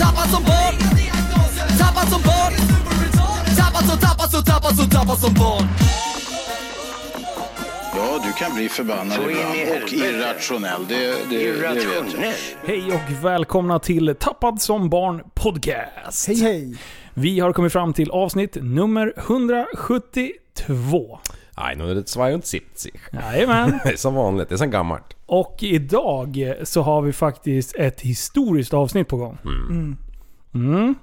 Tappad som barn Tappad som barn Tappad som, tappad som, tappad som, tappad som barn Ja, du kan bli förbannad ibland och irrationell. Det, det, det vet jag. Irrationell. Hej och välkomna till Tappad som barn podcast. Hej hej! Vi har kommit fram till avsnitt nummer 172. 172. Jajamän. Det är som vanligt, det är som gammalt. Och idag så har vi faktiskt ett historiskt avsnitt på gång. Mm.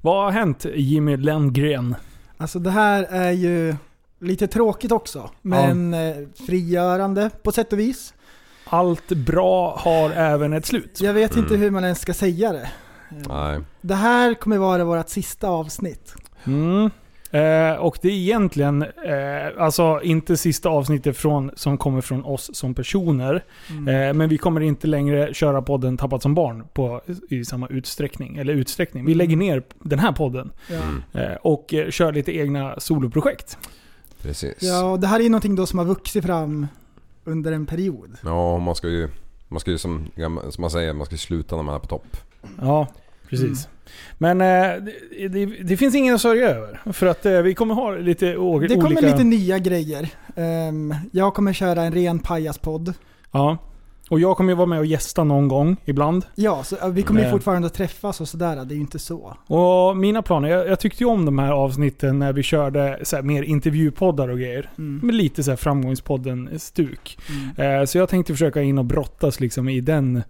Vad har hänt Jimmy Lenngren? Alltså det här är ju lite tråkigt också, men eh, frigörande på sätt och vis. Allt bra har även ett slut. Jag vet inte hur man ens ska säga det. Nej. Det här kommer vara vårt sista avsnitt. Mm. Eh, och det är egentligen, eh, alltså inte sista avsnittet från, som kommer från oss som personer. Eh, men vi kommer inte längre köra podden Tappat som barn på, i samma utsträckning. Eller utsträckning. Vi lägger ner den här podden. Ja. Eh, och eh, kör lite egna soloprojekt. Precis. ja, och det här är ju någonting då som har vuxit fram under en period. Ja, man ska ju... Man ska ju som, som man säger, man ska sluta när man är på topp. Ja, precis. Men eh, det, det, det finns ingen att sörja över. För att eh, vi kommer ha lite o- Det kommer olika... lite nya grejer. Ehm, jag kommer köra en ren pajaspodd. Ja. Och jag kommer ju vara med och gästa någon gång ibland. Ja, så, vi kommer ju Eh. fortfarande att träffas och sådär. Det är ju inte så. Och mina planer, jag, jag tyckte ju om de här avsnitten när vi körde så mer intervjupoddar och grejer. Mm. Med lite så framgångspodden-stuk. Eh, så jag tänkte försöka in och brottas liksom i den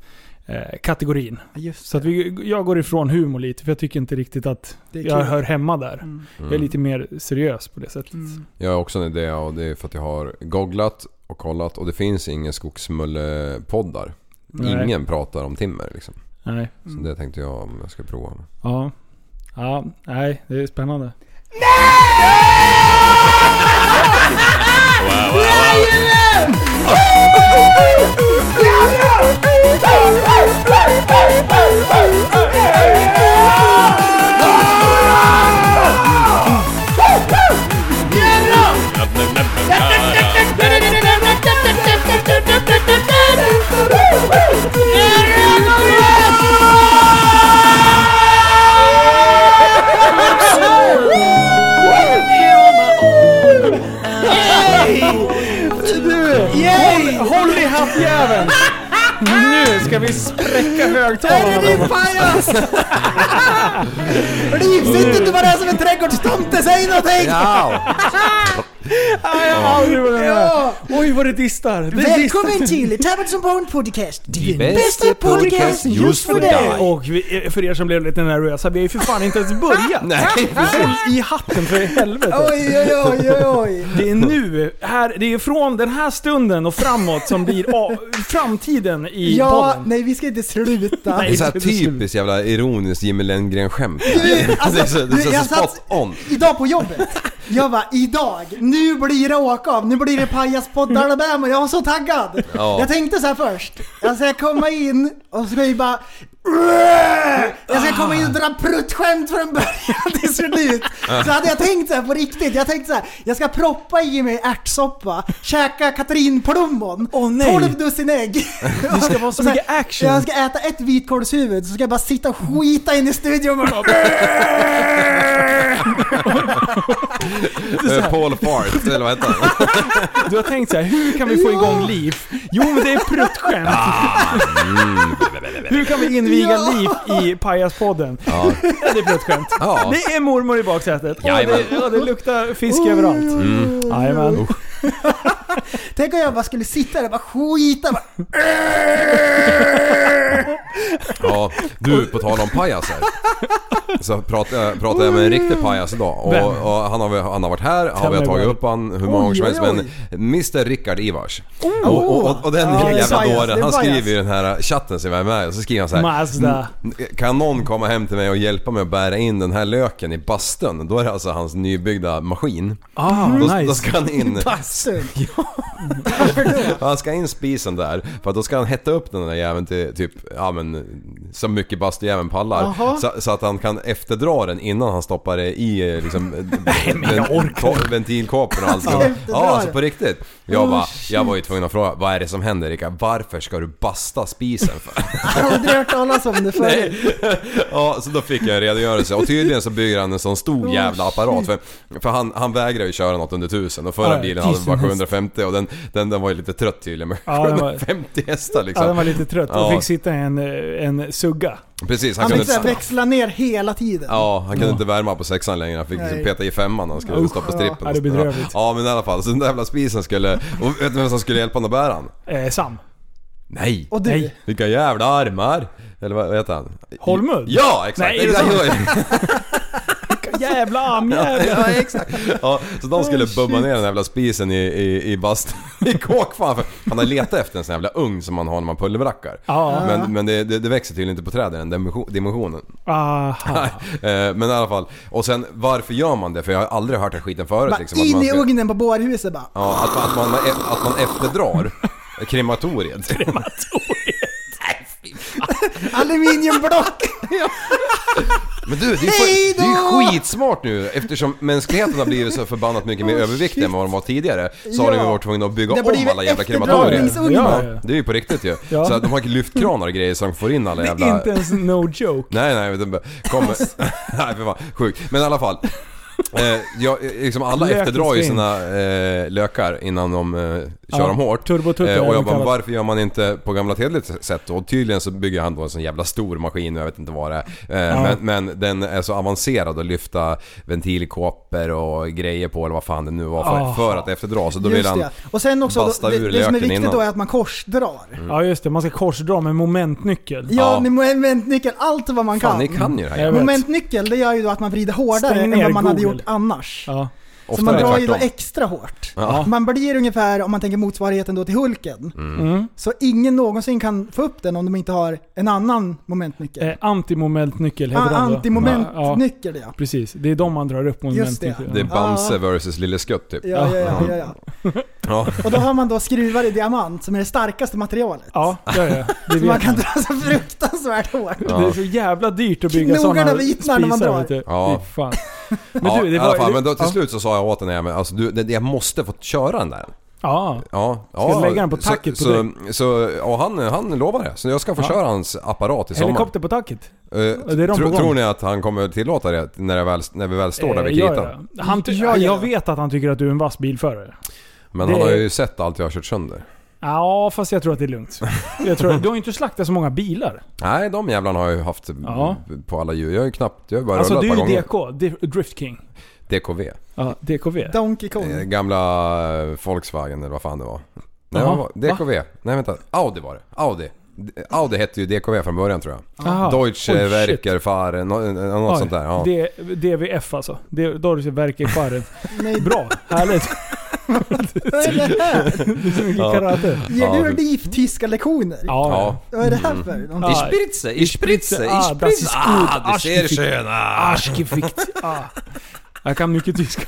eh, kategorin. Så att vi, jag går ifrån humor lite, för jag tycker inte riktigt att jag kul. hör hemma där. Mm. Jag är lite mer seriös på det sättet. Mm. Jag har också en idé och det är för att jag har googlat och kollat och det finns inga skogsmullepoddar. Nej. Ingen pratar om timmer liksom. Nej. Så det tänkte jag om jag ska prova. Ja. Ja, nej, det är spännande. Håll, ska vi spräcka högtalarna. Är det din pajas? Liv, sitt inte bara som en trädgårdstomte, säg någonting! Nej, jag har aldrig varit med. Ja. Oj vad det distar. Det Välkommen distar. till Tappad som barn podcast. Din bästa bästa podcast just för dig. Och vi, för er som blev lite nervösa, vi har ju för fan inte ens börjat. Nej, i hatten för helvete. Oj, oj, oj, oj, oj. Det är nu, här, det är från den här stunden och framåt som blir framtiden i Ja, podden. Nej vi ska inte sluta. det är så här det är slut. typiskt jävla ironiskt Jimmy Lenngren-skämt. alltså, det är så, det är så du, jag spot on. Idag på jobbet. Jag bara, idag, nu blir det åka av, nu blir det pajaspodd Alabama, jag var så taggad. Ja. Jag tänkte så här först, jag ska komma in och så ska vi bara jag ska komma in och dra pruttskämt från början till slut. Så hade jag tänkt så här på riktigt. Jag tänkte så här, jag ska proppa i mig ärtsoppa, käka katrinplommon, Åh, nej. 12 dussin ägg. Det ska vara så mycket action. Jag ska äta ett vitkålshuvud, så ska jag bara sitta och skita in i studion och bara, Paul Fart, eller vad heter han? Du har tänkt så här, hur kan vi få igång liv? Jo men det är pruttskämt. Hur kan vi inviga liv i Pajaspodden? Ja. Det är pruttskämt. Ja. Det är mormor i baksätet. Och Jajamän. det, ja, det luktar fisk överallt. Mm. Jajamän. Tänk om jag bara skulle sitta där och bara skita. Bara, Ja, du på tal om pajaser. Så pratade jag, pratade jag med en riktig pajas idag och, och han, har, han har varit här, har vi mig tagit upp han hur många gånger som helst. Men Mr Rickard Ivars. Och, och, och, och den Ja, jävla dåren, han skriver i den här chatten som jag är med och så skriver han så här. Mazda. Kan någon komma hem till mig och hjälpa mig att bära in den här löken i bastun? Då är det alltså hans nybyggda maskin. Ah, Då, nice. då ska han in... Varför då? Han ska in spisen där för då ska han hetta upp den där jäveln till typ, ja men så mycket bastujäveln pallar. Så, så att han kan efterdra den innan han stoppar det i eh, liksom men jag orkar ventilkåporna och allt. Ska Ja, så den? på riktigt. Jag Oh, bara, jag var ju tvungen att fråga, vad är det som händer Rickard? Varför ska du basta spisen för? Jag har aldrig hört talas om det förut. Ja, så då fick jag en redogörelse och tydligen så bygger han en sån stor Oh, jävla apparat för, för han, han vägrar ju köra något under tusen och förra Ja, bilen hade bara häst. 750 och den, den, den var ju lite trött tydligen med Ja, den var- 750 hästar liksom. Ja, den var lite trött och Ja. fick sitta i en, en sugga. Precis, han, Han kunde inte... växla ner hela tiden. Ja, han kunde inte värma på sexan längre. Han fick liksom peta i femman när han skulle Usch. stoppa strippen. Ja, det är bedrövligt. Ja, men i alla fall. Så den där jävla spisen skulle... Och vet du vem som skulle hjälpa honom att bära han? Eh, Sam. Nej! Och du, Nej. Vilka jävla armar! Eller vad heter han? Holmud? Ja, exakt! Nej, är det exakt. Jävla armjävel! Ja, exakt. Ja, så de skulle bumma ner den jävla spisen i, i, i bast i kåkfan. För han har letat efter en sån jävla ugn som man har när man pulverlackar. Ja. Men, men det, det, det växer tydligen inte på träden, den dimension- dimensionen. Aha. Eh, Men i alla fall. Och sen varför gör man det? För jag har aldrig hört den skiten förut. bara Liksom, in man i ska- ugnen på bårhuset bara. Ja, att man, att man, att man efterdrar krematoriet. Aluminiumblock! Men du, det är, det ju skitsmart nu eftersom mänskligheten har blivit så förbannat mycket mer överviktiga än vad de var tidigare. Så har de ju varit tvungna att bygga Det om alla jävla krematorier. Ja. Det är ju på riktigt ju. Ja. Så att de har lyftkranar och grejer de får in alla Det jävla... är inte ens no joke. Nej nej, kommer... nej för fan, sjukt. Men i alla fall. Eh, jag, liksom alla efterdrar ju sina eh, lökar innan de eh, kör Ja, dem hårt. turbotutte Eh, och jag bara, kallat. varför gör man inte på gamla hederligt sätt? Och tydligen så bygger han då en sån jävla stor maskin, jag vet inte vad det är. Eh, Ja. men, men den är så avancerad att lyfta ventilkåpor och grejer på eller vad fan det nu var för, Ah. för att efterdra. Så då vill Just han... det. Och sen också, basta det, ur det som är löken viktigt innan. då är att man korsdrar. Ja just det, man ska korsdra med momentnyckel. Ja, Ja. med momentnyckel, allt vad man Fan, kan. ni kan ju det här Jag jävla. vet. Momentnyckel, det gör ju då att man vrider hårdare Stäng än ner vad man hade Google. Gjort annars. Ja. Så Ofta man drar ju då extra hårt. Ja. Man blir ungefär, om man tänker motsvarigheten då till Hulken. Mm. Så ingen någonsin kan få upp den om de inte har en annan momentnyckel. Eh, antimomentnyckel heter ah, den då. Ja, antimomentnyckel ja. precis. Det är de man drar upp Just det. Det är Bamse Ja. versus Lille Skutt typ. Ja, ja, ja, ja, ja. Ja. Och då har man då skruvar i diamant som är det starkaste materialet. Ja, det är det. Så man kan dra så fruktansvärt hårt. Ja. Det är så jävla dyrt att bygga Knogarna sådana vitnar när man spisar, drar. Ja. Men ja, du, det i var, alla fall. det- Men då, till ja. slut så sa jag åt henne, men alltså, du, det, jag måste få köra den där. Ja. Ja, Ska ja. lägga den på så, tacket på så, så, ja, han, han lovar det. Så jag ska få Ja. köra hans apparat i sommar. Helikopter på tacket. Eh, det är de på tro, gång. tror ni att han kommer tillåta det när, väl, när vi väl står där vid Eh, kritan? ja, ja. Han Ja, ja. Jag vet att han tycker att du är en vass bilförare. Men Det han har ju sett allt jag har kört sönder. Ja, fast jag tror att det är lugnt. Jag tror, du har ju inte slaktat så många bilar. Nej, de jävlarna har jag ju haft Ja. på alla djur. Jag har ju knappt... Jag har bara Alltså rullat du är ju. DK, Drift King. DKV. Ja, DKV. Donkey Kong. Eh, Gamla eh, Volkswagen eller vad fan det var. Nej, vad var DKV. Nej vänta. Audi var det. Audi. Audi hette ju DKV från början tror jag. Aha. Deutsche Oj, shit. Werker Fahren, nå- något Oj, sånt där. Ja. D- DVF alltså. D- Deutsche Werke Nej, Bra, härligt. vad är det här? Så mycket Ja. karate. Ger Ja, du liv tyska lektioner? Ja. Vad är det här för? Någonting? Ja. spritze, ich spritze, ah, das ist gut. Arschgefickt. Ah. Arschgefickt. Ah. Jag kan mycket tyska.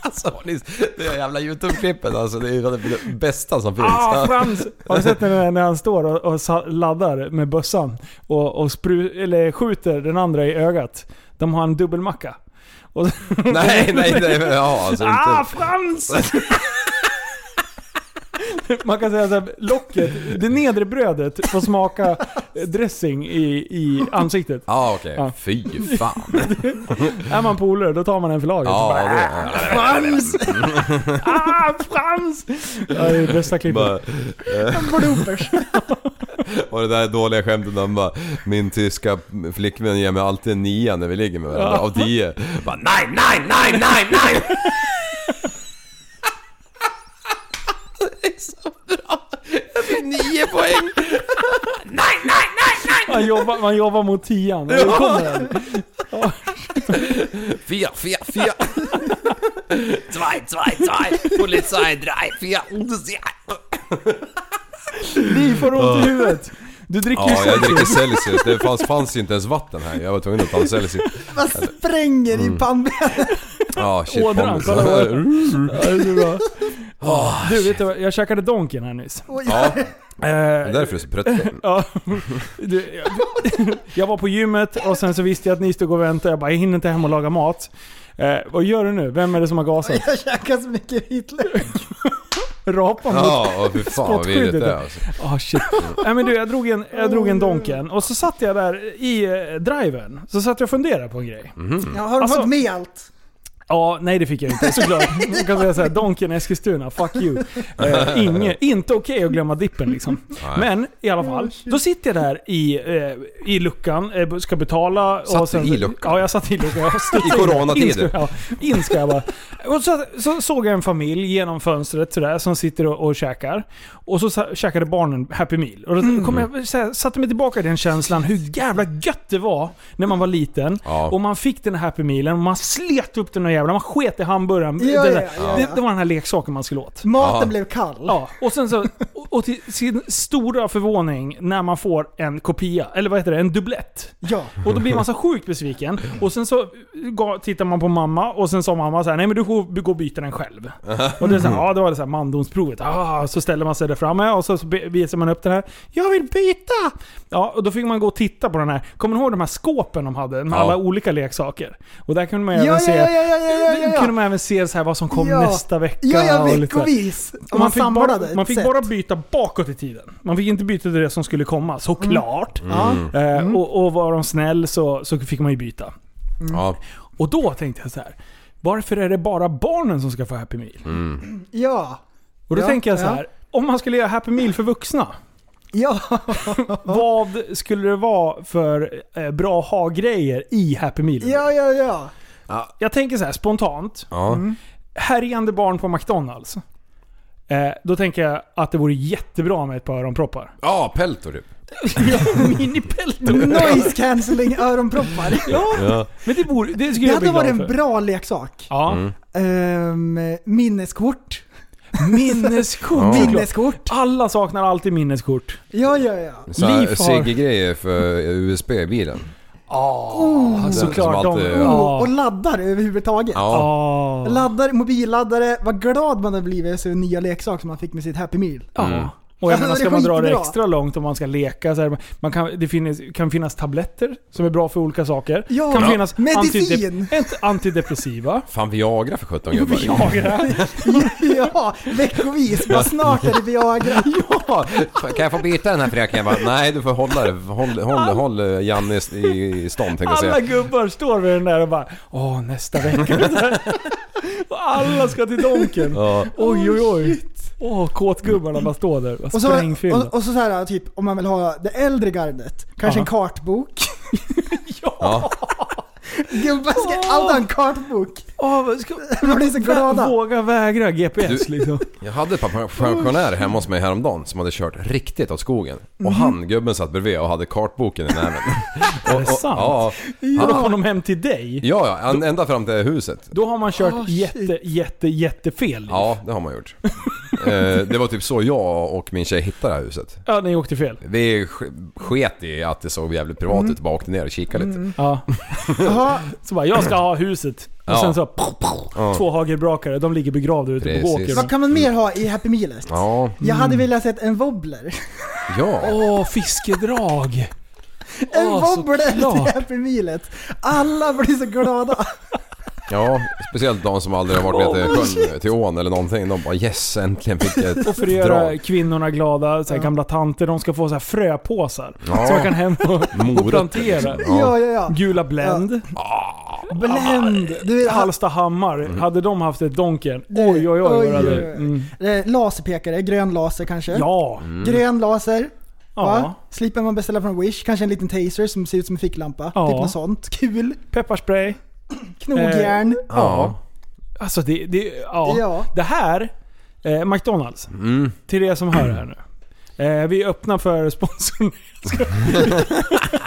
Alltså, det där jävla YouTube-klippet alltså, det är ju det bästa som finns. Ah, Frans! Har du sett när, när han står och, och sa- laddar med bössan och, och spru, eller skjuter den andra i ögat? De har en dubbelmacka. Och, nej, nej, nej, men ja alltså ah, inte... Frans! Man kan säga såhär, locket, det nedre brödet får smaka dressing i, i ansiktet. Ja okej, Ja. fy fan. Är man polare, då tar man en för laget. Ja, bara, det Frans! ah, Frans! Ja, det är bästa klippet. bara, Bloopers. Och det där dåliga skämtet han bara Min tyska flickvän ger mig alltid en nia när vi ligger med varandra, av tio. Bara nej, nej, nej, nej, nej! Det är så bra! Jag fick nio poäng! Nej, nej, nej, nej! Man jobbar, man jobbar mot tian. Nu kommer den. Fyra, fyra, fyra. Zwei, zwei, zwei. Polizei, drei, fyra. Liv får ont i huvudet. Du dricker ju Ja, jag Celsius. dricker Celsius. Det fanns, fanns inte ens vatten här. Jag var tvungen att ta en Celsius. Man spränger Mm. i pannbenet. Ja, shit. Ådran, kolla ådran. Ja, det är bra. Du, vet du vad? Jag käkade Donken här nyss. Oj. Ja, Eh, det är därför du är så pruttig. Ja. Du, jag, jag var på gymmet och sen så visste jag att ni stod och väntade. Jag bara, jag hinner inte hem och laga mat. Eh, vad gör du nu? Vem är det som har gasat? Jag käkar så mycket vitlök. Rapan mot... Ja, och fy fan vidrigt det är alltså. Ah shit. Nej men du, jag drog en, jag drog en Donken och så satt jag där i eh, driven. Så satt jag och funderade på en grej. Ja, har du Alltså- fått med allt? Ja, nej det fick jag inte såklart. Man kan säga såhär, Donken Eskilstuna, fuck you. Eh, inge, inte okej att glömma dippen liksom. Men i alla fall, då sitter jag där i, eh, i luckan, eh, ska betala. Satt du i luckan? Ja, jag satt i luckan. Jag I coronatider? In ska, ja, in ska jag bara. Och så, så såg jag en familj genom fönstret sådär, som sitter och, och käkar. Och så käkade barnen Happy Meal. Och då Mm. kom jag, här, satte mig tillbaka i den känslan hur jävla gött det var när man var liten. Ja. Och man fick den här Happy Mealen och man slet upp den där jävla, man sket i hamburgaren. Ja, det, ja, ja, Det, ja. det var den här leksaken man skulle åt. Maten Ja. blev kall. Ja, och sen så, och, och till sin stora förvåning när man får en kopia, eller vad heter det, en dubblett. Ja. Och då blir man så sjukt besviken. Och sen så tittar man på mamma och sen sa mamma så här: nej men du får gå och byta den själv. Och det är så här, ja det var det så här mandomsprovet. Ah, så ställer man sig där framme och så, visar man upp den här. Jag vill byta! Ja, och då fick man gå och titta på den här. Kommer ni ihåg de här skåpen de hade med Ja. alla olika leksaker? Och där kunde man Ja, även ja, se... ja, ja, ja, kunde man även se så här vad som kom Ja. nästa vecka. Ja, ja, veckovis. Och Och man man fick, bara, man fick bara byta bakåt i tiden. Man fick inte byta till det som skulle komma, såklart. Ja. Eh, och, och var de snäll så, så fick man ju byta. Ja. Och då tänkte jag så här. Varför är det bara barnen som ska få Happy Meal? Ja. Och då Ja, tänker jag så ja. här. Om man skulle göra Happy Meal för vuxna. Ja. Vad skulle det vara för eh, bra ha-grejer i Happy Meal? Ja, ja, ja. Jag tänker så här spontant. Ja. Härjande barn på McDonalds. Eh, då tänker jag att det vore jättebra med ett par öronproppar. Ja, peltor typ. Minipeltor. Noise cancelling öronproppar. Ja, Ja. men det, vore, det skulle Det jag bli hade varit glad en för. bra leksak. Ja. Mm. Ehm, minneskort. Minneskort. Ja. Minneskort. Alla saknar alltid minneskort. Ja, ja, ja. Liv har- Sigge-grejer för USB i bilen. Ja, som såklart. De, alltid- Oh, ja. och laddar överhuvudtaget. Ja. Laddar, mobilladdare. Vad glad man hade blivit så nya leksak som man fick med sitt Happy Meal. Mm. Och jag menar, ska man dra det extra långt om man ska leka så här, man kan, Det finns, kan finnas tabletter som är bra för olika saker. Ja, kan ja. finnas Medicin. antidep- antidepressiva. Fan Viagra för 17 gubbar. Viagra. ja, veckovis. Bara snart är det Viagra. Ja, kan jag få byta den här fröken? Bara, nej du får hålla det. Håll, håll, håll eh, Janne i, stånd tänkte jag Alla säga. gubbar står vid den där och bara Åh, nästa vecka. och alla ska till Donken. Ja. Oj, oj, oj. Åh, kåtgubbarna bara står där. Och så, och, och så, så här, typ om man vill ha det äldre gardet. Kanske Ja. en kartbok. Ja. Gubbar ska ha en kartbok. Vad ska, De blir så glada. Våga vägra GPS Du- liksom. Jag hade ett par pensionärer hemma hos mig häromdagen som hade kört riktigt åt skogen. Och han, gubben satt bredvid och hade kartboken i näven. Är Och- det och- sant? Ja, Och då kom de hem till dig. ja, ja han- ända fram till huset. Då har man kört shit. jätte, jätte, jättefel. Ja, det har man gjort. Eh, det var typ så jag och min tjej hittade det här huset. ja, ni åkte fel. Vi sk- sket i att det såg jävligt privat ut och bara åkte ner och kikade lite. Ja. Jaha, Så bara, jag ska ha huset. Och Ja. sen så, Ja. två hagelbrakare, de ligger begravda ute på Precis. åkern. vad kan man mer ha i Happy Mealet? Ja, Jag hade velat sett en wobbler. ja. Åh, fiskedrag! En Åh, wobbler till. Happy Mealet. Alla blir så glada. Ja, speciellt de som aldrig har varit med till sjön, till ån eller någonting. De bara yes, äntligen fick jag Och för att ett göra drag. kvinnorna glada, så här gamla tanter, de ska få så här fröpåsar. Ja. Så man kan hem och, och Morötter, plantera. liksom. Ja, ja, ja. Gula Blend. Blend. Du vet, Hallstahammar, hade de haft ett Donken, Det- oj oj oj vad det hade... Mm. eh, laserpekare, grön laser kanske. Ja. Grön laser. ja. Va? Slipper man beställa från Wish. Kanske en liten taser som ser ut som en ficklampa. Ja. Typ något sånt. Kul. Pepparspray. Knogjärn. Ja. Alltså det, det, ja. Ja. Det här, eh, McDonalds, Mm. till er som hör här nu. Eh, vi är öppna för sponsorn.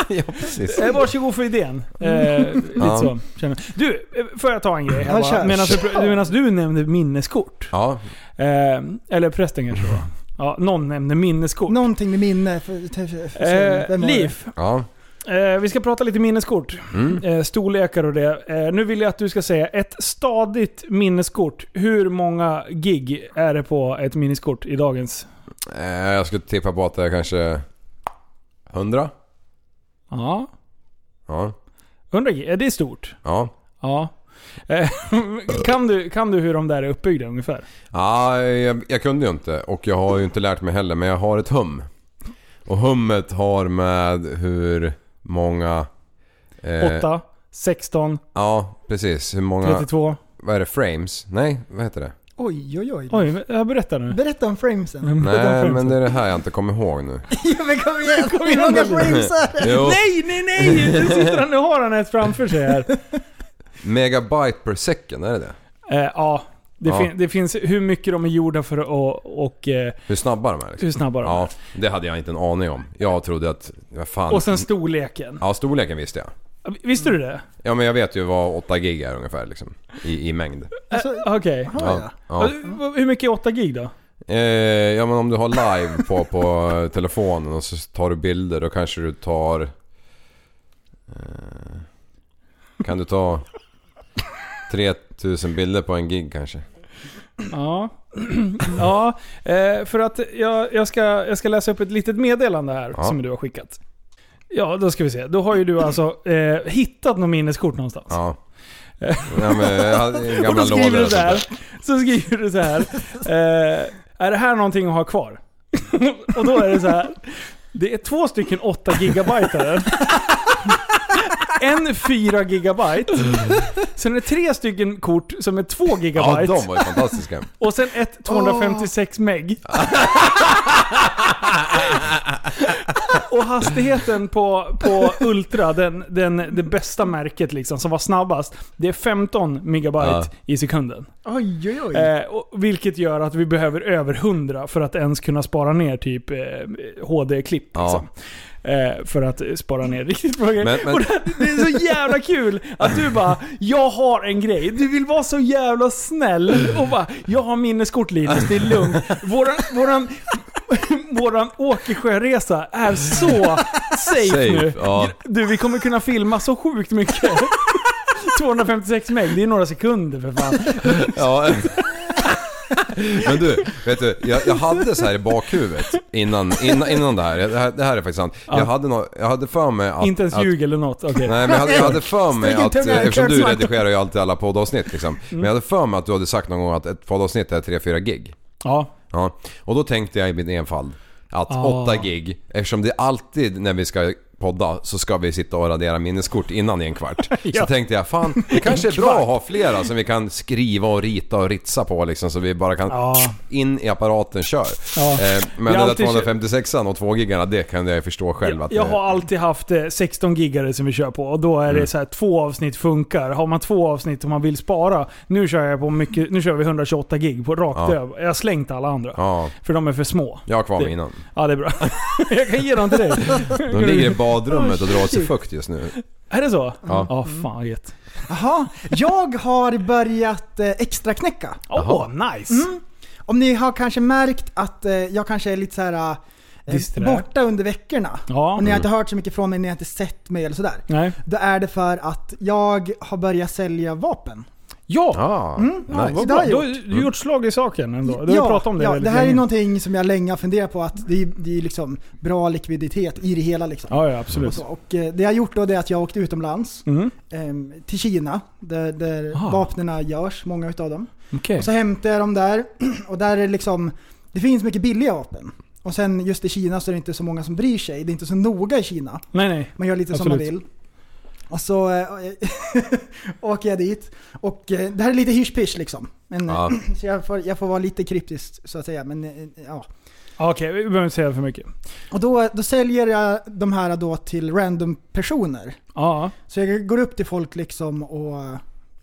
ja, precis. Eh, varsågod för idén. Eh, lite Ja. så. Känner. Du, eh, får jag ta en grej här bara? Medan du, medan du nämnde minneskort. Ja, Eh, eller prästen kanske det var. Ja, någon nämnde minneskort. Någonting med minne. För, för, för, för, Eh? Liv, ja. Eh, vi ska prata lite minneskort. Mm. Eh, storlekar och det. Eh, nu vill jag att du ska säga ett stadigt minneskort. Hur många gig är det på ett minneskort i dagens? Eh, jag skulle tippa på att det är kanske 100? Ja, Ja. 100 gig. Det är stort. Ja. Ja. Eh, kan, du, kan du hur de där är uppbyggda ungefär? Ja, jag, jag kunde ju inte och jag har ju inte lärt mig heller men jag har ett hum. Och hummet har med hur många... eh, 8, 16, Ja, precis. Hur många... 32. Vad är det? Frames? Nej, vad heter det? Oj, oj, oj. Oj, jag berättar nu. Berätta om framesen. Mm, berätta om Nej, framesen. men det är det här jag inte kommer ihåg nu. ja, men kom igen, Kom hur många frames är det? Jo, Nej, nej, nej! Nu sitter han, nu har han ett framför sig här. megabyte per second, är det det? Eh, ja, det, Ja. fin- det finns hur mycket de är gjorda för att och, och eh, Hur snabba de är liksom. hur snabba de är. Ja, det hade jag inte en aning om. Jag trodde att... Vad fan. Och sen storleken. Ja, storleken visste jag. Visste du det? Ja, men jag vet ju vad 8 gig är ungefär liksom. I, i mängd. Alltså, Eh, Okej. har Ja. ja. Eh, Hur mycket är 8 gig då? Eh, ja men om du har live på, på telefonen och så tar du bilder då kanske du tar... Eh, kan du ta 3000 bilder på en gig kanske? Ja. ja, eh, för att jag, jag, ska, jag ska läsa upp ett litet meddelande här Ja. som du har skickat. Ja, då ska vi se. Då har ju du alltså eh, hittat något minneskort någonstans. Ja. Ja men jag hade Och då skriver du så här. Så skriver du så här. Eh, är det här någonting att ha kvar? och då är det så här. Det är två stycken 8 gigabyte En 4 gigabyte. Sen är det tre stycken kort som är 2 Ja gigabyte. de var ju fantastiska. Och sen ett 256 meg. och hastigheten på, på Ultra, den, den, det bästa märket liksom, som var snabbast, det är 15 megabyte Ja. i sekunden. Oj, oj, oj. Eh, och, vilket gör att vi behöver över 100 för att ens kunna spara ner typ eh, HD-klipp. Ja. Liksom. Eh, för att spara ner riktigt bra grejer. Men- men- det, det är så jävla kul att du bara “Jag har en grej”. Du vill vara så jävla snäll och bara “Jag har minneskort Linus, det är lugnt”. Våran, våran, våran Åkersjöresa är så safe, Safe, nu. ja. Du, vi kommer kunna filma så sjukt mycket. 256 meg, det är några sekunder för fan. Ja. Men du, vet du, jag, jag hade så här i bakhuvudet innan, innan, innan det här. Det här, det här är faktiskt sant. Jag, hade nå, jag hade för mig att... Inte ens att, ljug eller något. Okej. Nej men jag hade, jag hade för mig att, eh, eftersom du redigerar ju alltid alla poddavsnitt liksom. Mm. Men jag hade för mig att du hade sagt någon gång att ett poddavsnitt är 3-4 gig. Ja. Ja. Och då tänkte jag i min enfald att Ah. 8 gig, eftersom det alltid när vi ska podda så ska vi sitta och radera minneskort innan i en kvart. Ja. Så tänkte jag fan, det kanske är bra att ha flera som vi kan skriva och rita och ritsa på liksom så vi bara kan Ja. in i apparaten, kör. Ja. Eh, men den där alltid 256 och 2 gigarna det kan jag förstå själv Jag, att jag det- har alltid haft eh, 16 gigare som vi kör på och då är Mm. det så här två avsnitt funkar. Har man två avsnitt och man vill spara, nu kör jag på mycket, nu kör vi 128 gig på rakt Ja. över. Jag har slängt alla andra. För de är för små. jag har kvar Det- mina. Ja, det är bra. jag kan ge dem till dig. De ligger i badrummet och drar åt sig fukt just nu. Är det så? Ja. Ja, fan gött. Jaha, jag har börjat eh, extra knäcka. Åh, nice! Mm. Om ni har kanske märkt att eh, jag kanske är lite så här eh, Disträ. borta under veckorna. Ja. Och ni har inte hört så mycket från mig, ni har inte sett mig eller sådär. Nej. Då är det för att jag har börjat sälja vapen. Ja! Ah, Ja, nice. bra. Du har gjort slag i saken ändå. Du har pratat om det ja, det här länge. är någonting som jag länge har funderat på att det är, det är liksom bra likviditet i det hela liksom. Ja, ja, Och, absolut. så. och eh, det jag har gjort då är att jag har åkt utomlands, Mm. ehm, till Kina, där, där Ah. vapnen görs, många utav dem. Okej. Och så hämtar jag dem där, och där är det liksom, det finns mycket billiga vapen. Och sen just i Kina så är det inte så många som bryr sig, det är inte så noga i Kina. Nej, nej. Man gör lite som man Absolut. vill. Och så eh, åker jag dit. Och eh, det här är lite hysch liksom. Men, eh, Ja. Så jag får, jag får vara lite kryptisk så att säga. Men, eh, ja. Okej, vi behöver inte säga för mycket. Och då, då säljer jag de här då till random personer. Ja. Så jag går upp till folk liksom och,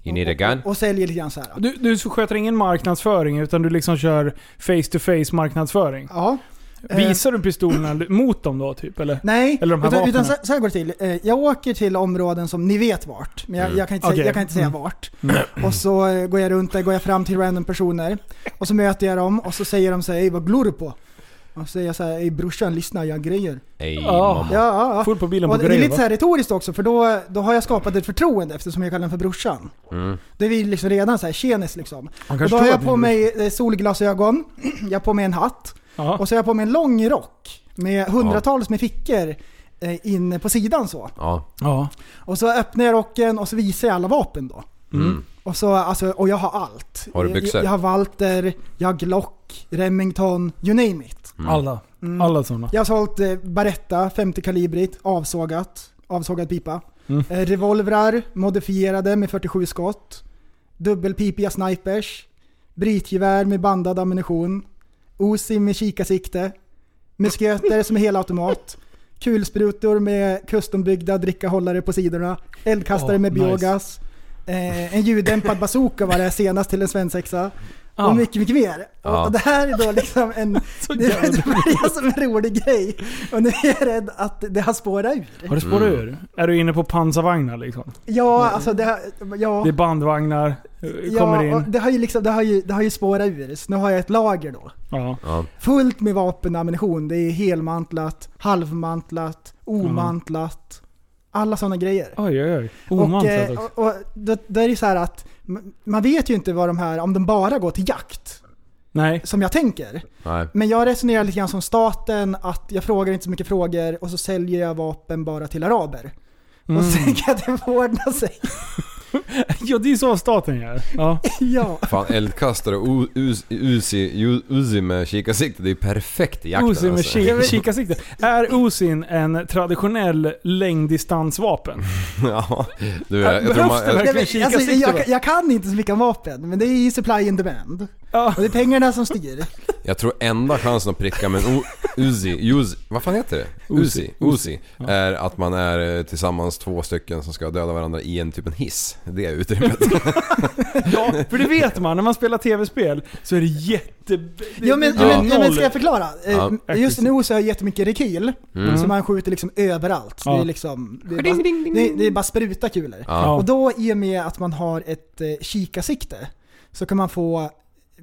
You need a gun? och, och säljer lite grann så här. Du, du sköter ingen marknadsföring utan du liksom kör face to face marknadsföring? Ja. Visar du pistolerna mot dem då typ eller? Nej, Eller de här utan, utan vapnen. så, så här går det till. Eh, Jag åker till områden som ni vet vart, men jag, jag, kan, inte säga, Okej. jag kan inte säga Mm. vart. Och så eh, går jag runt där, går jag fram till random personer. Och så möter jag dem och så säger de så här, "Ey, vad glor du på? Och så säger jag så här, Ey brorsan lyssna, jag har grejer. Ej, Ja. mamma. Ja, ja, ja. Full på bilen Och på det är grejer lite så här retoriskt också, för då, då har jag skapat ett förtroende eftersom jag kallar den för brorsan. Mm. Det är vi liksom redan så här tjenis liksom. Och då har jag på mig eh, solglasögon, jag har på mig en hatt, Ja. och så har jag på mig en lång rock med hundratals med fickor eh, inne på sidan så. Ja. Och så öppnar jag rocken och så visar jag alla vapen då. Mm. Och, så, alltså, och jag har allt. Har du byxor? Jag, jag har Walter, jag har Glock, Remington, you name it. Alla. Mm. Alla sådana. Jag har sålt eh, Baretta 50 kalibrigt, avsågat, avsågad pipa. Mm. Eh, revolvrar modifierade med 47 skott. Dubbelpipiga snipers. Brytgevär med bandad ammunition. Uzi med kikarsikte. Musköter som är helautomat. Kulsprutor med custombyggda drickahållare på sidorna. Eldkastare Åh, med nice. biogas. Eh, en ljuddämpad bazooka var det senast till en svensexa. Och mycket, mycket mer. Ja. Och, och det här är då liksom en... Så det, det börjar som en rolig grej. Och nu är jag rädd att det har spårat ur. Har du spårat ur? Är du inne på pansarvagnar liksom? Ja, alltså det har... Ja. Det är bandvagnar, eh, kommer Ja, och in. det har ju liksom, det har ju, det har ju spårat ur. Så nu har jag ett lager då. Ja. Ja. Fullt med vapen och ammunition. Det är helmantlat, halvmantlat, omantlat. Alla sådana grejer. Oj oj oj. och Omantlat eh, också. och, och då, då är det så här att man vet ju inte vad de här, om de bara går till jakt, Nej. som jag tänker. Nej. Men jag resonerar lite grann som staten, att jag frågar inte så mycket frågor och så säljer jag vapen bara till araber. Mm. Och jag att det ordna sig. Ja, det är så staten gör. Ja. ja. Fan eldkastare och Uzi, Uzi med kikarsikte, det är ju perfekt i jakten Uzi med alltså. ki- kikarsikte. Är Uzin en traditionell längddistansvapen? Ja, du, jag, jag tror man... Jag, Jag, alltså, jag, jag kan inte så mycket om vapen, men det är ju supply and demand. Ja. Och det är pengarna som styr. Jag tror enda chansen att pricka med en Uzi, Uzi, vad fan heter det? Uzi, Uzi, är att man är eh, tillsammans två stycken som ska döda varandra i en typ en hiss. Det är utrymmet. ja, för det vet man. När man spelar tv-spel så är det jätte... det- Ja men, det är ja. men, ja, men ska jag förklara? Ja. Eh, Just nu så har jag jättemycket rekyl, Mm. så man skjuter liksom överallt. Det, Ja. är liksom, det, är bara, det, det är bara spruta kulor. Ja. Och då i och med att man har ett eh, kikarsikte så kan man få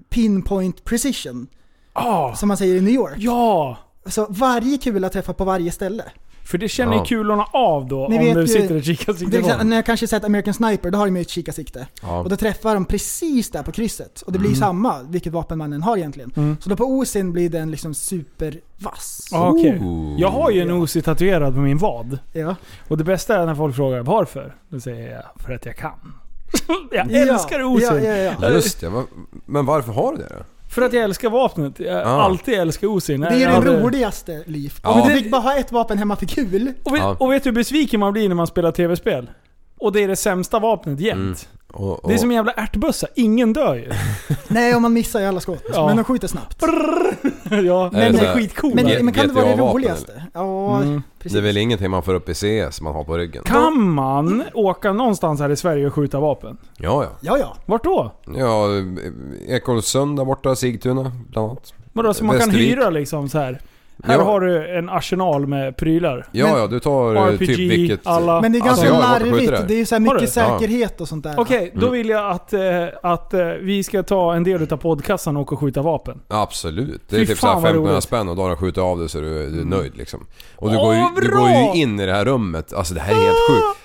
pinpoint precision, Ah, som man säger i New York. ja! Så varje kula träffar på varje ställe. För det känner ju Ja. kulorna av då Ni om vet du ju- sitter i Till kikarsikte exempel, när jag kanske sett American Sniper, då har de ju ett kikarsikte. Ja. Och då träffar de precis där på krysset. Och det blir samma vilket vapen man än har egentligen. Mm. Så då på Osin blir den liksom supervass. Ah, okej. Ooh. Jag har ju en Uzi tatuerad på min vad. Ja. Och det bästa är när folk frågar varför. Då säger jag för att jag kan. jag Ja, älskar Uzi. Ja, ja, ja. Ja, just det. Men varför har du det då? För att jag älskar vapnet. Jag Ah. alltid älskar Uzi. Det är Jag det hade- roligaste, Liv. Ja. Om det- fick bara ha ett vapen hemma för kul. Och vet, Ja. och vet du hur besviken man blir när man spelar tv-spel? Och det är det sämsta vapnet jämt. Och, och, Det är som en jävla ärtbössa. Ingen dör ju. Nej, om man missar ju alla skott. Ja. Men de skjuter snabbt. ja, men det är skitcoolt. Men, men kan det vara det roligaste? Ja, Mm. precis. det är väl ingenting man får upp i CS man har på ryggen? Kan man åka någonstans här i Sverige och skjuta vapen? Ja, ja. Ja, ja. Vart då? Ja, Ekolsund där borta, Sigtuna bland annat. Vadå, så man kan Västervik. hyra liksom så här. Här Ja. har du en arsenal med prylar. Ja, Men- ja, du tar eh, RPG, typ vilket... alla... Men det är Alltså, ganska skjutit larvigt. det. Det är ju så mycket säkerhet och sånt där. Okej, då Mm. vill jag att, eh, att eh, vi ska ta en del utav podcasten och åka och skjuta vapen. Absolut. Det är Fy typ såhär vad 1500 roligt. spänn och då har du skjutit av det så du, du är nöjd liksom. Och du, Åh, går ju, du går ju in i det här rummet, alltså det här är helt sjukt.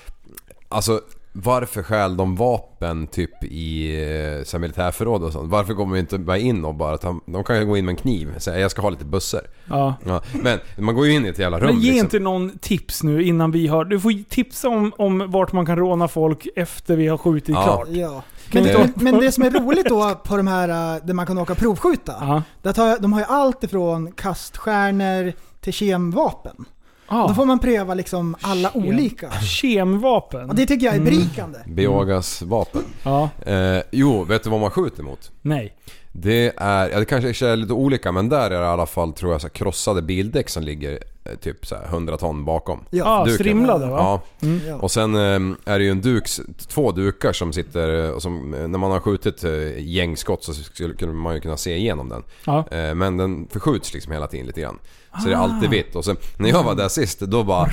Alltså varför stjäl de vapen typ i eh, så här militärförråd och sånt? Varför går man inte bara in och bara ta, De kan ju gå in med en kniv och säga jag ska ha lite bussar. Ja. Ja, men man går ju in i ett jävla rum Men ge liksom. inte någon tips nu innan vi har... Du får tipsa om, om vart man kan råna folk efter vi har skjutit Ja. klart. Ja. Men, men, men det som är roligt då på de här uh, där man kan åka och provskjuta. Ja. Där tar, jag- de har ju allt ifrån kaststjärnor till kemvapen. Ah. Då får man pröva liksom alla Kem. olika. Kemvapen. Och det tycker jag är berikande. Biogasvapen. Ja. Eh, jo, vet du vad man skjuter mot? Nej. Det är, ja det kanske är lite olika men där är det i alla fall tror jag så krossade bildäck som ligger typ så här 100 ton bakom. Ja. Ah, Duken. strimlade va? Ja. Ja. Och sen eh, är det ju en duk, två dukar som sitter eh, och som, eh, när man har skjutit eh, gängskott så skulle man ju kunna se igenom den. Ja. Eh, men den förskjuts liksom hela tiden lite grann. Så det är alltid vitt. Och sen när jag var där sist då bara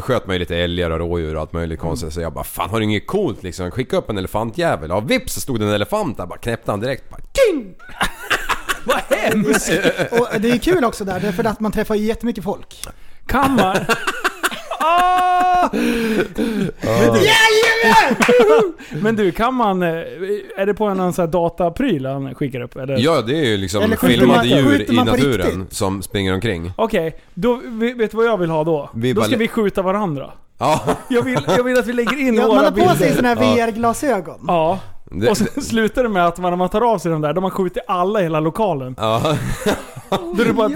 sköt man ju lite älgar och rådjur och allt möjligt konstigt. Så jag bara fan har du inget coolt liksom? Skicka upp en elefantjävel. Ja vips så stod det en elefant där bara knäppte han direkt. Bara, king! Vad hemskt! Och det är kul också där, därför att man träffar ju jättemycket folk. Kan man... Ah! Men du, kan man... eh, Är det på en sån här datapryl han skickar upp? Eller? Ja det är ju liksom Eller filmade man- djur i naturen som springer omkring. Okej, då, vet du vad jag vill ha då? Vi då ska vi skjuta varandra. Ja, Jag vill, jag vill att vi lägger in Ja, våra man har bilder. på sig såna här. VR-glasögon. Ja. Det, Och sen slutar det med att man, när man tar av sig de där, de har skjutit alla i hela lokalen. ja. Då är det bara ett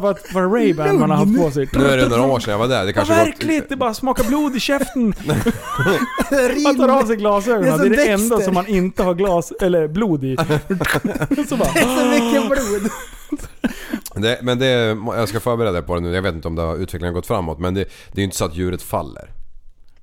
par, par Ray-Ban man har haft på sig. Nu är det några år sedan jag var där. Det kanske gått... verkligt! Det bara smakar blod i käften. Man tar av sig glasögonen, Det är det det, enda som man inte har glas, eller blod i. Så bara, Det är så mycket blod. Det, men det, jag ska förbereda dig på det nu. Jag vet inte om det har, utvecklingen har gått framåt. Men det, det är ju inte så att djuret faller.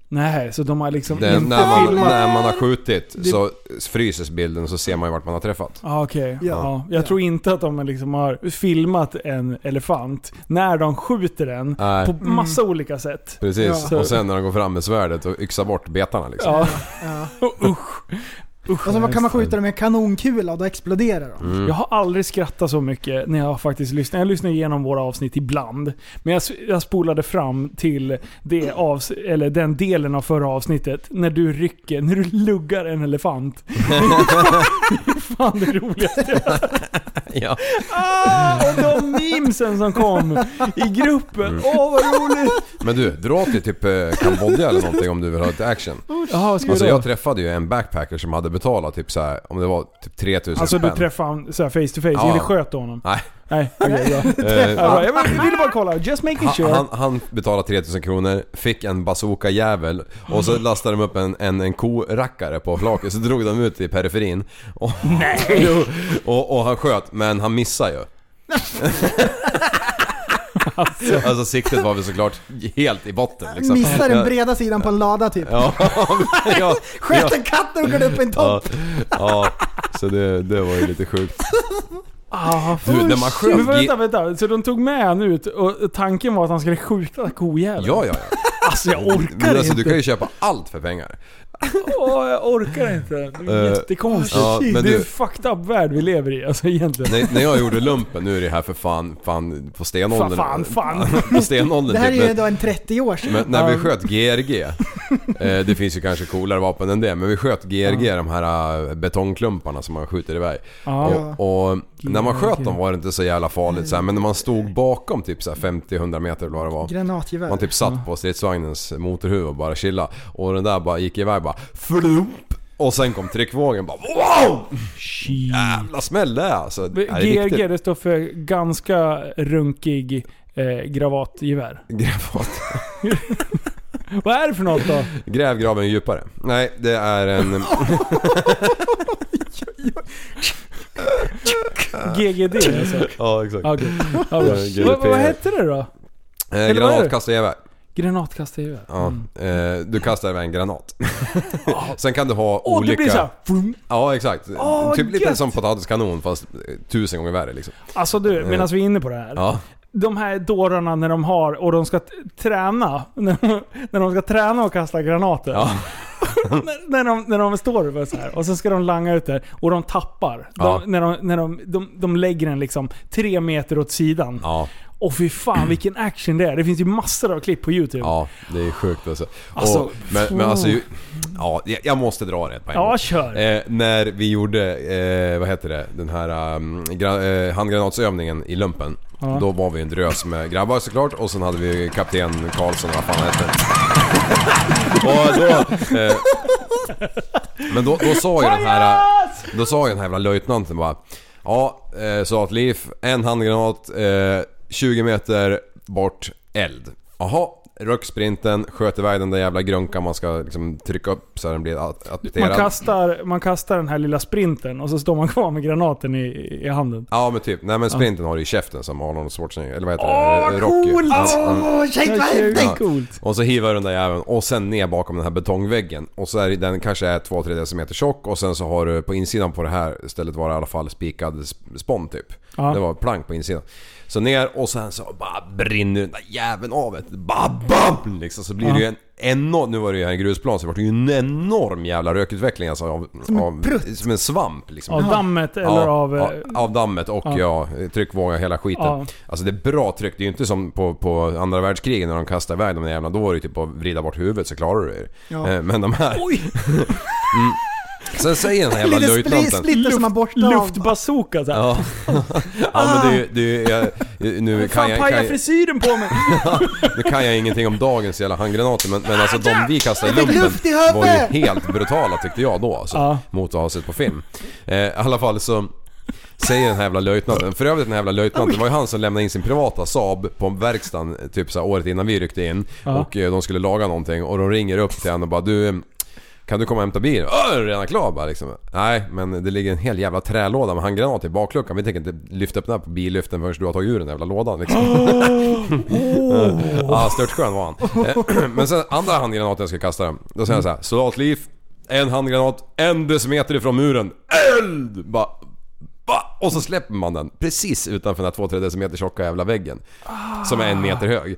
Nej, så de har liksom Det, inte när, man, filmat. när man har skjutit så fryses bilden och så ser man ju vart man har träffat. Ah, Okej, Ja. ja. Jag tror inte att de liksom har filmat en elefant när de skjuter den Nej. på massa olika sätt. Precis. Ja. Och sen när de går fram med svärdet och yxar bort betarna liksom. Ja. Ja. Usch. Usch Och så vad kan man skjuta dem med en kanonkula och då exploderar de. Mm. Jag har aldrig skrattat så mycket när jag faktiskt lyssnar. Jag lyssnar igenom våra avsnitt ibland. Men jag, jag spolade fram till det avs eller den delen av förra avsnittet. När du rycker, när du luggar en elefant. Det är fan det roligaste. Ja. Ah, och de memesen som kom i gruppen. Åh vad roligt! Men du, dra till typ eh, Kambodja eller någonting om du vill ha lite action. Jaha, ska vi Alltså då? jag träffade ju en backpacker som hade betalat typ så här, om det var typ 3000 Alltså du spänn. träffade han så här face to face, Ja. eller sköt du honom? Nej. Nej, okej bra. Eh, Ja, bra. Jag ville bara kolla, just making Han, sure. han, han betalade 3000 kronor, fick en bazooka-jävel och så lastade de upp en, en, en korackare på flaket så drog de ut i periferin. Och, Nej! och, och han sköt, men han missade ju. alltså. siktet var väl såklart helt i botten liksom. Missar den Ja, breda sidan på en lada typ. Ja, ja, Sköt en katt och guggade upp en ja, topp. ja, så det, det var ju lite sjukt. Ah, Du, när man sköt... Men vänta, vänta. Så de tog med han ut och tanken var att han skulle skjuta kojäveln? Ja, ja, ja. Alltså jag orkar Men alltså, inte. du kan ju köpa allt för pengar. Åh, jag orkar inte. Det är Eh, jättekonstigt. ja, men det är en fucked up värld vi lever i, alltså egentligen. När, när jag gjorde lumpen, nu är det här för fan, fan på stenåldern. Fan, fan, på stenåldern Det här är typ. ju Men, då en 30 år sedan. men när vi Ja. sköt GRG, eh, det finns ju kanske coolare vapen än det, men vi sköt GRG, de här eh, betongklumparna som man skjuter iväg. Ja. Och, och när man sköt dem var det inte så jävla farligt så här, men när man stod bakom typ så här 50-100 meter eller vad det var. Granatgevär. Man typ satt på stridsvagnens motorhuv och bara chilla. Och den där bara gick iväg bara flump! Och sen kom tryckvågen bara wow! Shit. Jävla smäll det alltså. Det GRG det står för ganska runkig eh, gravatgevär. gravat. Vad är det för något då? Gräv graven djupare. Nej, det är en... GGD alltså? ja, exakt. Bra. GDPR. vad, vad hette det då? Eh, granatkastargevär. Granatkastargevär? Ja, eh, du kastar iväg en granat. Sen kan du ha Åh, olika... det blir såhär... Ja, exakt. Åh, typ lite som potatiskanon fast eh, tusen gånger värre liksom. Alltså du, medan vi är inne på det här. Ja. De här dårarna när de har, och de ska träna, när de, när de ska träna och kasta granater. Ja. när, när, de, när de står så här och så ska de langa ut det och de tappar. De, Ja. när de, när de, de, de lägger den liksom tre meter åt sidan. Ja, Och fy fan vilken action det är. Det finns ju massor av klipp på YouTube. ja, det är sjukt alltså. Alltså, och, men, men alltså, ju- ja, jag- måste dra det på en Ja, gång. kör. Eh, när vi gjorde, eh, vad heter det, den här um, gra- eh, handgranatsövningen i lumpen. Ja. Då var vi en drös med grabbar såklart och sen hade vi kapten Karlsson, vad fan hette. och då, eh, men då, då sa ju den här, då sa ju den här jävla löjtnanten bara Ja, eh, sa att Liv, en handgranat, eh, 20 meter bort, eld. Jaha, röck sprinten, sköt iväg den där jävla grunkan man ska liksom trycka upp så den blir att- apterad. Man kastar, man kastar den här lilla sprinten och så står man kvar med granaten i, i handen. Ja men typ. Nej men sprinten har du i käften som Arnold Schwarzenegger. Eller vad heter Åh, det? Rocky. coolt! Ja, ja. Åh, shit vad Det är häftigt! coolt. Och så hivar du den där jäveln och sen ner bakom den här betongväggen. Och så är den kanske är 2-3 decimeter tjock och sen så har du på insidan på det här stället var det i alla fall spikad sp- spån typ. Ja. Det var plank på insidan. Så ner och sen så bara brinner den där jäveln av ett bara bam! Liksom så blir det ju en enorm... Nu var det ju en grusplan så det var ju en enorm jävla rökutveckling alltså av... Som en av, prutt. Som en svamp liksom. Av dammet eller Ja, av... ja, eh, av dammet och ja. ja, tryckvåga hela skiten. Ja. Alltså det är bra tryck. Det är ju inte som på, på andra världskriget när de kastade iväg de där jävlarna. Då var det ju typ att vrida bort huvudet så klarar du det. Ja. Eh, Men de här... Oj! Sen säger den här jävla löjtnanten... splitter som man borstar av. Luftbazooka såhär. Ja. ja men det är ju... Nu, kan Fan jag, jag, frisyren på mig! nu kan jag ingenting om dagens jävla handgranater men, men alltså de vi kastade i lumpen var ju helt brutala tyckte jag då alltså. Ja. Mot att ha sett på film. Eh, I alla fall så... Säger den här jävla löjtnanten. För övrigt den här jävla löjtnanten det var ju han som lämnade in sin privata Saab på verkstaden typ så här, året innan vi ryckte in. Ja. Och eh, de skulle laga någonting och de ringer upp till honom och bara du... Kan du komma och hämta bilen? Åh, är du redan klar? Bara, liksom. Nej, men det ligger en hel jävla trälåda med handgranater i bakluckan. Vi tänker inte lyfta upp den här på billyften förrän du har tagit ur den jävla lådan liksom. ja, störtskön var han. Eh, Men sen andra handgranaten jag ska kasta den. Då säger han såhär, soldatliv, en handgranat, en decimeter ifrån muren, eld! Bara, ba! Och så släpper man den precis utanför den här 2-3 decimeter tjocka jävla väggen. Som är en meter hög.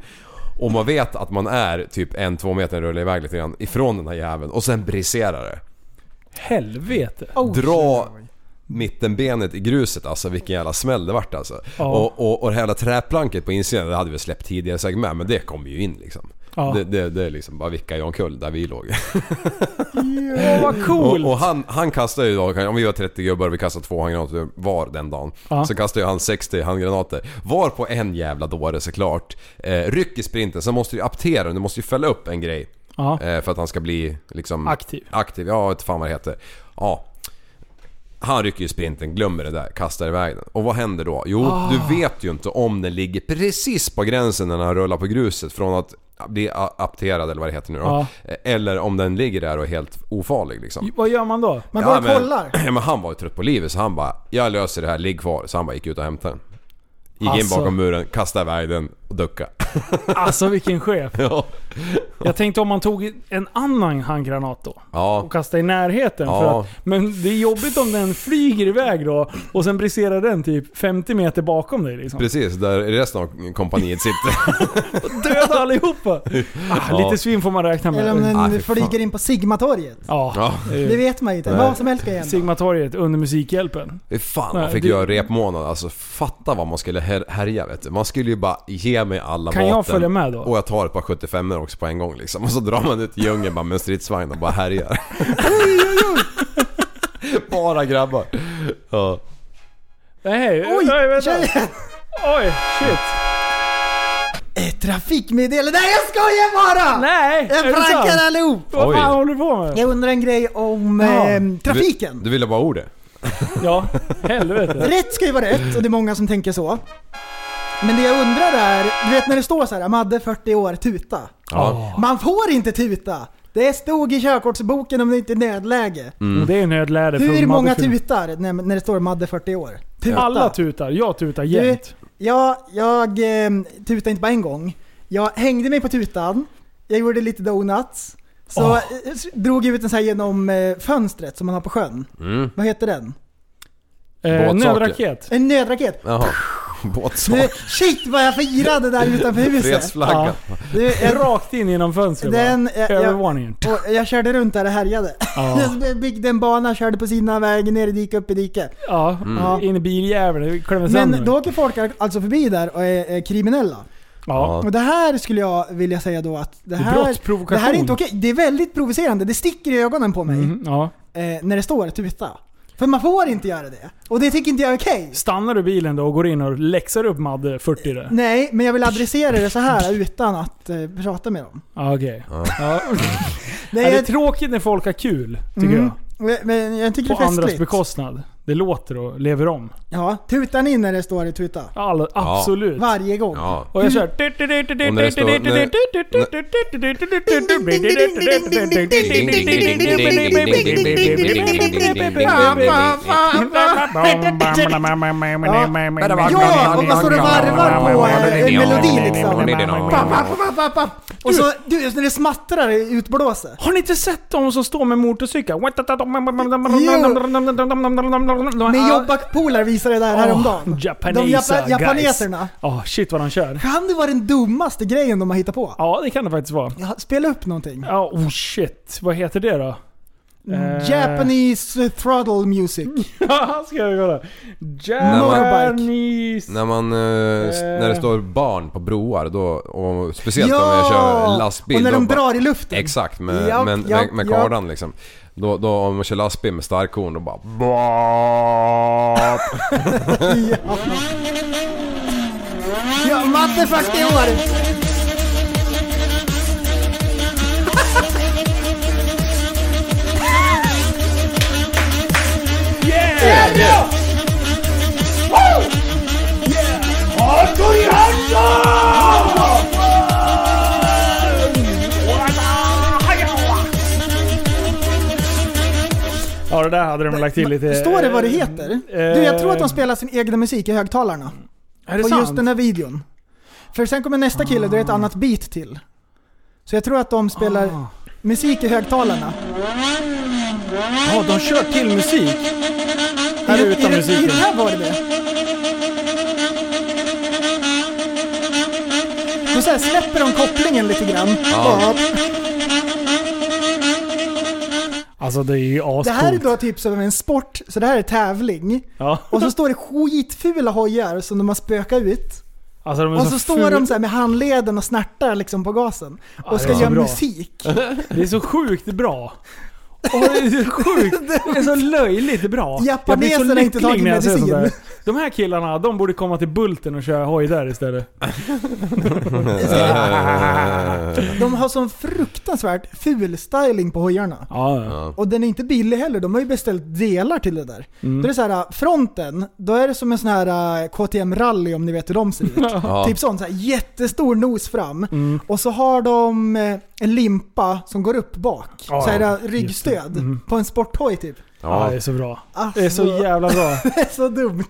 Och man vet att man är typ en, två meter rullar iväg lite grann ifrån den här jäveln och sen briserar det. Helvete. Oh, Dra mittenbenet i gruset alltså, vilken jävla smäll det vart alltså. Ja. Och, och, och det jävla träplanket på insidan, det hade vi släppt tidigare säkert med, men det kom ju in liksom. Ja. Det, det, det är liksom bara vicka i omkull där vi låg. Åh vad coolt! Och, och han, han kastade ju då, om vi var 30 gubbar och vi kastade två handgranater var den dagen. Ja. Så kastade ju han 60 handgranater. Var på en jävla dåre såklart. Eh, ryck i sprinten, sen måste du aptera, du måste ju fälla upp en grej. Ja. Eh, för att han ska bli liksom... Aktiv. Aktiv, ja vet fan vad det heter. Ja. Han rycker ju sprinten, glömmer det där, kastar iväg den. Och vad händer då? Jo, Ah. du vet ju inte om den ligger precis på gränsen när han rullar på gruset från att bli apterad eller vad det heter nu då. Ja. Eller om den ligger där och är helt ofarlig liksom. Vad gör man då? Man går och men, kollar. Ja, men han var ju trött på livet så han bara Jag löser det här, ligg kvar. Så han bara gick ut och hämtade den. Gick in Alltså. bakom muren, kastade iväg den och duckade. Alltså vilken chef. ja. Jag tänkte om man tog en annan handgranat då. Ja. Och kastade i närheten. Ja. För att, men det är jobbigt om den flyger iväg då och sen briserar den typ 50 meter bakom dig liksom. Precis, där resten av kompaniet sitter. Döda allihopa! Ah, Ja. Lite svinn får man räkna med. Eller om Ah, den fan. flyger in på Sigmatorget. Ja. Ja. Det vet man ju inte. Nej. Vad som helst kan hända. Sigmatorget under Musikhjälpen. Fy fan Nej, man fick det- göra repmånad. Alltså fatta vad man skulle här- härja vet du. Man skulle ju bara ge mig alla Kan vapen. jag följa med då? Och jag tar ett par 75 också på en gång liksom. Och så drar man ut i djungeln bara med en stridsvagn och bara härjar. bara grabbar. Ja. Nej, Oj! nej vänta. tjejen! Oj, shit. Ett trafikmeddelande. Nej jag skojar bara! Nej! Jag är det prankar sant? allihop! Vad Oj. fan håller du på med? Jag undrar en grej om Ja. eh, Du, trafiken. du ville bara ordet? Ja, helvete. Rätt ska ju vara rätt och det är många som tänker så. Men det jag undrar är, du vet när det står så här, Madde 40 år, tuta. Ja. Man får inte tuta! Det stod i körkortsboken om det inte är nödläge. Och Det är nödläge för Hur många Madde-film. tutar när, när det står Madde 40 år? Tuta. Alla tutar. Jag tutar jämt. Ja, jag eh, tutade inte bara en gång. Jag hängde mig på tutan, jag gjorde lite donuts. Så Åh. eh, drog jag ut den så här genom eh, fönstret som man har på sjön. Mm. Vad heter den? Eh, Båtsaker. nödraket. En nödraket. Jaha. Du, Båtsak. shit vad jag firade där utanför huset. Fredsflagga. Du, jag, Rakt in genom fönstret Den, bara. jag- jag- Övervåningen. och jag körde runt där och härjade. Ja. Jag byggde en bana, körde på sina väg, ner i dike, upp i dike. Ja, Ja. in i biljäveln. Men då åker folk alltså förbi där och är, är kriminella. Ja. Och det här skulle jag vilja säga då att det är här, det här är inte okej. Det är väldigt provocerande. Det sticker i ögonen på mig Mm, ja. eh, när det står tuta. För man får inte göra det. Och det tycker inte jag är okej. Stannar du bilen då och går in och läxar upp Madde 40 där? Nej, men jag vill adressera det så här utan att eh, prata med dem. Ja, okej. Ja. Ja. Nej, Ja, det är jag, tråkigt när folk har kul, tycker Mm. jag. men jag tycker På det är andras festligt. bekostnad. Det låter och lever om. Ja, tutar ni när det står i tuta? All, absolut. Varje gång. Ja. Och jag kör... Och när det står- Ja, och vad står det varvar på en melodi liksom. Och så, du, när det smattrar i utblåset. Har ni inte sett de som står med motorcykel? Min jobbapolare visade det där häromdagen. Japanesa, De japa- japaneserna. Åh shit vad de kör. Kan det vara den dummaste grejen de har hittat på? Ja det kan det faktiskt vara. Ja, Spela upp någonting. Ja, oh shit. Vad heter det då? Eh, Japanese throttle music. Ja, ska jag kolla. Japanese... När man... eh, när det står barn på broar då, och speciellt om jag kör lastbil. Och när de bara- drar i luften. Exakt, med, Japp, med, med, med kardan liksom. Då, då om man kör lastbil med starkhorn då bara... Ja. Ja, matte 40 år! Ja det där hade de lagt till lite... Står det vad det heter? Du, jag tror att de spelar sin egna musik i högtalarna. Är det På sant? just den här videon. För sen kommer nästa kille, det är ett annat beat till. Så jag tror att de spelar Ah. musik i högtalarna. Ja, de kör till musik. Här I- utan i, I musiken. den här var det det. Då så här släpper de kopplingen lite grann. Ja. Alltså det är ju ascoolt. Det här är då typ som en sport, så det här är tävling. Ja. Och så står det skitfula hojar som de har spökat ut. Alltså Och så, så står de så med handleden och snärtar liksom på gasen. Och det ska göra bra. musik. Det är så sjukt bra. Åh, det är så sjukt. Det är så löjligt bra. Japaneserna har inte tagit medicin. De här killarna, de borde komma till Bulten och köra hoj där istället. De har sån fruktansvärt ful styling på hojarna. Ja, ja. Och den är inte billig heller, de har ju beställt delar till det där. Mm. Då är det så här, fronten, då är det som en sån här äh, KTM rally om ni vet hur de ser ut. Ja. Typ sån, så här, jättestor nos fram. Mm. Och så har de eh, en limpa som går upp bak. Ja, så här ja. äh, ryggstöd. Mm. På en sporthoj typ. Ja, Ja. det är så bra. Alltså, Det är så jävla bra. det är så dumt.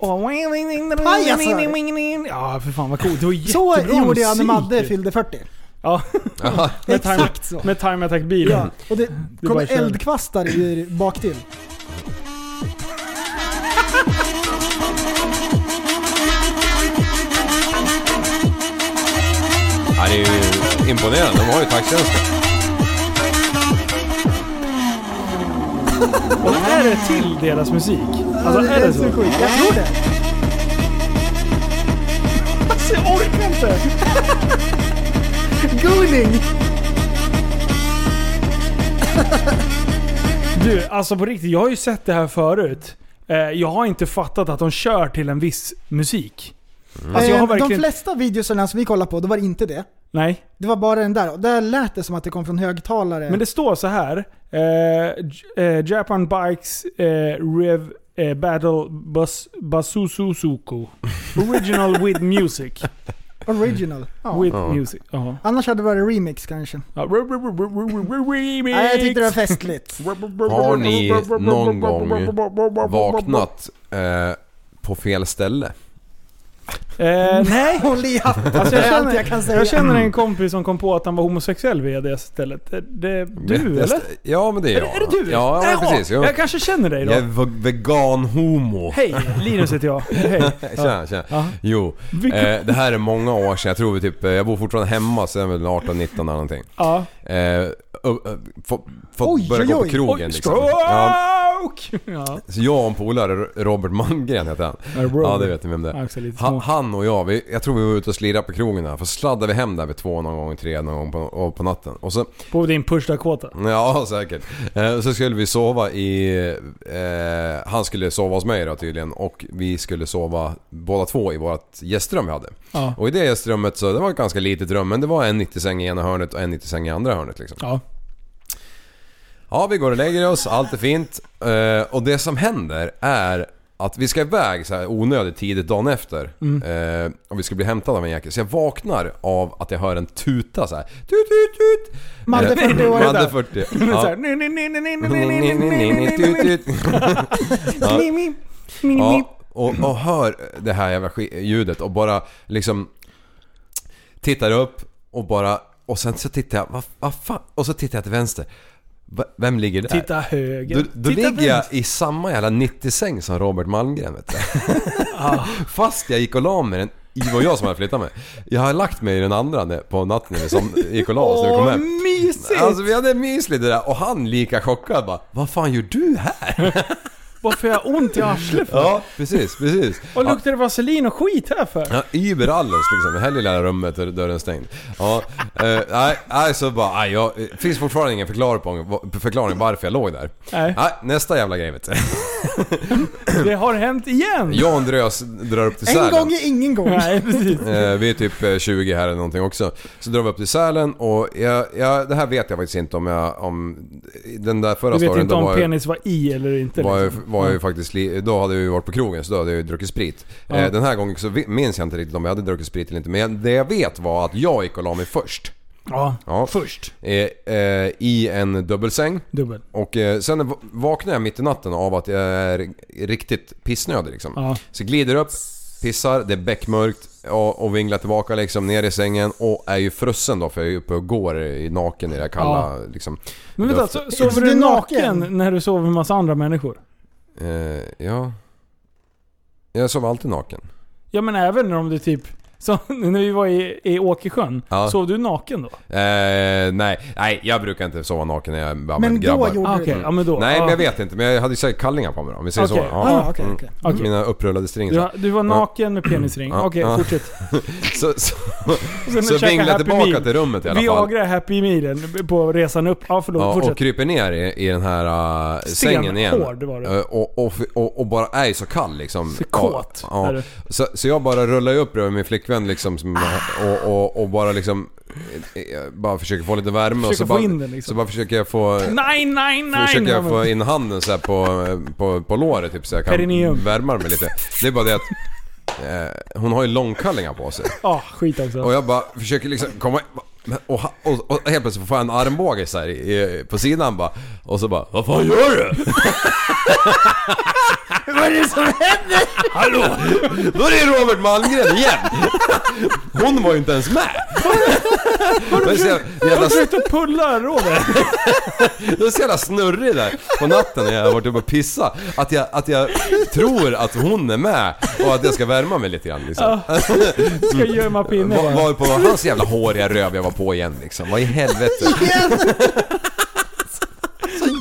Pajaser! Ja, för fan vad coolt. Det var Så jättebra gjorde jag när. Madde fyllde 40. Ja, med time, Exakt så. med time attack-bilen. Ja, och det kommer kör. eldkvastar i bak till. Ja, det är ju imponerande. De har ju taxitjänster. Och är det till deras musik? Alltså är det så? Jag tror det. Alltså, jag orkar inte! Gooning! Du, alltså på riktigt, jag har ju sett det här förut. Eh, Jag har inte fattat att de kör till en viss musik. Alltså jag har Eh, De verkligen... flesta videosarna som vi kollade på, då var det inte det. Nej. Det var bara den där. Och där lät det som att det kom från högtalare. Men det står så här. Eh, eh, Japan Bikes eh, Rev eh, Battle Bus Basusuzuku. Original with music. Original. Ja. With Ja. music. Ja. Annars hade det varit remix kanske. Ja, remix. Nej, jag tyckte det var festligt. Har ni någon gång vaknat eh, på fel ställe? Eh, nej. I hatten. Alltså jag, är känner, jag kan säga. jag känner en kompis som kom på att han var homosexuell via det stället. Det, det, du eller? Ja, men det är Är, jag. det- är det du? Ja, ja precis. Jag, Jag kanske känner dig då. jag är ve- vegan-homo. Hej, Linus heter jag. Hej. Tjena, tjena. Jo, eh, det här är många år sedan. Jag tror vi typ, jag bor fortfarande hemma så jag är väl 18-19 eller någonting. Ja. Eh, eh, få- Fått börja gå på krogen liksom. Ja, stroke! Ja. så jag och en polare, Robert Malmgren heter han. Ja, det vet ni vem det är. Han, och jag, vi, jag tror vi var ute och slirade på krogen där. För sladdade vi hem där vid två någon gång, tre någon gång på, på natten. Och så, På din push Dakota. ja säkert. Eh, så skulle vi sova i... Eh, han skulle sova hos mig då tydligen. Och vi skulle sova båda två i vårt gästrum vi hade. Ja. Och i det gästrummet så, det var ett ganska litet rum men det var en 90-säng i ena hörnet och en 90-säng i andra hörnet liksom. Ja. Ja, vi går och lägger oss, allt är fint. Eh, och det som händer är att vi ska iväg så här onödigt tidigt dagen efter. Mm. Eh, och vi ska bli hämtade av en jäkel. Så jag vaknar av att jag hör en tuta så här. Tut, tut, tut! Madde 40 år Madde 40. Ja. Ja och, och hör det här jävla ljudet och bara liksom tittar upp och bara och sen så tittar jag, vad, vad fan? Och så tittar jag till vänster. Vem ligger där? Titta höger. Då, då Titta ligger jag vänster. i samma jävla 90-säng som Robert Malmgren vet du. Fast jag gick och la mig den, det var jag som hade flyttat mig. Jag har lagt mig i den andra på natten som gick och la oss när vi kom Åh, hem. mysigt! Alltså vi hade mys lite där och han lika chockad bara Vad fan gör du här? Varför har jag ont i arslet för? Ja precis, precis. Vad luktar det vaselin och skit här för? Ja, über alles liksom. Det här lilla rummet och dörren stängd. Ja, eh, nej, nej, så bara, nej, jag, det finns fortfarande ingen förklaring, på, förklaring varför jag låg där. Nej, Nej, nästa jävla grej vet du. det har hänt igen! Jan Drös drar upp till En Sälen. gång är ingen gång. Nej, precis. Eh, vi är typ eh, 20 här eller någonting också. Så drar vi upp till Sälen och jag, jag, det här vet jag faktiskt inte om jag... Om, den där förra Du vet storyn, inte om var, penis var i eller inte var, liksom. Var jag ju faktiskt... Då hade jag ju varit på krogen så då hade jag ju druckit sprit. Ja. Eh, den här gången så vi- minns jag inte riktigt om jag hade druckit sprit eller inte. Men det jag vet var att jag gick och la mig först. Ja, Ja. först. Eh, eh, I en dubbelsäng. Dubbel. Och eh, sen va- vaknar jag mitt i natten av att jag är riktigt pissnödig liksom. Ja. Så glider upp, pissar, det är beckmörkt och, och vinglar tillbaka liksom ner i sängen och är ju frusen då för jag är uppe och går i naken i det här kalla liksom. Men vänta, Doften. så, sover du naken naken? när du sover med massa andra människor? Eh, ja. Jag sov alltid naken. Ja men även om du typ... Så när vi var i, i Åkersjön, Ja. sov du naken då? Eh, nej, nej jag brukar inte sova naken när jag bara Men då gjorde Ah, du Okej, det. ja men då. Nej ja. men jag vet inte, men jag hade ju säkert kallingar på mig då, om vi säger Okej. så. Ah, okej, Mm. okej. Okej. Mina upprullade stringar. Du, var- du var naken med penisring. Ja, Okej, ja. fortsätt. Så, så, Och sen så käka vinglar jag Happy tillbaka Meal. till rummet i alla fall. Viagra Happy Mealen på resan upp. Ja förlåt, Ja, fortsätt. och kryper ner i, i den här uh, sängen igen. Stenhård var det. Eh, Och, och, och, och bara är så kall liksom. Så kåt Ja, är ja. du. Så, så jag bara rullar ju upp bredvid min flickvän liksom. Som, och, och, och bara liksom... eh, Bara försöker få lite värme. och så få bara, in den, liksom. Så bara försöker jag få... Nej, nej, nej! Försöker jag få in handen så på, på, på låret typ så jag kan Perineum. värma mig lite. Det är bara det att eh, hon har ju långkallingar på sig. Ja, skit också. Och jag bara försöker liksom komma... Och, ha- och, och helt plötsligt får jag en armbåge så här i, på sidan bara. Och så bara Vad fan gör du? Vad är det som händer? Hallå! Då är det Robert Malmgren igen! Hon var ju inte ens med! Jävla, Jag jävla, försökte pulla Robert. det är så jävla snurrig där på natten när jag har varit uppe och pissat. Att jag, att jag tror att hon är med och att jag ska värma mig lite grann liksom. Ska gömma pinne Var, var på hans jävla håriga röv jag var på igen liksom. Vad i helvete?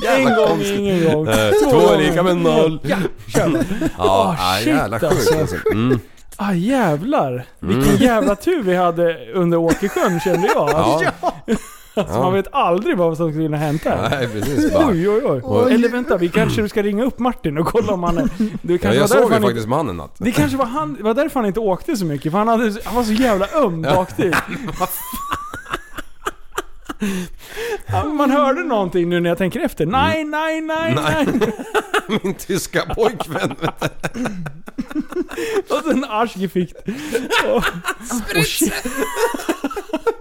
En gång, ingen gång. Eh, Två är lika med noll. Ja, kör. Ja, Åh, ah, shit, jävla sjukt alltså. alltså. Mm. Ah jävlar. Vilken jävla tur vi hade under Åkersjön kände jag. Ja, Alltså, Man vet aldrig vad som skulle kunna hända här. nej precis. Bara. Oj, oj, oj. Oj. Eller vänta, vi kanske ska ringa upp Martin och kolla om han är... Det Ja, kanske jag var såg ju han faktiskt inte, mannen natt. Det kanske var, han, var därför han inte åkte så mycket, för han, hade, han var så jävla öm bak till. Ja, Man hörde någonting nu när jag tänker efter. Nej, nej, nej, nej. Nej. Min tyska pojkvän. Och sen Arschgeficht. Och, och shit.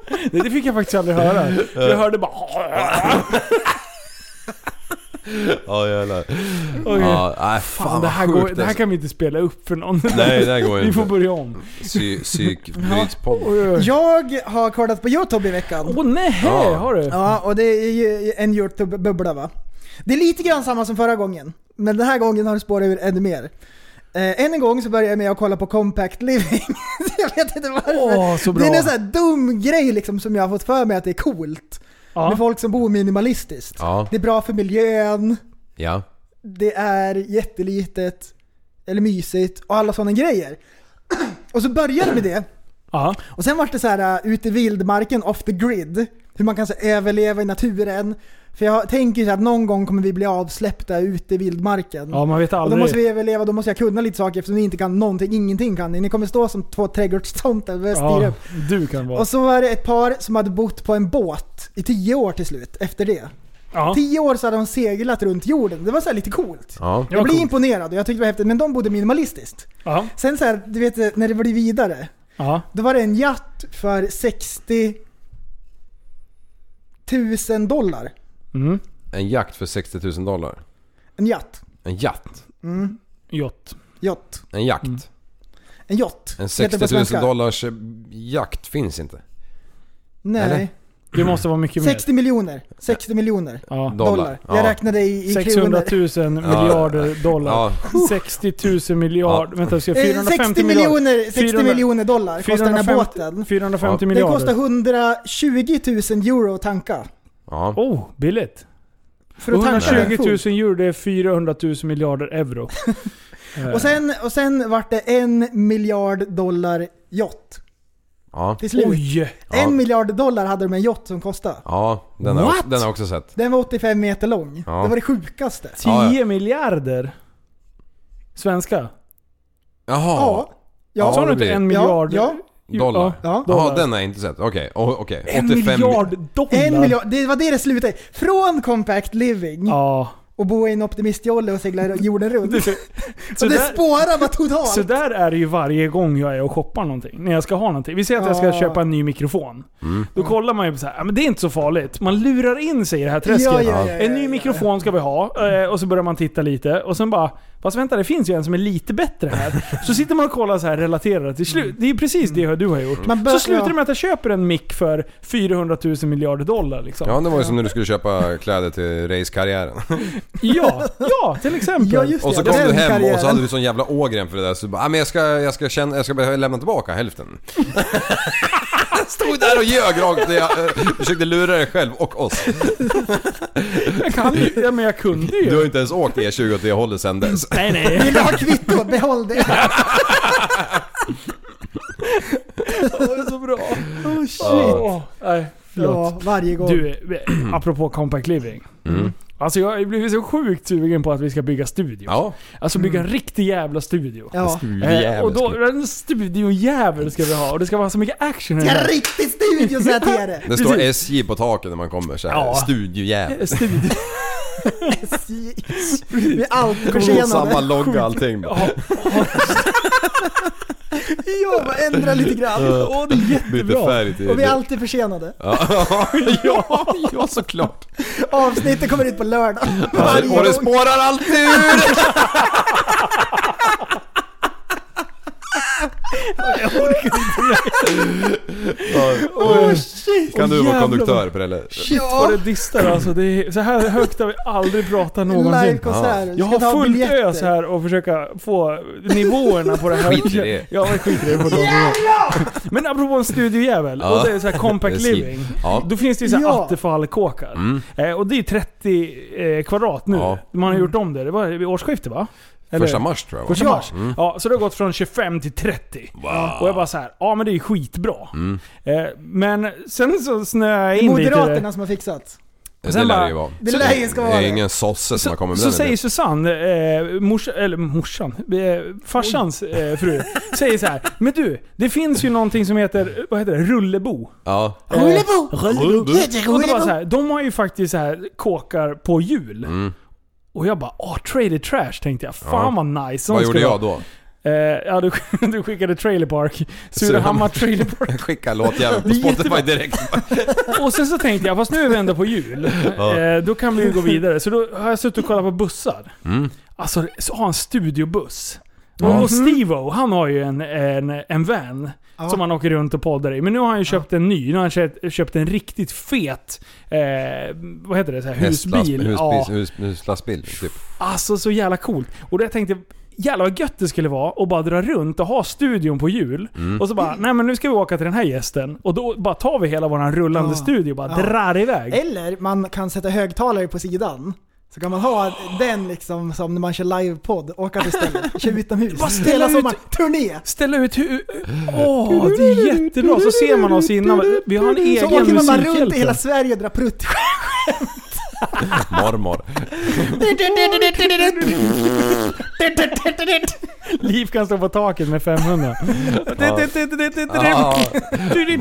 Nej, det fick jag faktiskt aldrig höra. Jag hörde bara... Ja jävlar. Okej. Ja, nej, fan, Fan, det här, går, det här alltså. kan vi inte spela upp för någon. Nej, det här går Vi får inte. börja om. Psy, Psykbrytspodd. Oj, oj. Jag har kollat på Youtube i veckan. Åh nej, Ja. har du? Ja, och det är ju en Youtube-bubbla va. Det är lite grann samma som förra gången. Men den här gången har det spårat ur ännu mer. Eh, än en gång så börjar jag med att kolla på Compact Living. jag vet inte varför. Åh, så bra. Det är en sån här dum grej liksom som jag har fått för mig att det är coolt. Med Ja. folk som bor minimalistiskt. Ja, Det är bra för miljön, ja. det är jättelitet, eller mysigt och alla sådana grejer. Och så började med det. Ja. Och sen var det så här uh, ute i vildmarken, off the grid. Hur man kan så, överleva i naturen. För jag tänker så att någon gång kommer vi bli avsläppta ute i vildmarken. ja, man vet och då aldrig. måste vi överleva, då måste jag kunna lite saker eftersom ni inte kan någonting, ingenting kan ni. Ni kommer stå som två trädgårdstomtar och börja styra ja, upp. du kan vara. Och så var det ett par som hade bott på en båt i tio år till slut, efter det. Ja. Tio år så hade de seglat runt jorden. Det var så här lite coolt. Ja. Ja, Jag blev coolt. imponerad och jag tyckte det var häftigt, men de bodde minimalistiskt. Ja. Sen så här, du vet när det blir vidare. Ja. Då var det en yacht för 60 000 dollar. Mm. En jakt för 60 000 dollar. En yacht. En jatt. Jott. Yacht. En jakt. Mm. En yacht. En heter det 60 på 000 svenska. dollars eh, jakt finns inte. Nej. Eller? Det måste vara mycket mer. 60 miljoner. 60 miljoner Ja. Dollar. dollar. Jag Ja. räknade i, i 600 kronor. 000 miljarder dollar. Ja. 60 000 miljarder. Vänta, ska jag Eh, 450 60 miljarder. miljoner, 60 400 miljoner dollar kostar den här 450 båten. 450 Den miljarder. kostar 120 000 euro att tanka. Ja. Oh, billigt. För att tanka den 120 000 full. euro, det är 400 000 miljarder euro. Eh, Och sen, och sen vart det en miljard dollar yacht. Ja. Till slut. Oj! Ja. En miljard dollar hade de en yacht som kostade. Ja, den har, What? den har jag också sett. Den var 85 meter lång. Ja. Det var det sjukaste. 10 Ja, ja. miljarder. Svenska. Jaha. Ja. Ja. Sa du inte en miljard? Ja, Dollar. Ja. ja. Dollar. den har jag inte sett. Okej, o- okej. En 85 miljard dollar? En miljard, det var det det slutade i. Från compact living Ja. och bo i en optimistjolle och segla jorden runt. Så, Så det där, spårar bara totalt. så där är det ju varje gång jag är och shoppar någonting. När jag ska ha någonting. Vi säger att jag ska Ja. köpa en ny mikrofon. Mm. Då kollar man ju på så här, ja, men det är inte så farligt. Man lurar in sig i det här träsket. Ja, ja, ja, ja, en ny ja. mikrofon ska vi ha. eh, Och så börjar man titta lite. Och sen bara, fast vänta det finns ju en som är lite bättre här. Så sitter man och kollar så här relaterat till slut. Det är ju precis det du har gjort. Man bör- Så slutar det med att jag köper en mick för 400 000 miljarder dollar liksom. Ja, det var ju som när du skulle köpa kläder till racekarriären. Ja, ja till exempel. Ja, just Och så kom du hem och så hade du sån jävla ågren för det där så du bara, ah, men jag ska, jag ska känna, jag ska lämna tillbaka hälften. Stod där och ljög rakt jag eh, försökte lura dig själv och oss. Jag kan ju, ja men jag kunde ju. Du har inte ens åkt E20 åt det hållet sen dess. Nej nej. Vill du ha kvitto? Behåll det. Det är så bra. Oh shit. Åh, nej, förlåt. Ja, varje gång. Du, eh, apropå compact living. Mm. Alltså jag har blivit så sjukt sugen på att vi ska bygga studio. Ja. Alltså bygga en riktig jävla studio. Ja. Eh, och då, en studiojävel ska vi ha och det ska vara så mycket action i Ska här. riktigt studio säger jag till er. Det står Precis. SJ på taket när man kommer såhär, Ja. studiojävel. Studio. SJ. Vi är alltid Samma försenade. logga allting. bara. Ja, bara ändra lite grann. Åh, det är jättebra. till... Och vi är alltid försenade. ja, ja, såklart. Avsnittet kommer ut på lördag. Varje och det gång. spårar alltid ur! Åh shit. Kan du vara konduktör på det eller? Shit vad det distar alltså. Det är, så här högt har vi aldrig pratat någonsin. Livekonsert. Jag har fullt ös här och försöka få nivåerna på det här. Skit i det. Ja, men skit i det. På de Men apropå en studiojävel Ja. och det är så här compact living. Ja. Då finns det ju så här Ja. Attefall-kåkar. Mm. Eh, och det är 30 eh, kvadrat nu. Ja. Man har gjort om det. Det var vid årsskiftet va? Eller? Första mars tror jag Första va? mars. Ja, så det har gått från 25 till 30. Och jag bara så här, ja men det är skitbra. Mm. Eh, men sen så snöade jag in lite det. Moderaterna som har fixat. Det Sen lär bara- det ju vara. Det lär ju ska Det vara är det. ingen sosse som har kommit med Så den säger. Susanne, eh, morsa, eller morsan, eh, farsans eh, fru, säger så här. Men du, det finns ju någonting som heter, vad heter det, rullebo. Ja. Eh, Rullebo! Rullebo. Och det var så Rullebo. här, de har ju faktiskt så här kåkar på hjul. Mm. Och jag bara, åh, traded trash tänkte jag. Fan vad nice. Sån Vad gjorde jag då? Eh, ja, du, du skickade Trailer Park. Surahammar Trailer Park. Jag skickar låtjäveln på Spotify direkt. Och sen så tänkte jag, fast nu är vi ändå på jul. Ja. Eh, då kan vi ju gå vidare. Så då har jag suttit och kollat på bussar. Mm. Alltså, så har en studiobuss. Ja. Och Steve-O, han har ju en, en, en van. Ja. Som han åker runt och poddar i. Men nu har han ju köpt en ny. Nu har han köpt, köpt en riktigt fet, eh, vad heter det? Så här, husbil. Husbil, Ja. hus, huslastbil typ. Alltså så jävla coolt. Och då jag tänkte Jävlar vad gött det skulle vara att bara dra runt och ha studion på hjul. Mm. Och så bara, nej men nu ska vi åka till den här gästen. Och då bara tar vi hela våran rullande Ja. studio och bara Ja. drar iväg. Eller man kan sätta högtalare på sidan. Så kan man ha den liksom som när man kör livepodd, åka till stället, köra utomhus. Bara ställa turné! Ställa ut hu- Åh, det är jättebra. Så ser man oss innan. Vi har en Så egen åker man runt i hela Sverige och drar prutt Mormor. Liv kan stå på taket med 500. Ja,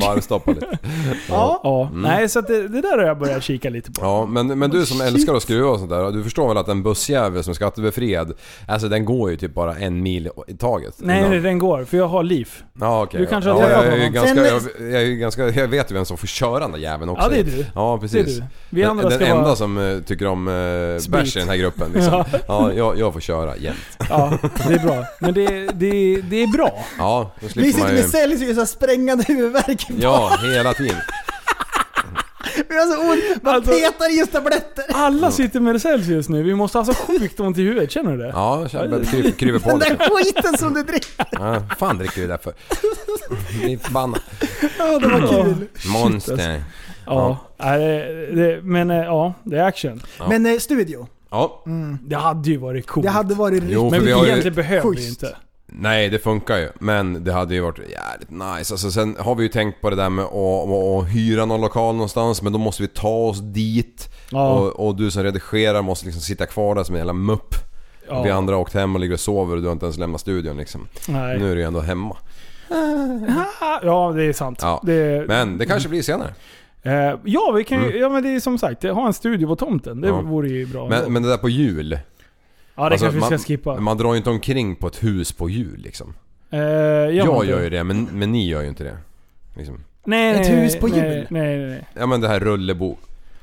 Varvstoppa lite. Ja. Ja, nej så att det, det där har jag börjat kika lite på. Ja, men, men du som älskar att skruva och sånt där, du förstår väl att en bussjävel som är skattebefriad, alltså den går ju typ bara en mil i taget. Nej, Innan- nej, den går. För jag har liv. Ja, okej. Du kanske ja, har ja, träffat jag, är ju honom. ganska, jag, jag, är ju ganska, jag vet ju vem som får köra den där jäveln också. Ja, det är du. Ja, Det är precis. du. Vi Den, andra den ska enda vara... som eh, tycker om uh, Sprit. bärs i den här gruppen liksom. Ja, jag, jag får köra jämt. Ja, det är bra. Men det, det, det är bra. Ja, då Vi sitter man med ju... Celsius och här sprängande huvudvärk. Ja, hela tiden. Vi har så ont, man Alltså- petar i just tabletter. Alla sitter med Celsius nu. Vi måste ha så sjukt ont i huvudet. Känner du det? Ja, jag känner- kryper, kryper på Den där skiten som du dricker. Ja, fan dricker du det där för? Blir förbannad. Ja, det var kul. Monster. Ja. Nej, det, det, men eh, ja, det är action. Ja. Men eh, studio. Ja, Det hade ju varit coolt. Det hade varit Jo, riktigt... för men vi har ju- egentligen behöver vi Schysst. inte. Nej, det funkar ju. Men det hade ju varit jävligt nice. Alltså, sen har vi ju tänkt på det där med att, att, att hyra någon lokal någonstans, men då måste vi ta oss dit. Ja. Och, och du som redigerar måste liksom sitta kvar där som en jävla mupp. Ja. Vi andra har åkt hem och ligger och sover och du har inte ens lämnat studion liksom. Nej. Nu är du ju ändå hemma. Ja, det är sant. Ja. Det, Men det kanske blir senare. Eh, ja, vi kan ju, ja, men det är som sagt, ha en studio på tomten. Det Ja. vore ju bra. Men, men det där på jul. ja, det alltså, kanske vi ska man- skippa. Man drar ju inte omkring på ett hus på jul liksom. Eh, gör man Jag inte? gör ju det, men, men ni gör ju inte det. Liksom. Nej, Ett nej, hus på nej, jul? Nej, nej, nej. Ja men det här rullebo.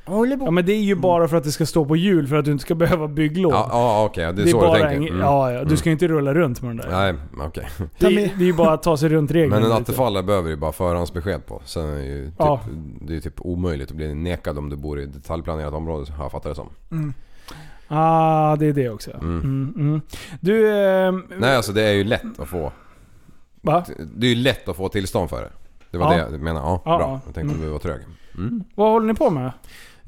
Ja men det är ju bara för att det ska stå på jul för att du inte ska behöva bygglov. Ja, ja okej, det är det är så bara du tänker. Mm. ja, ja, du Mm. ska ju inte rulla runt med den där. Nej, okej. Det, är- det är ju bara att ta sig runt reglerna Men en lite. attefallare behöver ju bara förhandsbesked på. Sen är det ju typ, Ja. det är ju typ omöjligt att bli nekad om du bor i ett detaljplanerat område, har jag fattat det som. Ah, det är det också. Mm. Mm, mm. Du, ehm, Nej alltså det är ju lätt att få. va? Det är ju lätt att få tillstånd för det. Det var Ja. det jag menade. Ja, Ja, bra. ja. Jag tänkte att du var trög. Mm. Vad håller ni på med?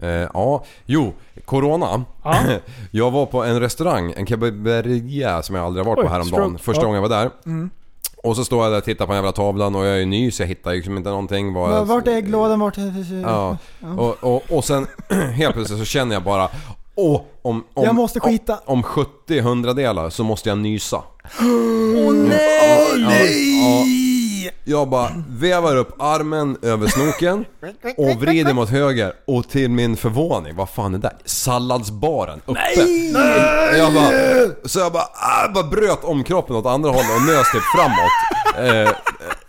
Eh, ja, jo. Corona. Ja. Jag var på en restaurang, en kebaberia som jag aldrig varit Oj, på häromdagen. stroke. Första Ja. gången jag var där. Och så står jag där och tittar på den jävla tavlan och jag är ju ny så jag hittar ju liksom inte någonting. Jag- Vart är ägglådan? Vart är... Ja. Och, och, och sen helt plötsligt så känner jag bara Åh, om, om, Jag måste skita. Om, om 70 hundradelar så måste jag nysa. Åh nej! Ja, jag bara vevar upp armen över snoken och vrider mot höger och till min förvåning, vad fan är det där? Salladsbaren uppe. Nej! Jag bara, så jag bara, ah, bara bröt om kroppen åt andra hållet och nös typ framåt. Eh,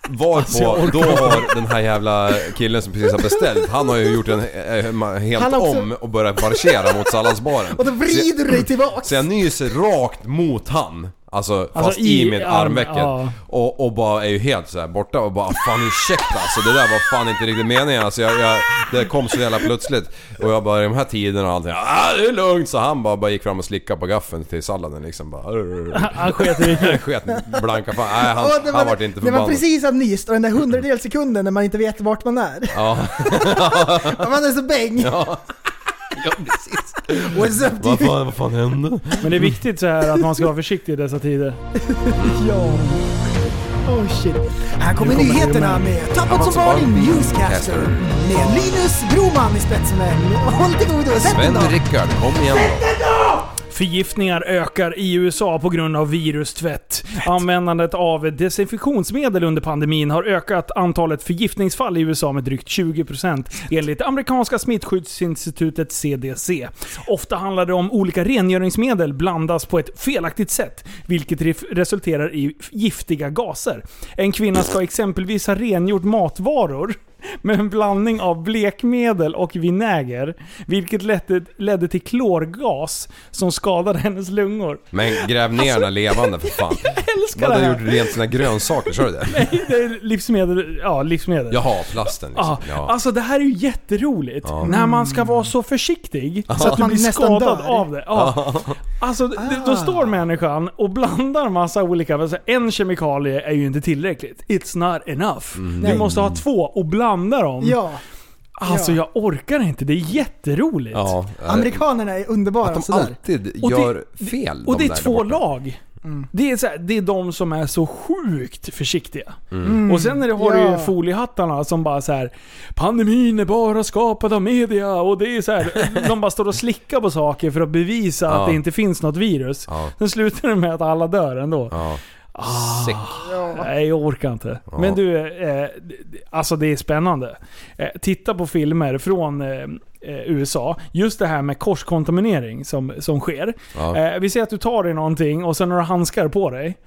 varpå då har den här jävla killen som precis har beställt, han har ju gjort en eh, helt Han har också- om och börjat marschera mot salladsbaren. Och då vrider du dig tillbaks. Så jag nyser rakt mot han. Alltså, fast i i, mitt arm- armvecket. ja. Och, och bara är ju helt så här borta och bara fan ursäkta alltså det där var fan inte riktigt meningen alltså jag, jag, Det kom så jävla plötsligt. Och jag bara i de här tiderna och allting, ah det är lugnt så han bara, bara gick fram och slickade på gaffeln till salladen liksom bara Han sket i det. Sket blanka fan, nej han, det han vart inte Det var förbannad. precis att nyst och den där hundradels sekunden när man inte vet vart man är. Ja, Man är så bäng. ja. ja precis. What's up Vad fan, vad fan hände? Men det är viktigt så här att man ska vara försiktig i dessa tider. Ja. Oh shit. Här kommer Nu kommer nyheterna det med Tappat som barn Newscaster. Med Linus Broman i spetsen. Håll till godo. Då. Sven-Rickard, kom igen då. Förgiftningar ökar i USA på grund av virustvätt. Användandet av desinfektionsmedel under pandemin har ökat antalet förgiftningsfall i USA med drygt 20% enligt amerikanska smittskyddsinstitutet CDC. Ofta handlar det om olika rengöringsmedel blandas på ett felaktigt sätt, vilket resulterar i giftiga gaser. En kvinna ska exempelvis ha rengjort matvaror med en blandning av blekmedel och vinäger, vilket ledde, ledde till klorgas som skadade hennes lungor. Men gräv ner den här levande för fan. älskar Vad det här. gjort rent sina grönsaker, sa du det? Nej, det är livsmedel. Ja, livsmedel. Jaha, plasten liksom. Ja, Ja. Alltså det här är ju jätteroligt. När man ska vara så försiktig så att du Man blir skadad dör. av det. Ja. Alltså d- då Ah. står människan och blandar massa olika... Alltså, en kemikalie är ju inte tillräckligt. It's not enough. Du Nej. måste ha två och blanda dem. Ja. Alltså Ja. jag orkar inte. Det är jätteroligt. Ja, Amerikanerna är underbara Att de sådär. alltid Och det- gör fel Och de det är två lag. Det, är så här, det är de som är så sjukt försiktiga. Mm. Och sen är det, har du ju Ja. foliehattarna som bara så här. Pandemin är bara skapad av media och det är så här. De bara står och slickar på saker för att bevisa Ja. att det inte finns något virus. Ja. Sen slutar det med att alla dör ändå. Ja. Ah. Nej, jag orkar inte. Ja. Men du, eh, alltså det är spännande. Eh, titta på filmer från eh, eh, USA. Just det här med korskontaminering som, som sker. Ja. Eh, vi ser att du tar dig någonting och sen har du handskar på dig.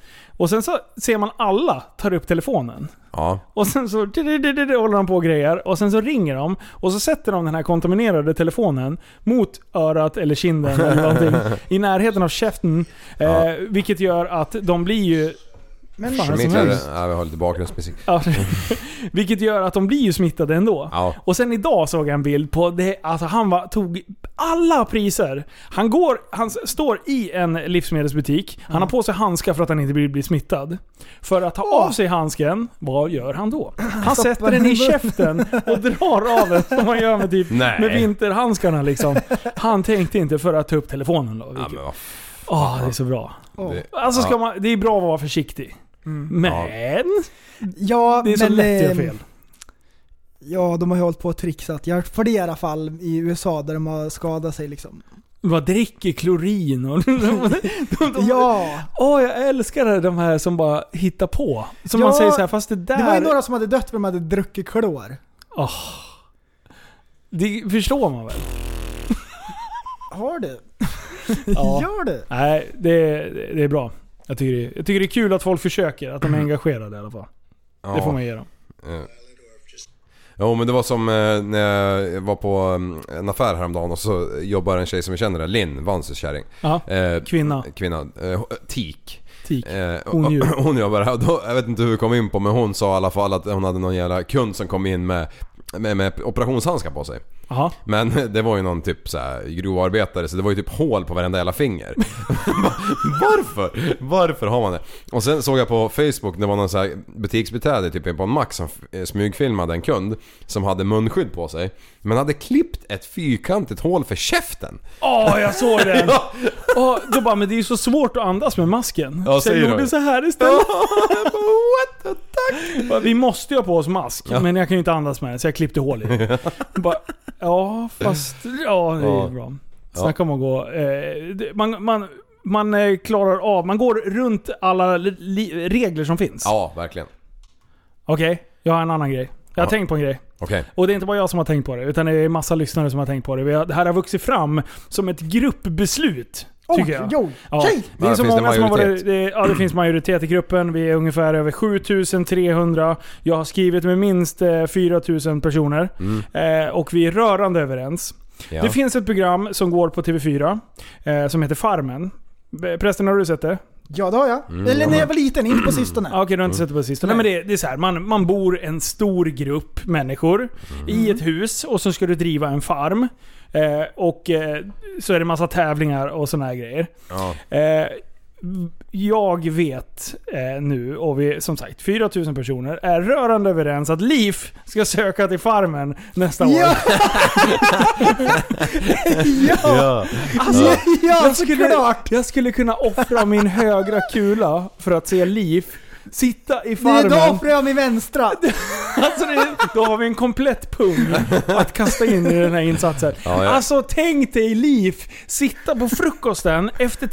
Och sen så ser man alla tar upp telefonen. Ja. Och sen så håller de på och grejer. Och sen så ringer de. Och så sätter de den här kontaminerade telefonen mot örat eller kinden eller någonting. I närheten av käften. Eh, Ja. vilket gör att de blir ju... Men Fan, som helst. Ja, vi har lite bakgrundsmusik. Ja, vilket gör att de blir ju smittade ändå. Ja. Och sen idag såg jag en bild på det, alltså han var, tog alla priser. Han går, han står i en livsmedelsbutik, han har på sig handskar för att han inte vill bli smittad. För att ta av sig handsken, vad gör han då? Han sätter den i käften och drar av den som man gör med, typ, Nej. med vinterhandskarna liksom. Han tänkte inte för att ta upp telefonen då. Ja, vilket- vad Åh, det är så bra. det, Alltså ska man, det är bra att vara försiktig. Men, Ja, det är så men, lätt att göra eh, fel. Ja, de har ju hållit på och trixat. Jag för det i alla fall i USA där de har skadat sig liksom. Vad dricker klorin och... de, de, de, Ja! Åh, jag älskar de här som bara hittar på. Som Ja, man säger så här, fast det där... Det var ju några som hade dött för de hade druckit klor. Åh. det förstår man väl? Har du? Ja. Gör du? Nej, det, det är bra. Jag tycker, det, jag tycker det är kul att folk försöker, att de är engagerade i alla fall. Det Ja. får man ge dem. Eh. Jo men det var som eh, när jag var på mm, en affär häromdagen och så jobbar en tjej som vi känner där, Linn, Vanses kärring. Ja, Eh, kvinna, Kvinna. Eh, tik. tik. Eh, Hondjur. hon jobbar här då, jag vet inte hur vi kom in på men hon sa i alla fall att hon hade någon jävla kund som kom in med, med, med operationshandskar på sig. Jaha. Men det var ju någon typ såhär grovarbetare så det var ju typ hål på varenda jävla finger. Varför? Varför har man det? Och sen såg jag på Facebook, det var någon så här butiksbiträde typ på en mack som f- smygfilmade en kund som hade munskydd på sig. Men hade klippt ett fyrkantigt hål för käften. Åh, jag såg den! Ja, Åh, då bara, men det är ju så svårt att andas med masken. Ja, så jag gjorde så här istället. What the tack? Vi måste ju ha på oss mask, Ja. men jag kan ju inte andas med den så jag klippte hål i den. Ja, fast... Ja, det är bra. Snacka om att gå... Eh, man, man, man eh, klarar av... Man går runt alla li, regler som finns. Ja, verkligen. Okej, jag har en annan grej. Jag har Ja. tänkt på en grej. Okej. Och det är inte bara jag som har tänkt på det, utan det är massa lyssnare som har tänkt på det. Vi har, det här har vuxit fram som ett gruppbeslut, tycker jag. jo, Ja. Det är så finns det många som har varit, majoritet? det, ja, det finns majoritet i gruppen. Vi är ungefär över 7300. Jag har skrivit med minst eh, 4000 personer. Eh, och vi är rörande överens. Ja. Det finns ett program som går på TV4 eh, som heter Farmen. Prästen, har du sett det? Ja det har jag. Mm. Eller när jag var liten, inte på sistone. Okej, du har inte sett det på sistone. Nej, men det, det är så här, man, man bor en stor grupp människor i ett hus och så ska du driva en farm. Eh, och eh, så är det massa tävlingar och såna här grejer. Ja. Eh, jag vet eh, nu, och vi som sagt 4000 personer, är rörande överens att Liv ska söka till farmen nästa år. Ja! ja! Ja. Alltså, Ja, jag, skulle, jag skulle kunna offra min högra kula för att se Liv sitta i farmen. då offrar jag min vänstra. Alltså det, då har vi en komplett pung att kasta in i den här insatsen. Ja, ja. Alltså tänk dig Liv sitta på frukosten efter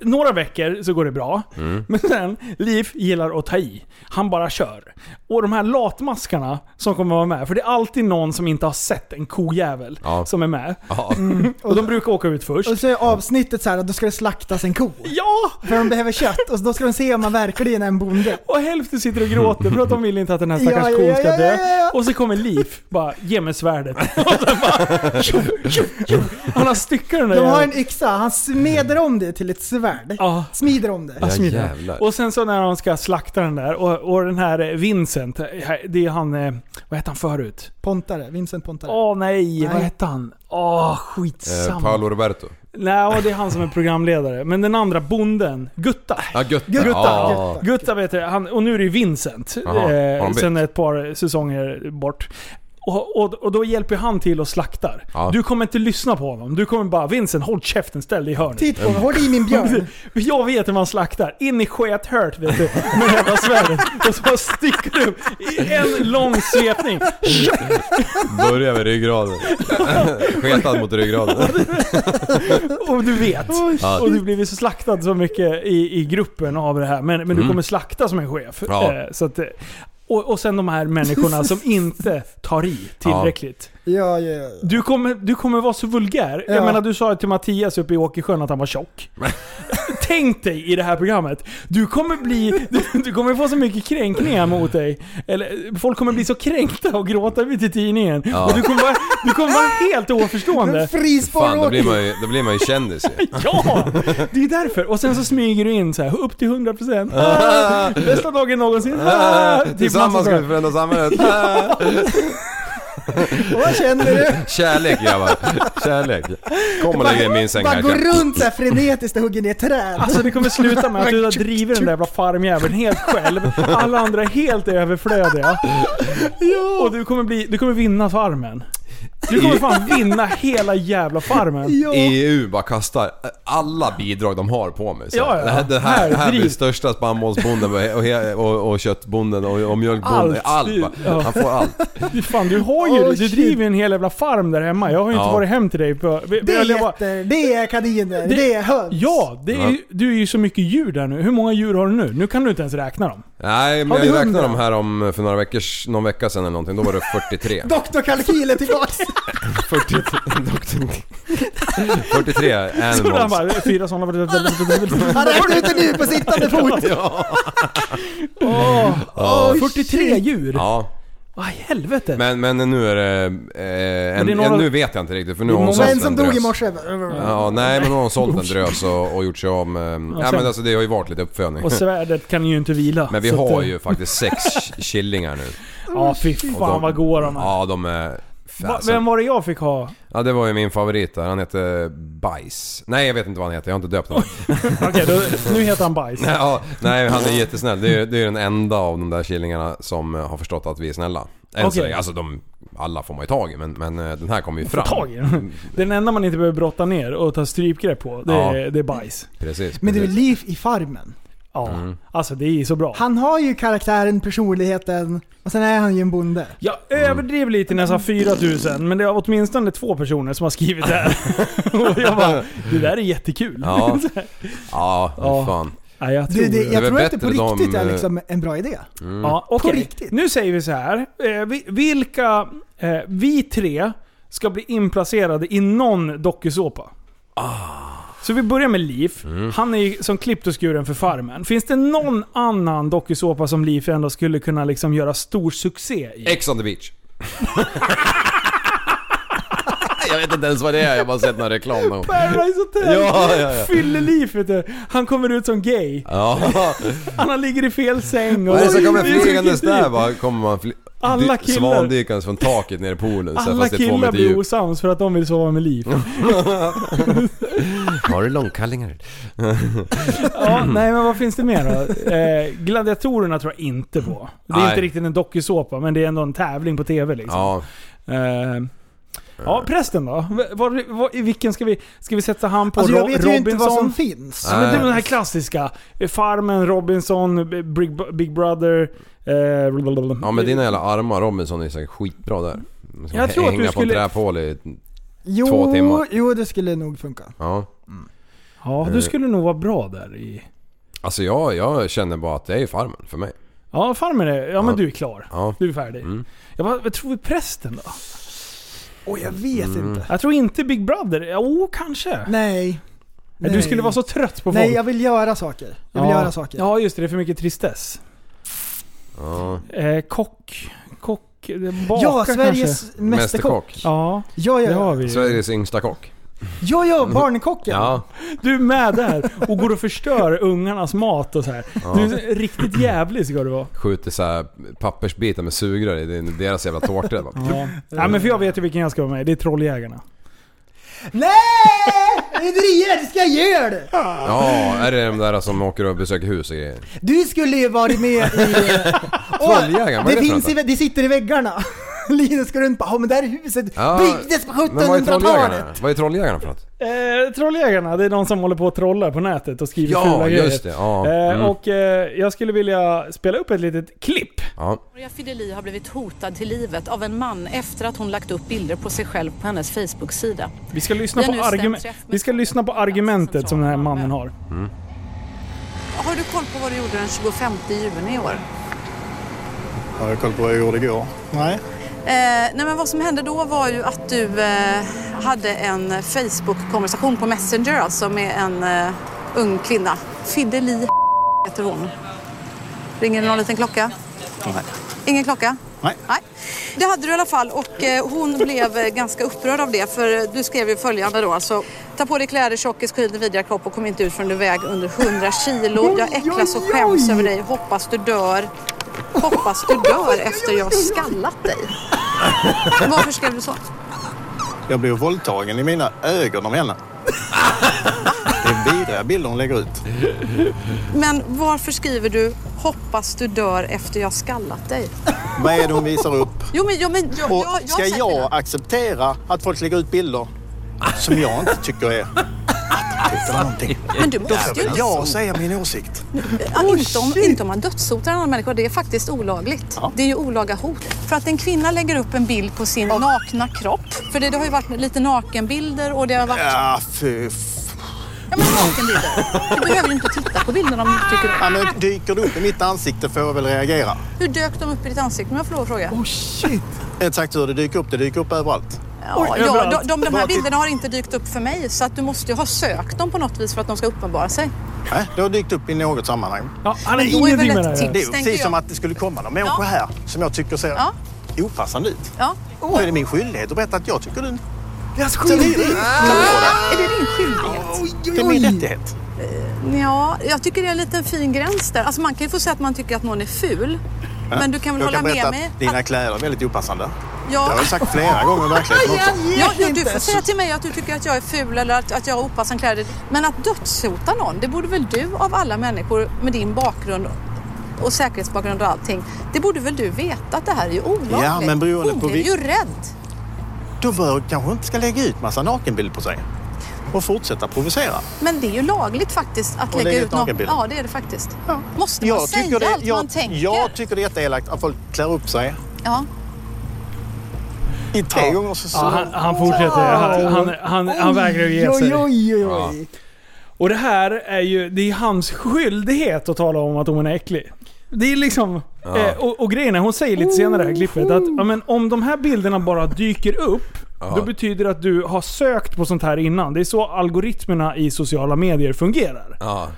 några veckor så går det bra. Mm. Men sen, Liv gillar att ta i. Han bara kör. Och de här latmaskarna som kommer vara med, för det är alltid någon som inte har sett en kojävel Ja. som är med. Ja. Och de brukar åka ut först. Och så är avsnittet så här att då ska det slaktas en ko. Ja! För de behöver kött och då ska de se om man verkligen är en bonde. Och hälften sitter och gråter för att de vill inte att den här stackars Ja, kon ska ja, dö. ja, ja. Och så kommer Liv bara, ge mig svärdet. Och sen bara, tjo, tjo, tjo. Han har styckat den där De har en yxa, han smeder om det till ett svärd. Ja. Smider om det. Ja, smidigt. jävlar. Och sen så när han ska slakta den där, och, och den här eh, Vincent, eh, det är han, eh, vad hette han förut? Pontare, Vincent Pontare. Åh nej, vad Nej. hette han? Åh, Eh, skitsamma. Paolo Roberto. Nej, det är han som är programledare. Men den andra, bonden, Gutta. Ja, Gutta. Gutta, Ja. Gutta. Gutta vet jag, han, och nu är det ju Vincent. Har Eh, de sen ett par säsonger bort. Och, och, och då hjälper han till och slaktar. Ja. Du kommer inte lyssna på honom. Du kommer bara Vincent, håll käften, ställ dig i hörnet. Titt på mig, håll i min björn. Jag vet hur man slaktar. In i skethört vet du. Med jävla svärdet. Och så sticker du i en lång svepning. Börja med ryggraden. Sketan mot ryggraden. Och du vet. Ja. Och du blir så slaktad så mycket i, i gruppen av det här. Men, men du Mm. kommer slakta som en chef. Ja. Eh, Så att, eh, och, och sen de här människorna som inte tar i tillräckligt. Ja, ja, ja. Du kommer, du kommer vara så vulgär. Jag Ja. menar, du sa till Mattias uppe i Åkersjön att han var tjock. Tänk dig i det här programmet. Du kommer bli... Du, du kommer få så mycket kränkningar mot dig. Eller, folk kommer bli så kränkta och gråta ut i tidningen. Ja. Och du kommer, vara, du kommer vara helt oförstående. Fan, då blir man ju, då blir man ju kändis ju. Ja! Det är därför. Och sen så smyger du in så här, upp till 100%. Ah, bästa dagen någonsin. Ah, typ Tillsammans ska vi förändra samhället. Vad känner du? Kärlek grabbar. Kärlek. Kom och lägg dig i min säng Bara här. gå runt såhär frenetiskt och hugger ner träd. Alltså det kommer sluta med att du har drivit den där jävla farmjäveln helt själv. Alla andra är helt överflödiga. Och du kommer, bli, du kommer vinna farmen. Du kommer fan vinna hela jävla farmen. Ja. EU bara kastar alla bidrag de har på mig. Så Ja, ja. Det här, det här, Här, här blir största spannmålsbonden och, och, och köttbonden och, och mjölkbonden. Allt. Allt. Ja. Han får allt. Du, fan, du har ju Oh, du driver ju en hel jävla farm där hemma. Jag har ju inte Ja. varit hem till dig på... vi- Det är getter, det är kaniner, Det- det, är höns. Ja, det är, du är ju så mycket djur där nu. Hur många djur har du nu? Nu kan du inte ens räkna dem. Nej, men jag räknade dem här om för några veckors, någon vecka sedan eller någonting. Då var det 43. Doktorkalkyl är tillbaks. 43, doktorn. 43 Så han animals. bara, fyra sådana... Han räknar ut det nu på sittande fot. Åh, Ja. 43 djur? Ja, Vad i helvete? men, men nu är det... Eh, en, det är några- en, nu vet jag inte riktigt för nu har hon Men sålt Men som en dog i drös. morse. Ja, nej men nu har hon sålt en drös och, och gjort sig av med... Ja sen- men alltså det har ju varit lite uppfödning. Och svärdet kan ju inte vila. Men vi så att, har eh, ju faktiskt sex killingar nu. Ja, fy Och fan de- vad goa de är. Ja, de är... Va, Fasen. vem var det jag fick ha? Ja, det var ju min favorit där. Han heter Bajs. Nej, jag vet inte vad han heter. Jag har inte döpt honom. Okej, då, nu heter han Bajs. ja, nej, han är jättesnäll. Det är, det är den enda av de där killingarna som eh, har förstått att vi är snälla. Än så Okej. länge. Alltså de... Alla får man ju tag i, men, men eh, den här kommer ju fram. Tag i den. Den enda man inte behöver brotta ner och ta strypgrepp på, det, är, Ja. det är Bajs. Precis, Men det är precis. liv i farmen. Ja, Mm. alltså det är så bra. Han har ju karaktären, personligheten och sen är han ju en bonde. Jag överdrev lite när jag sa 4000, men det är åtminstone två personer som har skrivit det här. och jag bara, det där är jättekul. Ja. Ja, Ja. fan. Nej, jag tror Det, det, jag väl tror att det på riktigt de, är eh, liksom en bra idé. Ja, okej. riktigt. Nu säger vi så här. Eh, vi, vilka, eh, vi tre ska bli inplacerade i någon dokusåpa. Så vi börjar med Liv. Han är ju som klippt och skuren för Farmen. Finns det någon annan dokusåpa som Liv ändå skulle kunna liksom göra stor succé i? Ex on the beach. jag vet inte ens vad det är, jag har bara sett någon reklam någon. Paradise Hotel! Ja, ja, ja. Fylleliv vet du. Han kommer ut som gay. Ja. Han ligger i fel säng. Och Vad är det som kommer flygandes där bara? Kommer man fly- Alla killar- Svandykandes från taket ner i poolen så Alla fast det är två killar meter blir djup. osams för att de vill sova med Liv. Har du långkallingar? Ja, nej men vad finns det mer då? Eh, gladiatorerna tror jag inte på. Det är Nej. inte riktigt en dokusåpa, men det är ändå en tävling på TV liksom. Ja. Eh, ja, prästen då? Var, var, I vilken ska vi, ska vi sätta han på? Alltså jag Ro- vet ju inte vad som Robinson? finns. Ja, men det är den här klassiska. Eh, Farmen, Robinson, Big, Big Brother. Eh. Ja men dina jävla armar Robinson är säkert skitbra där. Ska Jag tror att hänga du på skulle- en träpål i... Jo, Två timmar. jo, det skulle nog funka. Ja. Ja, du skulle nog vara bra där i... Alltså jag, jag känner bara att det är farmen för mig. Ja, Farmen är... Ja, men Ja. du är klar. Ja. Du är färdig. Mm. Ja, vad, vad tror vi prästen då? Oj, jag vet Mm. inte. Jag tror inte Big Brother. Jo, kanske. Nej. Men Du skulle vara så trött på folk. Nej, jag vill göra saker. Jag vill ja. göra saker. Ja, just det. Det är för mycket tristess. Ja. Eh, kock. Kock. eh, Baka ja, Sveriges kanske. mästerkock. Ja, Ja, ja. Sveriges yngsta kock. Ja, ja, barnkocken. Ja. Du är med där och går och förstör ungarnas mat och så här. Du är riktigt jävlig ska du vara. Skjuter så här pappersbitar med sugrör i deras jävla tårtor. Ja. ja, men för jag vet ju vilken jag ska vara med. Det är Trolljägarna. Nej! Det driver, det ska jag göra det! Ja, är det de där som åker och besöker hus och grejer? Du skulle ju varit med i... Åh, Trolljägaren, vad är det, det för något? det sitter i väggarna. Linus går runt och bara "Ja, men det här huset Ja, byggdes på Men vad är trolljägarna? 1700-talet. Vad är trolljägarna för något? Eh, Trolljägarna, det är de som håller på och trollar på nätet och skriver Ja, fula grejer. just det. Ja, Eh, mm. Och eh, jag skulle vilja spela upp ett litet klipp. Ja. Maria Fideli har blivit hotad till livet av en man efter att hon lagt upp bilder på sig själv på hennes Facebook-sida. Vi ska lyssna, har på, stämt träff med vi ska lyssna på argumentet som den här mannen har. Har du koll på vad du gjorde den 25 juni i år? Har jag koll på vad jag gjorde igår? Nej. Eh, nej men vad som hände då var ju att du eh, hade en Facebook-konversation på Messenger alltså med en eh, ung kvinna. Fideli heter hon. Ringer det någon liten klocka? Nej. Ingen klocka? Nej. Nej. Det hade du i alla fall och eh, hon blev ganska upprörd av det för du skrev ju följande då alltså. Ta på dig kläder, tjockis, skydd din vidriga kropp och kom inte ut förrän du väg under 100 kilo. Jag äcklas och skäms över dig. Hoppas du dör. Hoppas du dör efter jag skallat dig. Varför skrev du så? Jag blev våldtagen i mina ögon av henne. Det är vidriga bilder hon lägger ut. Men varför skriver du hoppas du dör efter jag skallat dig? Vad är det hon visar upp? Jo men, jo, men jag, Och jag, jag ska jag acceptera att folk lägger ut bilder som jag inte tycker är attraktivt eller någonting? Men du måste ju jag säga min åsikt. Ja, inte, om, inte om man dödshotar en annan människa. Det är faktiskt olagligt. Ja. Det är ju olaga hot. För att en kvinna lägger upp en bild på sin nakna kropp. För det, det har ju varit lite nakenbilder och det har varit... Ja, fy Ja, men nakenbilder. Du behöver ju inte titta på bilderna om du tycker... ja, men Dyker det upp i mitt ansikte får jag väl reagera. Hur dök de upp i ditt ansikte om jag får lov att fråga? Oh shit. Exakt hur det dyker upp, det dyker upp överallt. Ja, ja, de, de, de här bilderna har inte dykt upp för mig så att du måste ju ha sökt dem på något vis för att de ska uppenbara sig. Nej, det har dykt upp i något sammanhang. Ja, han är ingenting väl med det här. Det är precis jag. som att det skulle komma någon människa Ja. här som jag tycker ser Ja. opassande ut. Ja. Då är det min skyldighet att berätta att jag tycker du Deras skyldighet. ut. Är det din skyldighet? Oj, Det oj, är min rättighet. Ja, jag tycker det är en liten fin gräns där. Alltså man kan ju få säga att man tycker att någon är ful. Men du kan väl Jag hålla kan med mig? att dina att, kläder är väldigt opassande. Det ja, har jag sagt flera gånger också. ja, ja, du får säga till mig att du tycker att jag är ful eller att, att jag har opassande kläder. Men att dödshota någon, det borde väl du av alla människor med din bakgrund och säkerhetsbakgrund och allting. Det borde väl du veta att det här är ju olagligt? Ja, men beroende Hon på blir vi- ju rädd. Då bör kanske inte ska lägga ut massa nakenbilder på sig. Och fortsätta provocera. Men det är ju lagligt faktiskt att Och lägga ut något. nakenbilder. Ja, det är det faktiskt. Måste man Jag säga tycker, det, allt man jag, tänker? jag tycker det är jätteelakt att folk klär upp sig. Ja. I tre gånger så... Ja, han, han fortsätter. Han, han, han, han vägrar att ge sig. Oj, oj, oj, oj. Och det här är ju, det är hans skyldighet att tala om att hon är äcklig. Det är liksom... Ja. Eh, och, och grejen är, hon säger lite senare i det här klippet att ja, men om de här bilderna bara dyker upp, Ja. då betyder det att du har sökt på sånt här innan. Det är så algoritmerna i sociala medier fungerar. Ja.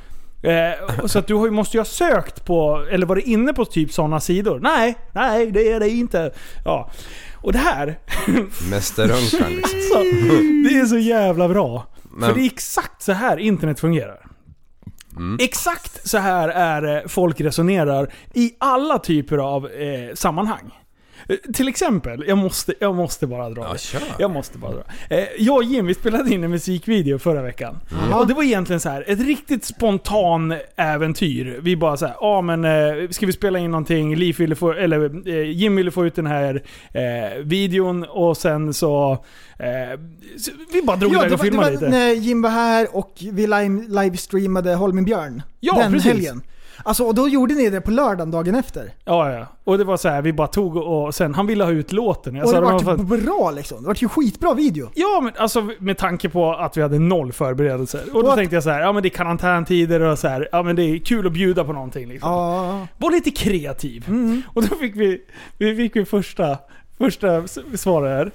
Eh, så att du har, måste ju ha sökt på, eller varit inne på typ sådana sidor. Nej, nej det är det inte. Ja. Och det här, Mästerrönkaren liksom. så, det är så jävla bra. Men- För det är exakt så här internet fungerar. Mm. Exakt så här är eh, folk resonerar i alla typer av eh, sammanhang. Eh, Till exempel, jag måste, jag måste bara dra Ja, det. Jag måste bara dra. Eh, jag och Jim, vi spelade in en musikvideo förra veckan. Och det var egentligen så här ett riktigt spontan äventyr. Vi bara så här, ja ah, men eh, ska vi spela in någonting? Liv ville få, eller Jim ville få ut den här eh, videon och sen så... Eh, så vi bara drog Ja, iväg det och var, det filmade var lite. när Jim var här och vi live, livestreamade Holmen Björn. Ja, den precis. helgen. Alltså, och då gjorde ni det på lördagen dagen efter. Ja, ja. Och det var så här, vi bara tog och sen, han ville ha ut låten. Jag och det "Men var vad fan." typ bra liksom. Det var ju skitbra video. Ja, men alltså med tanke på att vi hade noll förberedelser. Och då Och att- tänkte jag så här, ja men det är karantäntider och så här, ja men det är kul att bjuda på någonting liksom. Ja. Var lite kreativ. Mm. Och då fick vi, vi fick vi första, första svaret här.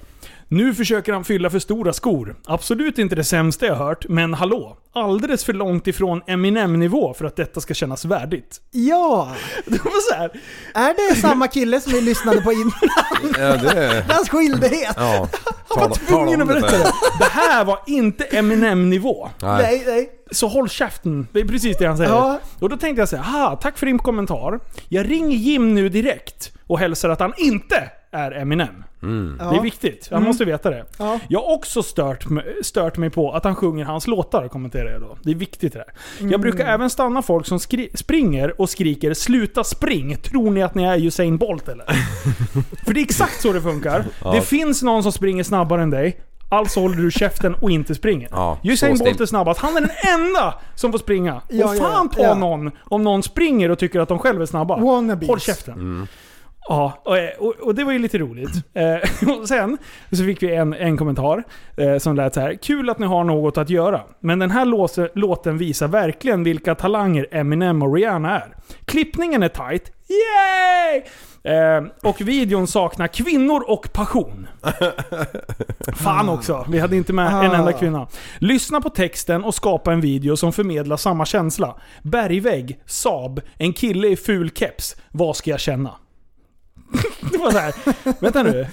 Nu försöker han fylla för stora skor. Absolut inte det sämsta jag hört, men hallå. Alldeles för långt ifrån Eminem-nivå för att detta ska kännas värdigt. Ja! Det var så här, Är det samma kille som vi lyssnade på innan? Ja, det är... Hans skyldighet? Ja. han var tvungen att berätta det. Det här var inte Eminem-nivå. Nej. Nej, nej. Så håll käften. Det är precis det han säger. Ja. Och då tänkte jag säga, aha, tack för din kommentar. Jag ringer Jim nu direkt och hälsar att han inte är Eminem. Mm. Det är viktigt. Man måste veta det. Ja. Jag har också stört, mig- stört mig på att han sjunger hans låtar, kommenterar jag då. Det är viktigt det där. Mm. Jag brukar även stanna folk som springer och skriker 'Sluta spring! Tror ni att ni är Usain Bolt eller?' För det är exakt så det funkar. Det finns någon som springer snabbare än dig. Alltså håller du käften och inte springer. Ja, Usain Bolt är snabbast. Han är den enda som får springa. Ja, och ja, fan ta ja. någon om någon springer och tycker att de själva är snabba. Wannabes. Håll käften. Ja, och, och, och det var ju lite roligt. Eh, och sen så fick vi en, en kommentar eh, som lät så här. Kul att ni har något att göra. Men den här låse, låten visar verkligen vilka talanger Eminem och Rihanna är. Klippningen är tight. Yay! Eh, och videon saknar kvinnor och passion. Fan också, vi hade inte med en Ah. enda kvinna. Lyssna på texten och skapa en video som förmedlar samma känsla. Bergvägg, Saab, en kille i ful keps. Vad ska jag känna? Det var så här. Vänta nu.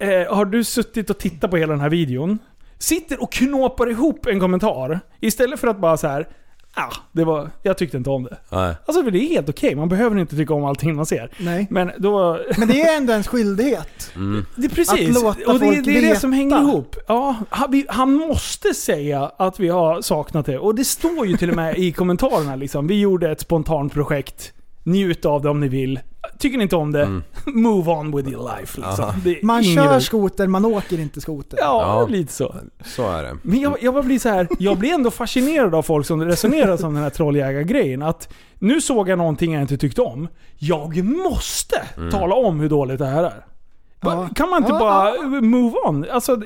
Eh, har du suttit och tittat på hela den här videon? Sitter och knåpar ihop en kommentar. Istället för att bara så här. Ah, det var, jag tyckte inte om det. Nej. Alltså för det är helt okej, man behöver inte tycka om allting man ser. Nej. Men då... Men det är ändå ens skyldighet. Det är precis. Att låta och det, folk det är det som veta. hänger ihop. Ja, han, vi, han måste säga att vi har saknat det. Och det står ju till och med i kommentarerna liksom. Vi gjorde ett spontant projekt. Njut av det om ni vill. Tycker ni inte om det, move on with your life. Liksom. Man ingen kör skoter, man åker inte skoter. Ja, Ja. lite så. Så är det. Men jag, jag bara blir så här, jag blir ändå fascinerad av folk som resonerar som den här trolljägargrejen. Att nu såg jag någonting jag inte tyckte om. Jag måste tala om hur dåligt det här är. Ja. Kan man inte Ja, bara move on? Alltså,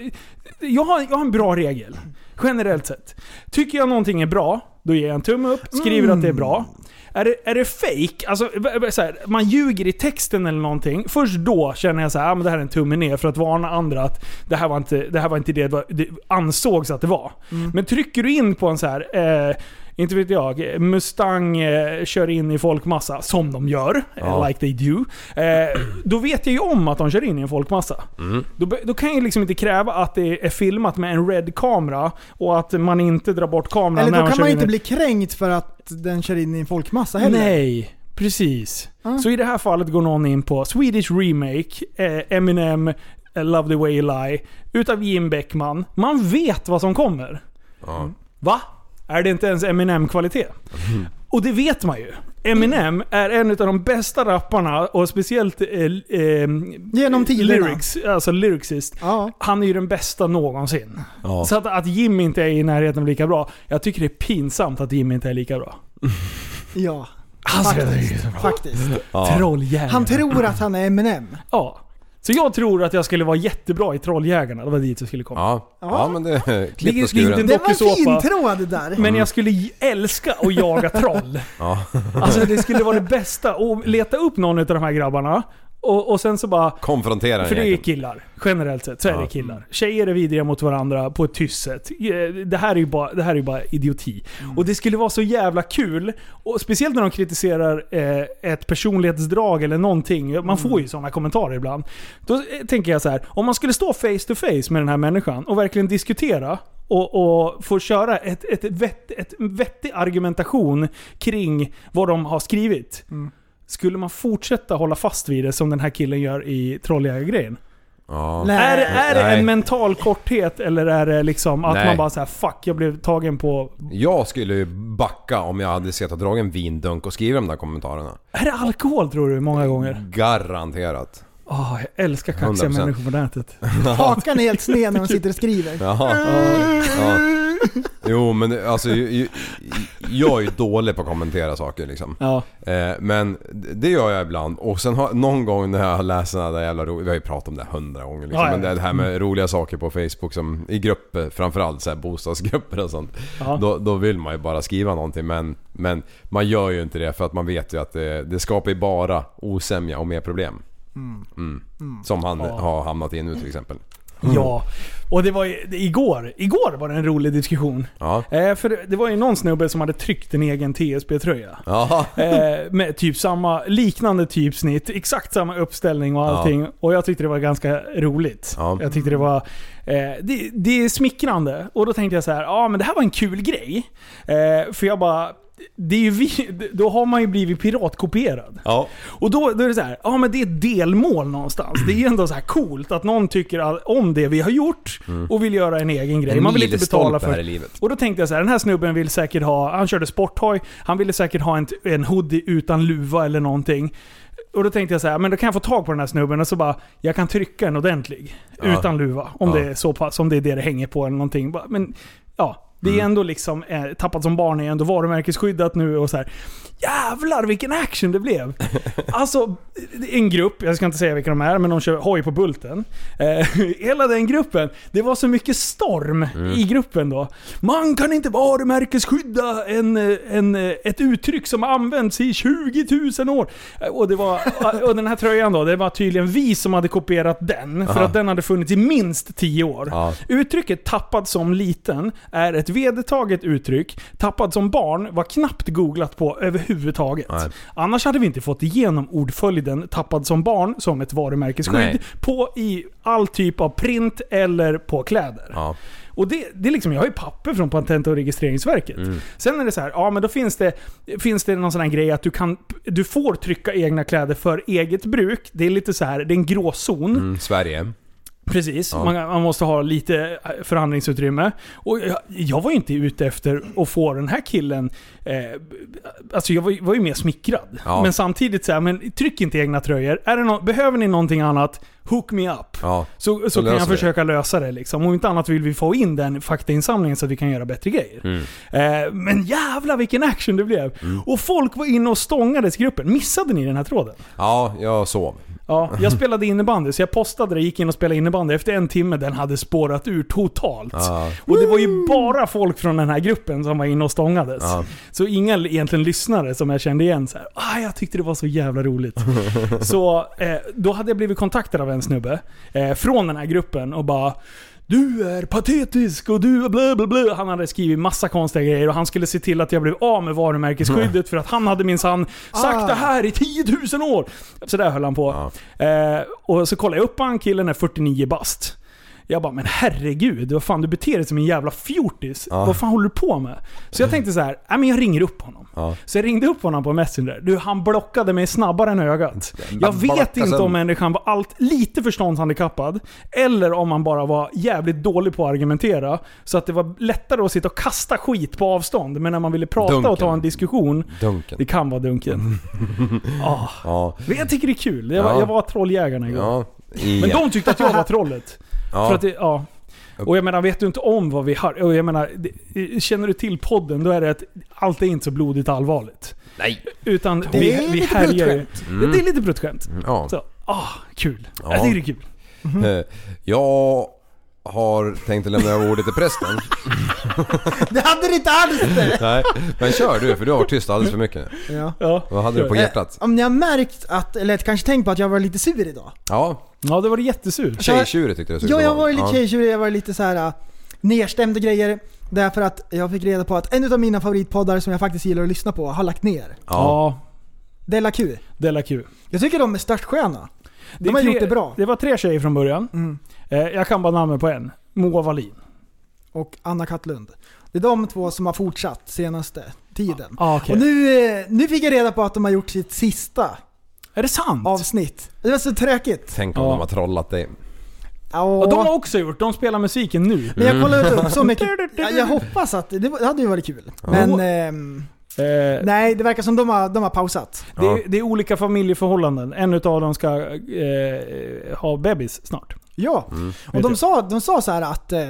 jag, har, jag har en bra regel. Generellt sett. Tycker jag någonting är bra, då ger jag en tumme upp, skriver att det är bra. Är det, är det fake? Alltså, här, man ljuger i texten eller någonting. Först då känner jag så här, ah, men det här är en tumme ner för att varna andra att det här var inte det, här var inte det, var- det ansågs att det var. Men trycker du in på en så här, eh, inte vet jag, Mustang eh, kör in i folkmassa, som de gör, Ja. eh, like they do. Eh, då vet jag ju om att de kör in i en folkmassa. Då, be- då kan jag liksom inte kräva att det är filmat med en red kamera och att man inte drar bort kameran Eller när då man kan man in inte i- bli kränkt för att den kör in i en folkmassa heller. Nej, precis. Så i det här fallet går någon in på Swedish Remake, eh, Eminem, eh, Love the way you lie, utav Jim Beckman. Man vet vad som kommer. Ja. Va? Är det inte ens Eminem-kvalitet? Och det vet man ju. Eminem är en av de bästa rapparna och speciellt eh, eh, Genom tiderna. lyrics, alltså lyricist. Ja. Han är ju den bästa någonsin. Ja. Så att, att Jim inte är i närheten av lika bra. Jag tycker det är pinsamt att Jim inte är lika bra. Ja. Alltså, Faktiskt. Faktiskt. Ja. Trolljägare. Han tror att han är Eminem. Ja. Så jag tror att jag skulle vara jättebra i Trolljägarna. Det var dit jag skulle komma. Ja. ja, men det... Klipp och skuren. en Det var en fin tråd det där. Men jag skulle älska att jaga troll. Ja. Alltså det skulle vara det bästa. Och leta upp någon av de här grabbarna. Och, och sen så bara... Konfrontera För det är killar. Generellt sett så är Ja. det killar. Tjejer är vidriga mot varandra på ett tyst sätt. Eh, Det här är ju bara, det här är bara idioti. Och det skulle vara så jävla kul. Och speciellt när de kritiserar eh, ett personlighetsdrag eller någonting. Man får ju sådana kommentarer ibland. Då eh, tänker jag så här. Om man skulle stå face to face med den här människan och verkligen diskutera och, och få köra ett, ett, vett, ett vettig argumentation kring vad de har skrivit. Skulle man fortsätta hålla fast vid det som den här killen gör i Trolljägargrejen? Ja. Nej. Är, det- är det Nej. en mental korthet eller är det liksom att Nej. man bara säger fuck, jag blev tagen på... Jag skulle ju backa om jag hade sett och dragit en vindunk och skrivit de där kommentarerna. Är det alkohol tror du många gånger? Garanterat. Åh, jag älskar kaxiga 100%. människor på nätet. Hakan är helt sned när de sitter och skriver. Jaha. Ja. Jo men alltså jag är ju dålig på att kommentera saker liksom. Ja. Eh, men det gör jag ibland. Och sen har, någon gång när jag har läst såna där jävla ro- Vi har ju pratat om det hundra gånger liksom. Ja, ja, Men det här med roliga saker på Facebook som i grupper, framförallt så här bostadsgrupper och sånt. Då, då vill man ju bara skriva någonting men, men man gör ju inte det för att man vet ju att det, det skapar ju bara osämja och mer problem. Mm. Som han har hamnat i nu till exempel. Ja. Och det var ju, det, igår, igår var det en rolig diskussion. Ja. Eh, för det, det var ju någon snubbe som hade tryckt en egen TSB-tröja. Eh, med typ samma, liknande typsnitt, exakt samma uppställning och allting. Och jag tyckte det var ganska roligt. Ja. Jag tyckte det var... Eh, det, det är smickrande. Och då tänkte jag så här, ja men det här var en kul grej. Eh, för jag bara... det är ju vi, då har man ju blivit piratkopierad. Ja. Och då, då är det så här, ja men det är ett delmål någonstans. Det är ju ändå så här coolt att någon tycker om det vi har gjort och vill göra en egen grej. En man vill inte betala för livet. Och då tänkte jag så här, den här snubben vill säkert ha, han körde sporthoj, han ville säkert ha en, en hoodie utan luva eller någonting. Och då tänkte jag så här, men då kan jag få tag på den här snubben och så bara, jag kan trycka en ordentlig. Ja. Utan luva. Om Ja. det är så pass, om det är det det hänger på eller någonting. Men ja, det Mm. är ändå liksom, eh, Tappat som barn är ändå varumärkesskyddat nu och så här. Jävlar vilken action det blev! Alltså, en grupp, jag ska inte säga vilka de är, men de kör hoj på Bulten. Eh, hela den gruppen, det var så mycket storm i gruppen då. Man kan inte varumärkesskydda en, eh, en, eh, ett uttryck som använts i 20 000 år. Eh, Och, det var, och den här tröjan då, det var tydligen vi som hade kopierat den. För Aha. att den hade funnits i minst 10 år. Ja. Uttrycket 'tappad som liten' är ett vedertaget uttryck. 'Tappad som barn' var knappt googlat på överhuvudtaget. Nej. Annars hade vi inte fått igenom ordföljden 'tappad som barn' som ett varumärkesskydd Nej. på i all typ av print eller på kläder. Ja. Och det, det är liksom, jag har ju papper från Patent och registreringsverket. Mm. Sen är det så här, ja men då finns det, finns det någon sån här grej att du kan, du får trycka egna kläder för eget bruk. Det är lite så här, det är en gråzon. Mm, Sverige. Precis, Ja. man, man måste ha lite eh, förhandlingsutrymme. Och jag, jag var inte ute efter att få den här killen... Eh, alltså jag var, ju- var ju mer smickrad. Ja. Men samtidigt så här, men tryck inte egna tröjor. Är det nå- behöver ni någonting annat, hook me up. Ja. Så, så, kan jag det. försöka lösa det liksom. Om inte annat vill vi få in den faktainsamlingen så att vi kan göra bättre grejer. Mm. Eh, men jävla vilken action det blev! Och folk var inne och stångades i gruppen. Missade ni den här tråden? Ja, jag sov. Ja, jag spelade innebandy, så jag postade det, gick in och spelade innebandy. Efter en timme, den hade spårat ur totalt. Ja. Och det var ju bara folk från den här gruppen som var inne och stångades. Ja. Så inga egentligen lyssnare som jag kände igen. Så här, ah, jag tyckte det var så jävla roligt. så eh, då hade jag blivit kontaktad av en snubbe eh, från den här gruppen och bara du är patetisk och du bla bla bla. Han hade skrivit massa konstiga grejer och han skulle se till att jag blev av med varumärkesskyddet för att han hade minsann sagt Ah. det här i 10 000 år. Så där höll han på. Eh, och så kollade jag upp han, killen är 49 bast. Jag bara, men herregud, vad fan du beter dig som en jävla fjortis. Ja. Vad fan håller du på med? Så jag tänkte så här, nej men jag ringer upp honom. Ja. Så jag ringde upp honom på Messenger. Du, han blockade mig snabbare än ögat. Jag vet inte sen. om människan var allt lite förståndshandikappad, eller om han bara var jävligt dålig på att argumentera. Så att det var lättare att sitta och kasta skit på avstånd, men när man ville prata och Dunken. ta en diskussion, Dunken. det kan vara dunken. ah. Ja. Men jag tycker det är kul. Jag var, Ja. jag var trolljägarna igår. Men de tyckte att jag var trollet. Ja. För att det, ja. Och jag menar, vet du inte om vad vi har... Och jag menar, det, känner du till podden, då är det att allt är inte så blodigt allvarligt. Nej. Utan Det vi, är vi lite härjar ju. pruttskämt. Det är lite pruttskämt. Ja. Så, ah, kul. Ja. Jag tycker det är kul. Eh, Jag har tänkt att lämna över ordet till prästen. Det hade du inte alls det! Nej, men kör du för du har varit tyst alldeles för mycket. Ja. Ja. Vad hade du på hjärtat? Om ni har märkt att, eller kanske tänkt på att jag var lite sur idag. Ja, ja, det var jättesur. tjejtjurig tyckte såg Ja, jag var lite tjejtjurig, jag var lite så här äh, och grejer. Därför att jag fick reda på att en av mina favoritpoddar som jag faktiskt gillar att lyssna på har lagt ner. Ja. Della Q. är kul. Jag tycker de är störtsköna. Det De har tre- gjort det bra. Det var tre tjejer från början. Mm. Eh, jag kan bara namnet på en. Moa Wallin. Och Anna Kattlund. Det är de två som har fortsatt senaste tiden. Ah, okej. Och nu, eh, nu fick jag reda på att de har gjort sitt sista Är det sant? avsnitt. Det var så tråkigt. Tänk om Ja. de har trollat dig. Ja, Och de har också gjort. De spelar musiken nu. men jag kollade upp så mycket. Jag, jag hoppas att, det, var- det hade ju varit kul. Men ehm, Eh, nej, det verkar som de har, de har pausat. det, är, det är olika familjeförhållanden. En utav dem ska eh, ha bebis snart. Ja, Mm. och de sa, de sa så här att eh,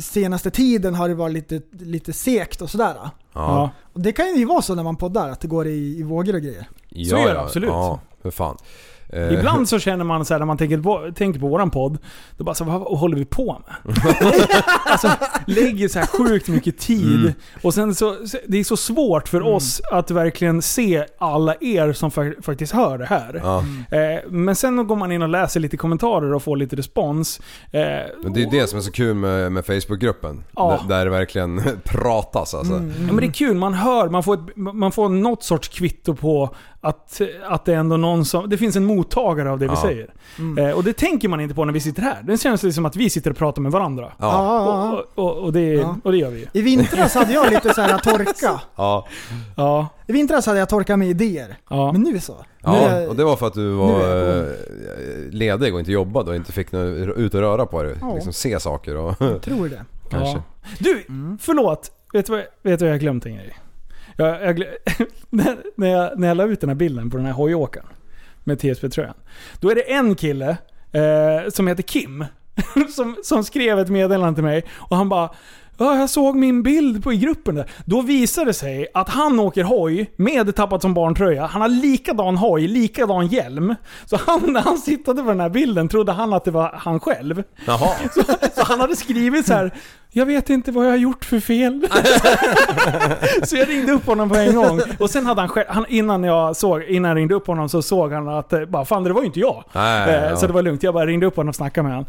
senaste tiden har det varit lite, lite sekt och sådär. Ja. Och det kan ju vara så när man poddar, att det går i, i vågor och grejer. Ja, Så är det absolut. Ja, för fan. Eh, Ibland så känner man så här när man tänker på, tänker på våran podd, då bara så vad håller vi på med? alltså, lägger så här sjukt mycket tid. Mm. Och sen så, det är så svårt för oss att verkligen se alla er som fa- faktiskt hör det här. Ja. Eh, men sen går man in och läser lite kommentarer och får lite respons. Eh, Men det är det som är så kul med, med Facebookgruppen. Ja. Där, där det verkligen pratas alltså. Ja, men det är kul, man hör, man får, ett, man får något sorts kvitto på att, att det är ändå någon som... Det finns en mottagare av det vi Ja. säger. Eh, och det tänker man inte på när vi sitter här. Det känns det som att vi sitter och pratar med varandra. Ja. Och, och, och, det, Ja. och det gör vi ju. I vintras hade jag lite så här torka. Ja. Ja, I vintras hade jag torka med idéer. ja. Men nu så. Ja, och det var för att du var jag eh, ledig och inte jobbade och inte fick nå- ut och röra på dig. Ja. Liksom se saker och tror det. kanske. Ja. Du, förlåt. Vet du vad, vet du vad jag glömt en grej? Jag, jag, när, jag, när jag la ut den här bilden på den här hojåkaren med TSB-tröjan. Då är det en kille eh, som heter Kim som, som skrev ett meddelande till mig och han bara Ja, jag såg min bild på i gruppen där. Då visade det sig att han åker hoj med tappat som barntröja. Han har likadan hoj, likadan hjälm. Så han, när han sittade på den här bilden trodde han att det var han själv. Jaha. Så, så han hade skrivit så här. Jag vet inte vad jag har gjort för fel. så jag ringde upp honom på en gång. Och sen hade han, själv, han innan jag såg, innan jag ringde upp honom så såg han att, eh, bara, fan det var ju inte jag. Nej, Eh, ja. Så det var lugnt. Jag bara ringde upp honom och snackade med honom.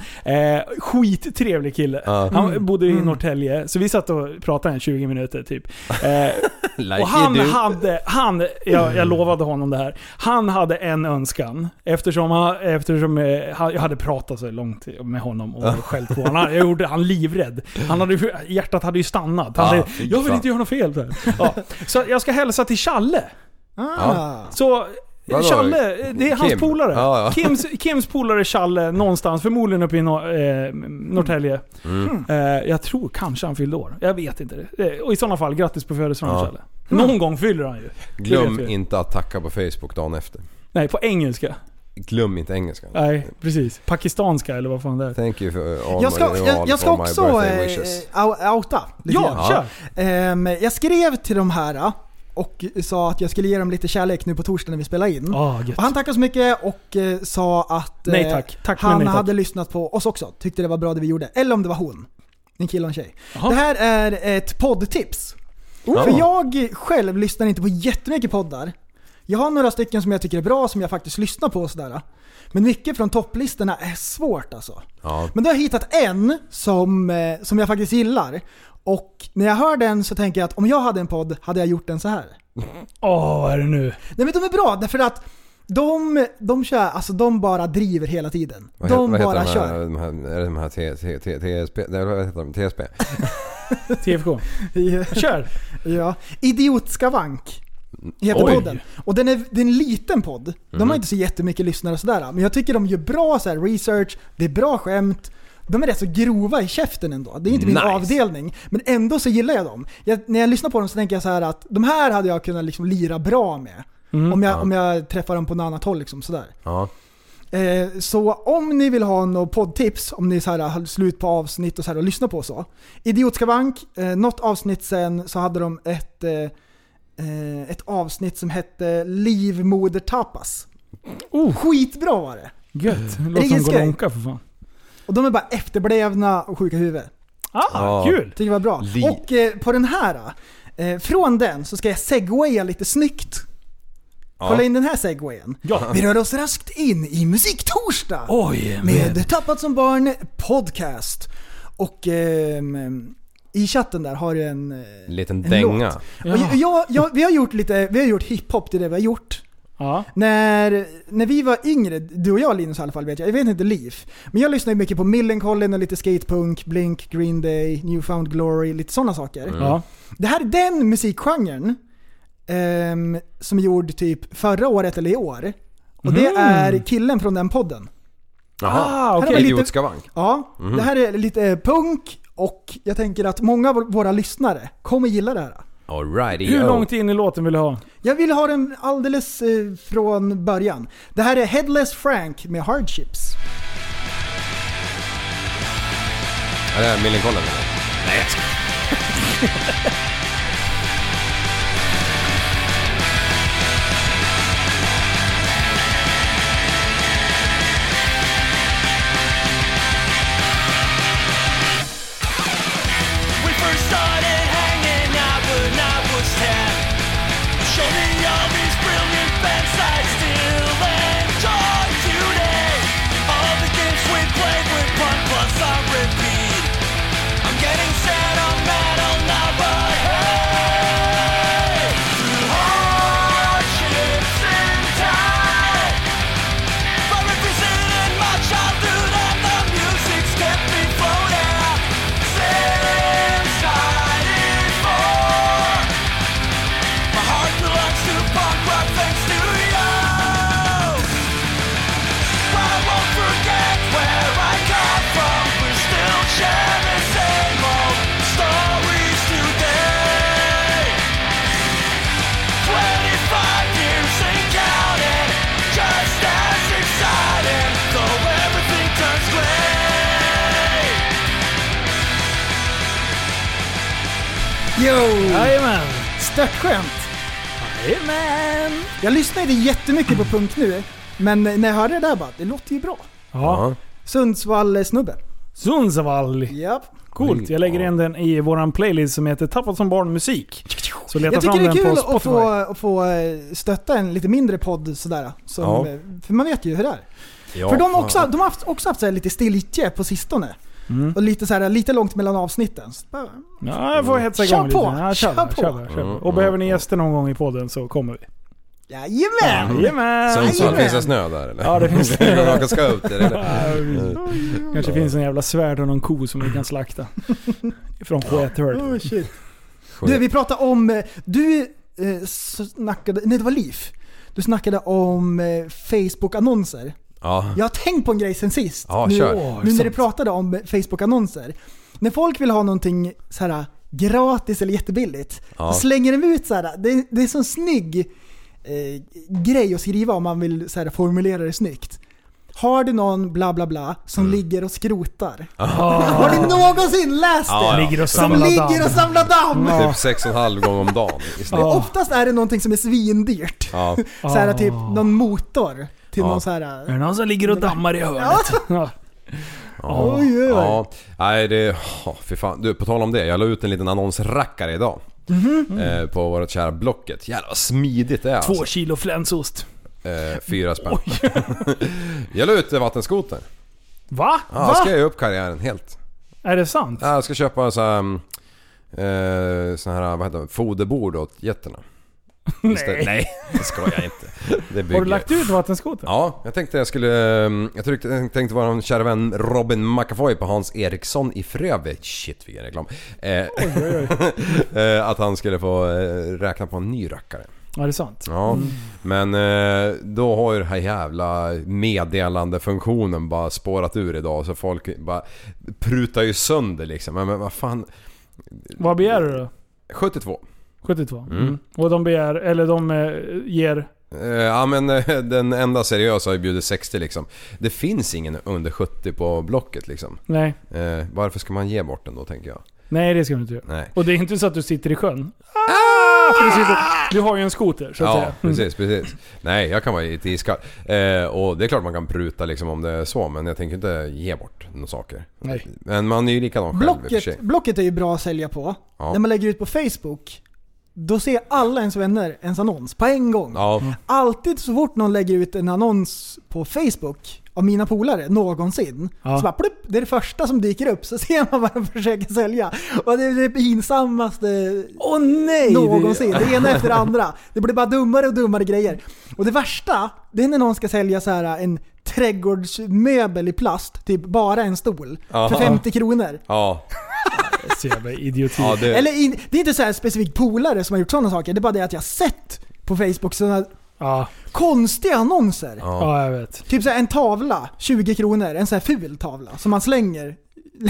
Eh, skittrevlig kille. Ja. Han bodde i Norrtälje, så vi satt och pratade i 20 minuter typ. Eh, Like och han hade, han, jag, jag lovade honom det här. Han hade en önskan. Eftersom, han, eftersom eh, jag hade pratat så långt med honom och skällt på honom. Jag gjorde han livrädd. Han hade, hjärtat hade ju stannat. Han Ah, fy jag vill fan. inte göra något fel. Ja. Så jag ska hälsa till Challe. Ah. Så Vadå? Challe, det är hans Kim? polare. Ja, ja. Kims, Kims polare Challe någonstans, förmodligen uppe i Nor- eh, Norrtälje. Mm. Eh, jag tror kanske han fyllde år. Jag vet inte. det. Eh, och i sådana fall, grattis på födelsedagen Ja. Challe. Någon gång fyller han ju. Glöm inte att tacka på Facebook dagen efter. Nej, på engelska. Glöm inte engelskan. Nej, precis. Pakistanska eller vad fan det är. Thank you for all, Jag ska, my- jag, all jag ska for my också au- outa lite Ja, kör! Ehm, jag skrev till de här eh, och sa att jag skulle ge dem lite kärlek nu på torsdag när vi spelar in. Gött. Och han tackade så mycket och eh, sa att eh, Nej tack. Tack han nej tack. hade lyssnat på oss också. Tyckte det var bra det vi gjorde. Eller om det var hon. En kille och en tjej. Jaha. Det här är ett poddtips. Oh. För jag själv lyssnar inte på jättemycket poddar. Jag har några stycken som jag tycker är bra, som jag faktiskt lyssnar på och sådär. Men mycket från topplistorna är svårt alltså. Ja. Men då har jag hittat en som, eh, som jag faktiskt gillar. Och när jag hör den så tänker jag att om jag hade en podd hade jag gjort den så här. Åh, vad är det nu? Nej men de är bra därför att de, de kör, alltså de bara driver hela tiden. Vad de heter, vad bara heter de här, kör. de här, är det de här T- T- T- TSP? Nej, vad heter de? TSP? TFK. Kör! ja. Idiotskavank heter Oj. podden. Och den är, det är en liten podd. De har inte så jättemycket lyssnare och sådär. Men jag tycker de gör bra så här research, det är bra skämt. De är rätt så grova i käften ändå. Det är inte min Nice. avdelning. Men ändå så gillar jag dem. Jag, när jag lyssnar på dem så tänker jag så här att de här hade jag kunnat liksom lira bra med. Mm. Om, jag, Ja. om jag träffar dem på något annat håll liksom sådär. Ja. Eh, så om ni vill ha något poddtips, om ni så här har slut på avsnitt och så här och lyssna på så. Idiotskavank, eh, något avsnitt sen så hade de ett, eh, ett avsnitt som hette Livmodertapas. Oh. Skitbra var det! Gött. Ingen som. Golonka för fan. Och de är bara efterblivna och sjuka i huvudet. Ah, Ja. kul! Tycker det var bra. Li- och eh, på den här, eh, från den så ska jag segwaya lite snyggt. Kolla in den här segwayen. Ja. Vi rör oss raskt in i Musiktorsdag. Oj, med Tappat som barn podcast. Och ehm, i chatten där har du en... eh, En liten En dänga. låt. Ja. Och jag, jag, vi har gjort lite, vi har gjort hiphop till det vi har gjort. Ja. När, när vi var yngre, du och jag Linus i alla fall vet jag, jag vet inte Liv. Men jag lyssnade mycket på Millencolin och lite skatepunk, Blink, Green Day, Newfound Glory, lite sådana saker. Mm. Ja. Det här är den musikgenren ehm, som är gjord typ förra året eller i år. Och det Mm. är killen från den podden. Jaha. Ah, okej. lite- Idiotskavank. Ja, Mhm. det här är lite punk och jag tänker att många av våra lyssnare kommer gilla det här. Alrighty. Hur långt in i låten vill du ha? Jag vill ha den alldeles eh, från början. Det här är Headless Frank med Hardships. Är det här Millencolin eller? Nej jag ska. Jo! Jajamän! Störtskönt! Jajamän! Jag lyssnade jättemycket på Punk nu, men när jag hörde det där bara, det låter ju bra. Ja. Sundsvall-snubbe. Sundsvall. Japp. Coolt. Jag lägger in den i våran playlist som heter Tappat som barn musik. Så leta Jag fram tycker det är den kul att Spotify. få, att få eh, stötta en lite mindre podd sådär. Som, Ja. För man vet ju hur det är. Ja, för de, fan. också, de har haft, också haft så här lite stiltje på sistone. Mm. Och lite, så här, lite långt mellan avsnitten. Så bara, Ja, jag får hetsa Kör igång lite. på, Ja, kör, kör på. på. Kör, kör. Mm, Och behöver ni mm, gäster någon gång i podden så kommer vi. Jajamän! Jajamän! Sundsvall, Jajamän. finns det snö där eller? Ja, det finns det. Man kan ska upp det eller? Kanske finns en jävla svärd och någon ko som vi kan slakta. Från Skethörd. Oh, shit. Du, vi pratade om... eh, Du eh, snackade... Nej, det var Liv. Du snackade om eh, Facebook-annonser. Ja. Jag har tänkt på en grej sen sist. Ja, nu, kör. Nu när du pratade om Facebook-annonser. När folk vill ha någonting så här gratis eller jättebilligt. Ja. Då slänger de ut så här. Det, det är så snygg eh, grej att skriva om man vill så här, formulera det snyggt. Har du någon bla bla bla som Mm. ligger och skrotar? Ah. Har ni någonsin läst det? Ja, ja. Ligger och Som ligger damm. och samlar damm! Ja. Typ sex och en halv gång om dagen. Ja. Oftast är det någonting som är svindyrt. Ja. Så här, Ah. typ någon motor till Ja. någon så här. Är det någon som ligger och dammar i hörnet? Ja. Ja. Oj, oj, oj. ja. Nej det... Oh, fy fan. Du, på tal om det. Jag la ut en liten annonsrackare idag. Mhm. Eh, på vårt kära Blocket. Jävlar vad smidigt det är Två alltså. kilo flänsost. Eh, fyra spänn. jag la ut vattenskoter. Va? Ja, jag ska ge upp karriären helt. Är det sant? Ja, Jag ska köpa så här, eh, sån här, vad heter det, foderbord åt getterna. Istället- Nej, det ska jag inte. Det bygger. Har du lagt ut vattenskoter? Ja, jag tänkte jag skulle... eh, Jag tänkte, jag tänkte vara en kära vän Robin McAvoy på Hans Eriksson i Frövi. Shit vilken reklam. Eh, eh, att han skulle få eh, räkna på en ny rackare. Ja, det är sant. Ja, men eh, då har ju den här jävla meddelandefunktionen bara spårat ur idag så folk bara prutar ju sönder liksom. Men, men vad fan... Vad begär du då? 72. 72? Mm. Mm. Och de begär, eller de eh, ger... Eh, ja men eh, den enda seriösa har ju bjudit 60 liksom. Det finns ingen under 70 på Blocket liksom. Nej. Eh, varför ska man ge bort den då tänker jag? Nej, det ska du inte göra. Nej. Och det är inte så att du sitter i sjön. Ah! För du, sitter, du har ju en skoter, så att Ja, säga. Mm. precis, precis. Nej, jag kan vara lite iskall. Eh, och det är klart man kan pruta liksom om det är så, men jag tänker inte ge bort några saker. Nej. Men man är ju likadan själv i och för sig. Blocket, Blocket är ju bra att sälja på. Ja. När man lägger ut på Facebook, då ser alla ens vänner ens annons på en gång. Ja, Alltid så fort någon lägger ut en annons på Facebook av mina polare, någonsin. Ja. Så bara plupp, det är det första som dyker upp, så ser man vad de försöker sälja. Och det är det pinsammaste Åh nej! någonsin. Det ena efter det andra. Det blir bara dummare och dummare grejer. Och det värsta, det är när någon ska sälja så här en trädgårdsmöbel i plast, typ bara en stol, Ja. för 50 kronor. ja, så jävla idioti. ja det... Eller in, det är inte så här specifikt polare som har gjort sådana saker, det är bara det att jag har sett på Facebook sådana Ja, konstiga annonser. Ja. ja, jag vet. Typ så här en tavla, 20 kronor, en så här ful tavla som man slänger.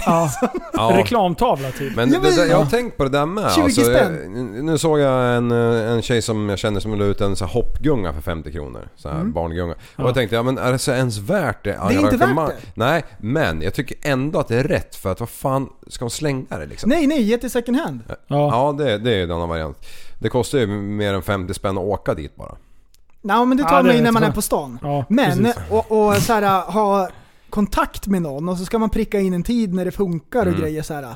Ja. Ja. Reklamtavla typ. Men Ja, men- det, det, jag har tänkt på det där med. 20 Alltså, spänn. jag, nu såg jag en, eh, en tjej som jag känner som la ut en så här hoppgunga för 50 kronor. Så här barngunga. Och jag tänkte, ja men är det så ens värt det? Mm. Det är inte värt det. Nej, men jag tycker ändå att det är rätt för att vad fan ska hon slänga det liksom? Nej, nej, ge till second hand. Ja. Ja, det, det är ju en annan variant. Det kostar ju mer än 50 spänn att åka dit bara. Nej men det tar Ja, man ju när man jag. är på stan. Ja, Men, precis. och, och så här, ha kontakt med någon och så ska man pricka in en tid när det funkar Mm. och grejer så här.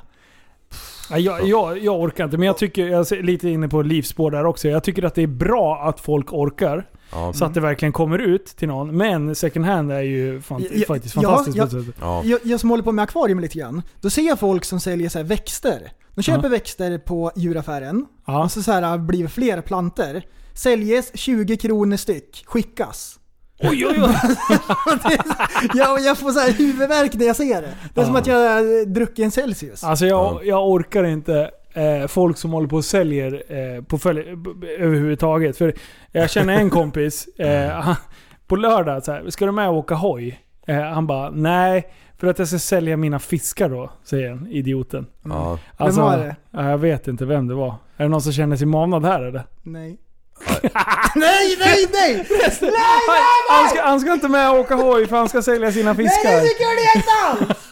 Ja, jag, jag, jag orkar inte, men jag tycker, jag är lite inne på livsspår där också. Jag tycker att det är bra att folk orkar. Ja. Så att det verkligen kommer ut till någon. Men second hand är ju fan, Ja, faktiskt fantastiskt. ja. på ett sätt. Ja. Jag, jag som håller på med akvarium lite grann, då ser jag folk som säljer så här växter. De köper Ja. växter på djuraffären, Ja. och så, så här blir det fler planter. Säljes 20 kronor styck, skickas. Oj, oj, oj. jag, jag får så här huvudvärk när jag ser det. Det är som Ja. att jag har druckit en Celsius. Alltså jag, jag orkar inte eh, folk som håller på och säljer eh, på följ, överhuvudtaget. För jag känner en kompis, eh, han, på lördag så här, ska du med och åka hoj? Eh, han bara, nej. För att jag ska sälja mina fiskar då, säger han, idioten. Ja. Alltså, var det? ja, Jag vet inte vem det var. Är det någon som känner sig manad här eller? Nej. nej, nej, nej! nej, Han ska, han ska inte med och åka hoj för han ska sälja sina fiskar. nej, det gör det inte alls!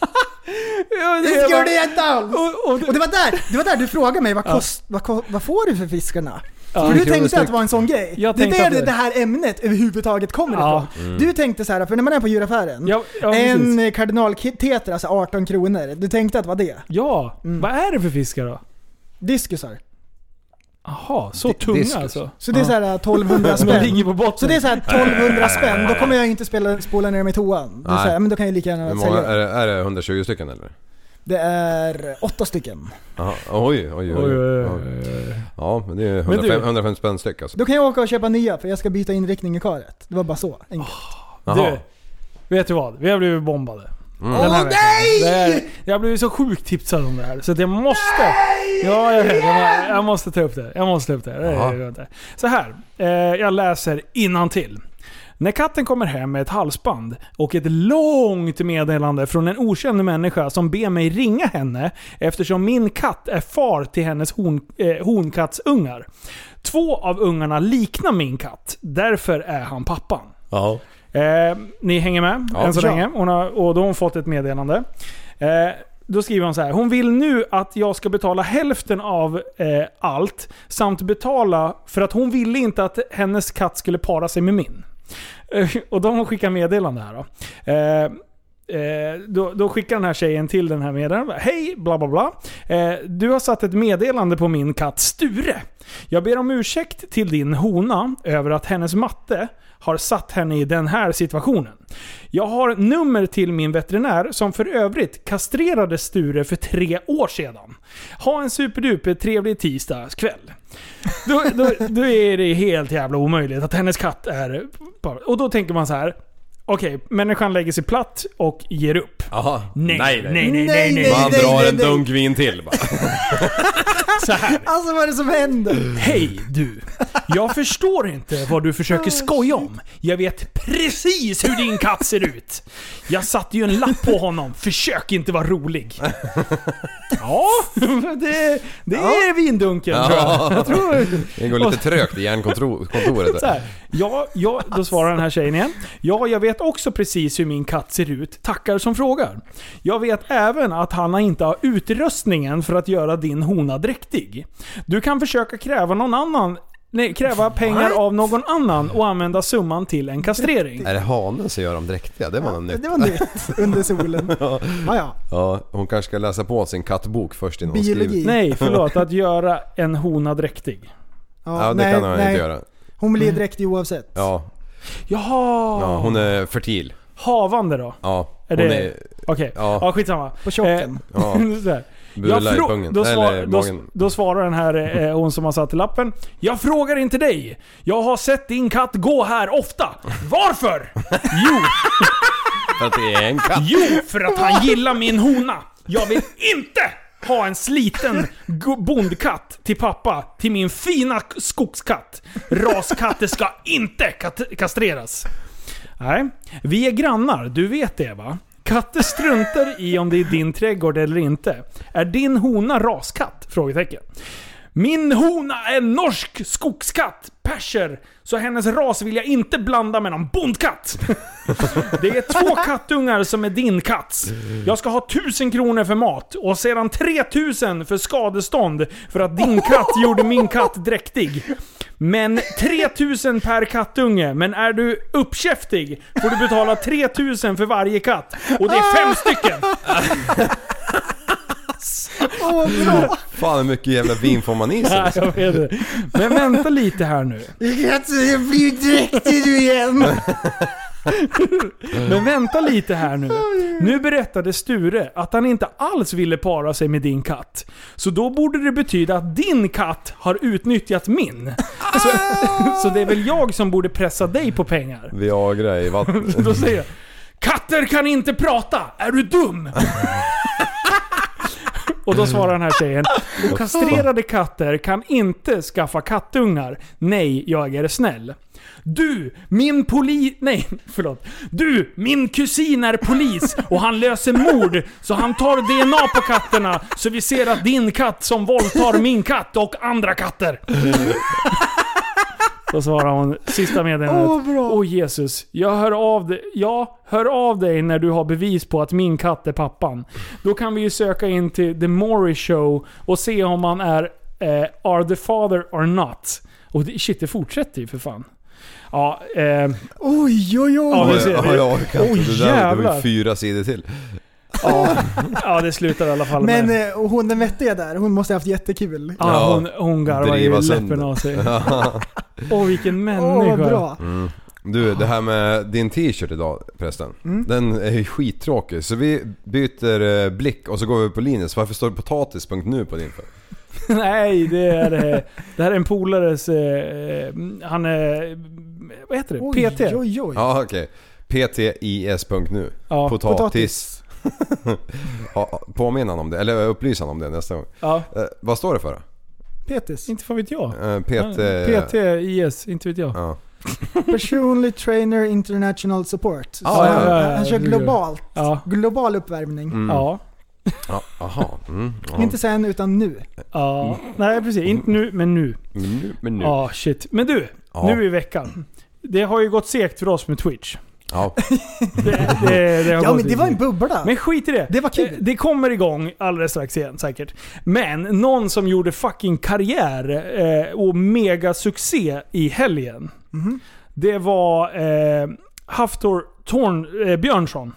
Ja, Det bara- det inte alls! Och, och, Och det var där, det var där du frågade mig, vad, kost, vad, vad får du för fiskarna? Ja, för du tänkte att det var en sån grej. Det är där det, det- det här ämnet överhuvudtaget kommer Ja. ifrån. Du tänkte så här, för när man är på djuraffären, Ja, ja, en precis. kardinalteter, alltså 18 kronor. Du tänkte att det var det? ja, vad är det för fiskar då? Diskusar. Jaha, så Di- tunga diskus. alltså? Så det är så här 1200 Som de ligger spänn. på botten? Så det är så här 1200 spänn, då kommer jag inte spela, spola ner dem i toan. Det är så här, Nej. men då kan jag lika gärna många, sälja. är, det, är det 120 stycken eller? Det är åtta stycken. Jaha, oj, oj, oj. Oj, oj, oj. oj. Ja, men det är Men du- 105, 150 spänn styck alltså. Då kan jag åka och köpa nya för jag ska byta inriktning i karet. Det var bara så enkelt. Du, vet du vad? Vi har blivit bombade. Mm. Den här Åh, veckan. Det är, jag har blivit så sjukt tipsad om det här så att jag måste... Ja, jag vet. Jag, jag måste ta upp det. Jag måste ta upp det. det. Så här. Eh, jag läser innantill. När katten kommer hem med ett halsband och ett långt meddelande från en okänd människa som ber mig ringa henne eftersom min katt är far till hennes hon, eh, honkatsungar. Två av ungarna liknar min katt, därför är han pappan. Ja. Eh, ni hänger med Ja, än så ja. länge. Hon har, och då har hon fått ett meddelande. Eh, då skriver hon så här. Hon vill nu att jag ska betala hälften av eh, allt samt betala för att hon ville inte att hennes katt skulle para sig med min. Eh, och då har hon skickat meddelande här då. Eh, Eh, då, då skickar den här tjejen till den här meddelandet. Hej, bla bla bla. Eh, du har satt ett meddelande på min katt Sture. Jag ber om ursäkt till din hona över att hennes matte har satt henne i den här situationen. Jag har nummer till min veterinär som för övrigt kastrerade Sture för tre år sedan. Ha en superduper trevlig tisdagskväll. Då, då, då är det helt jävla omöjligt att hennes katt är... Och då tänker man så här. Okej, människan lägger sig platt och ger upp. Jaha. Nej, nej, nej, nej, Nej, nej. nej. Man nej, drar nej, en nej. dunk vin till bara. Så här. Alltså vad är det som händer? Hej du! Jag förstår inte vad du försöker skoja om. Jag vet precis hur din katt ser ut. Jag satte ju en lapp på honom. Försök inte vara rolig. Ja, det, det är vindunken tror jag. jag tror, Det går lite trögt i hjärnkontoret. så här, ja, ja, då svarar den här tjejen igen. Ja, jag vet också precis hur min katt ser ut. Tackar som frågar. Jag vet även att han inte har utrustningen för att göra din hona dräktig. Du kan försöka kräva någon annan Nej, kräva pengar av någon annan och använda summan till en kastrering. Är det hanen som gör dem dräktiga? Det var något nytt. Det var nytt under solen. Ja, ja. Ja, hon kanske ska läsa på sin kattbok först innan hon Biologi. skriver. Nej, förlåt. Att göra en hona dräktig. Ja, det kan hon inte göra. Hon blir dräktig oavsett. Ja, Jaha! ja, hon är fertil. Havande då? Ja, Är det-. Okej. Ja. Ja, skitsamma. På tjocken. Ja, Så här. bular i pungen. då, svar, Eller då, då svarar den här eh, hon som har satt lappen. Jag frågar inte dig. Jag har sett din katt gå här ofta. Varför? Jo, För att det är en katt. jo för att han gillar min hona. Jag vill inte ha en sliten bondkatt till pappa, till min fina skogskatt. Raskatter ska inte kat- kastreras. Nej, vi är grannar, du vet det va? Katter struntar i om det är din trädgård eller inte. Är din hona raskatt? Frågetecken. Min hona är norsk skogskatt, perser, så hennes ras vill jag inte blanda med någon bondkatt. Det är två kattungar som är din katts. Jag ska ha tusen kronor för mat och sedan 3000 för skadestånd för att din katt gjorde min katt dräktig. Men 3000 per kattunge, men är du uppkäftig får du betala 3000 för varje katt. Och det är fem stycken! Åh, bra! Fan hur mycket jävla vin får man i sig? Ja, jag vet det. Men vänta lite här nu. Jag blir dräktig du igen! Men vänta lite här nu. Nu berättade Sture att han inte alls ville para sig med din katt. Så då borde det betyda att din katt har utnyttjat min. Så, så det är väl jag som borde pressa dig på pengar. Viagra i vatten. Då säger jag Katter kan inte prata! Är du dum? Och då svarar den här tjejen Och kastrerade katter kan inte skaffa kattungar. Nej, jag är snäll. Du, min poli... Nej, förlåt. Du, min kusin är polis och han löser mord. Så han tar DNA på katterna så vi ser att din katt som våldtar min katt och andra katter. Då svarar hon sista meddelandet. Åh. Åh Jesus, jag hör av dig. Ja, hör av dig när du har bevis på att min katt är pappan. Då kan vi ju söka in till The Maury Show och se om han är eh, Are the father or not. Och det, shit, det fortsätter ju för fan. Ja, eh, Oj, oj, oj. Ja, vi ser Ja, det. jag orkar inte. Oj, det, där, det var ju fyra sidor till. Ja, ja, det slutar i alla fall Men med... eh, och hon den vettiga där, hon måste ha haft jättekul. Ja, Ja, hon, hon garvar ju driva läppen av sig. Åh, vilken Åh, människa. vad bra. Mm. Du, det här med din t-shirt idag förresten. Mm. Den är ju skittråkig. Så vi byter eh, blick och så går vi på Linus. Varför står det potatis.nu på din för? Nej, det är det. Det här är en polares... Eh, han är... Vad heter det? Oj, PT? oj, oj. Ja okej. PTIS.nu. Ja, Potatis. påminna honom om det, eller upplysa honom om det nästa gång. ja. Eh, vad står det för då? Petis. Inte fan vet jag. Eh, PT... PT, IS, inte vet jag. Ja. Personally Trainer International Support. Så Ja, ja, han- ja, han kör globalt. Ja. Global uppvärmning. Mm. Ja. ja. Aha. Mm. Inte sen utan nu. ja. Nej precis, inte nu men nu. Men nu, men nu. Ja, shit. Men du, Ja. nu i veckan. Det har ju gått segt för oss med Twitch. Ja. Det, det, det Ja men det var en bubbla. Men skit i det. Det var kul. Det, det kommer igång alldeles strax igen säkert. Men någon som gjorde fucking karriär eh, och megasuccé i helgen. Mhm. Det var eh, Haftor Torn, eh, Björnsson.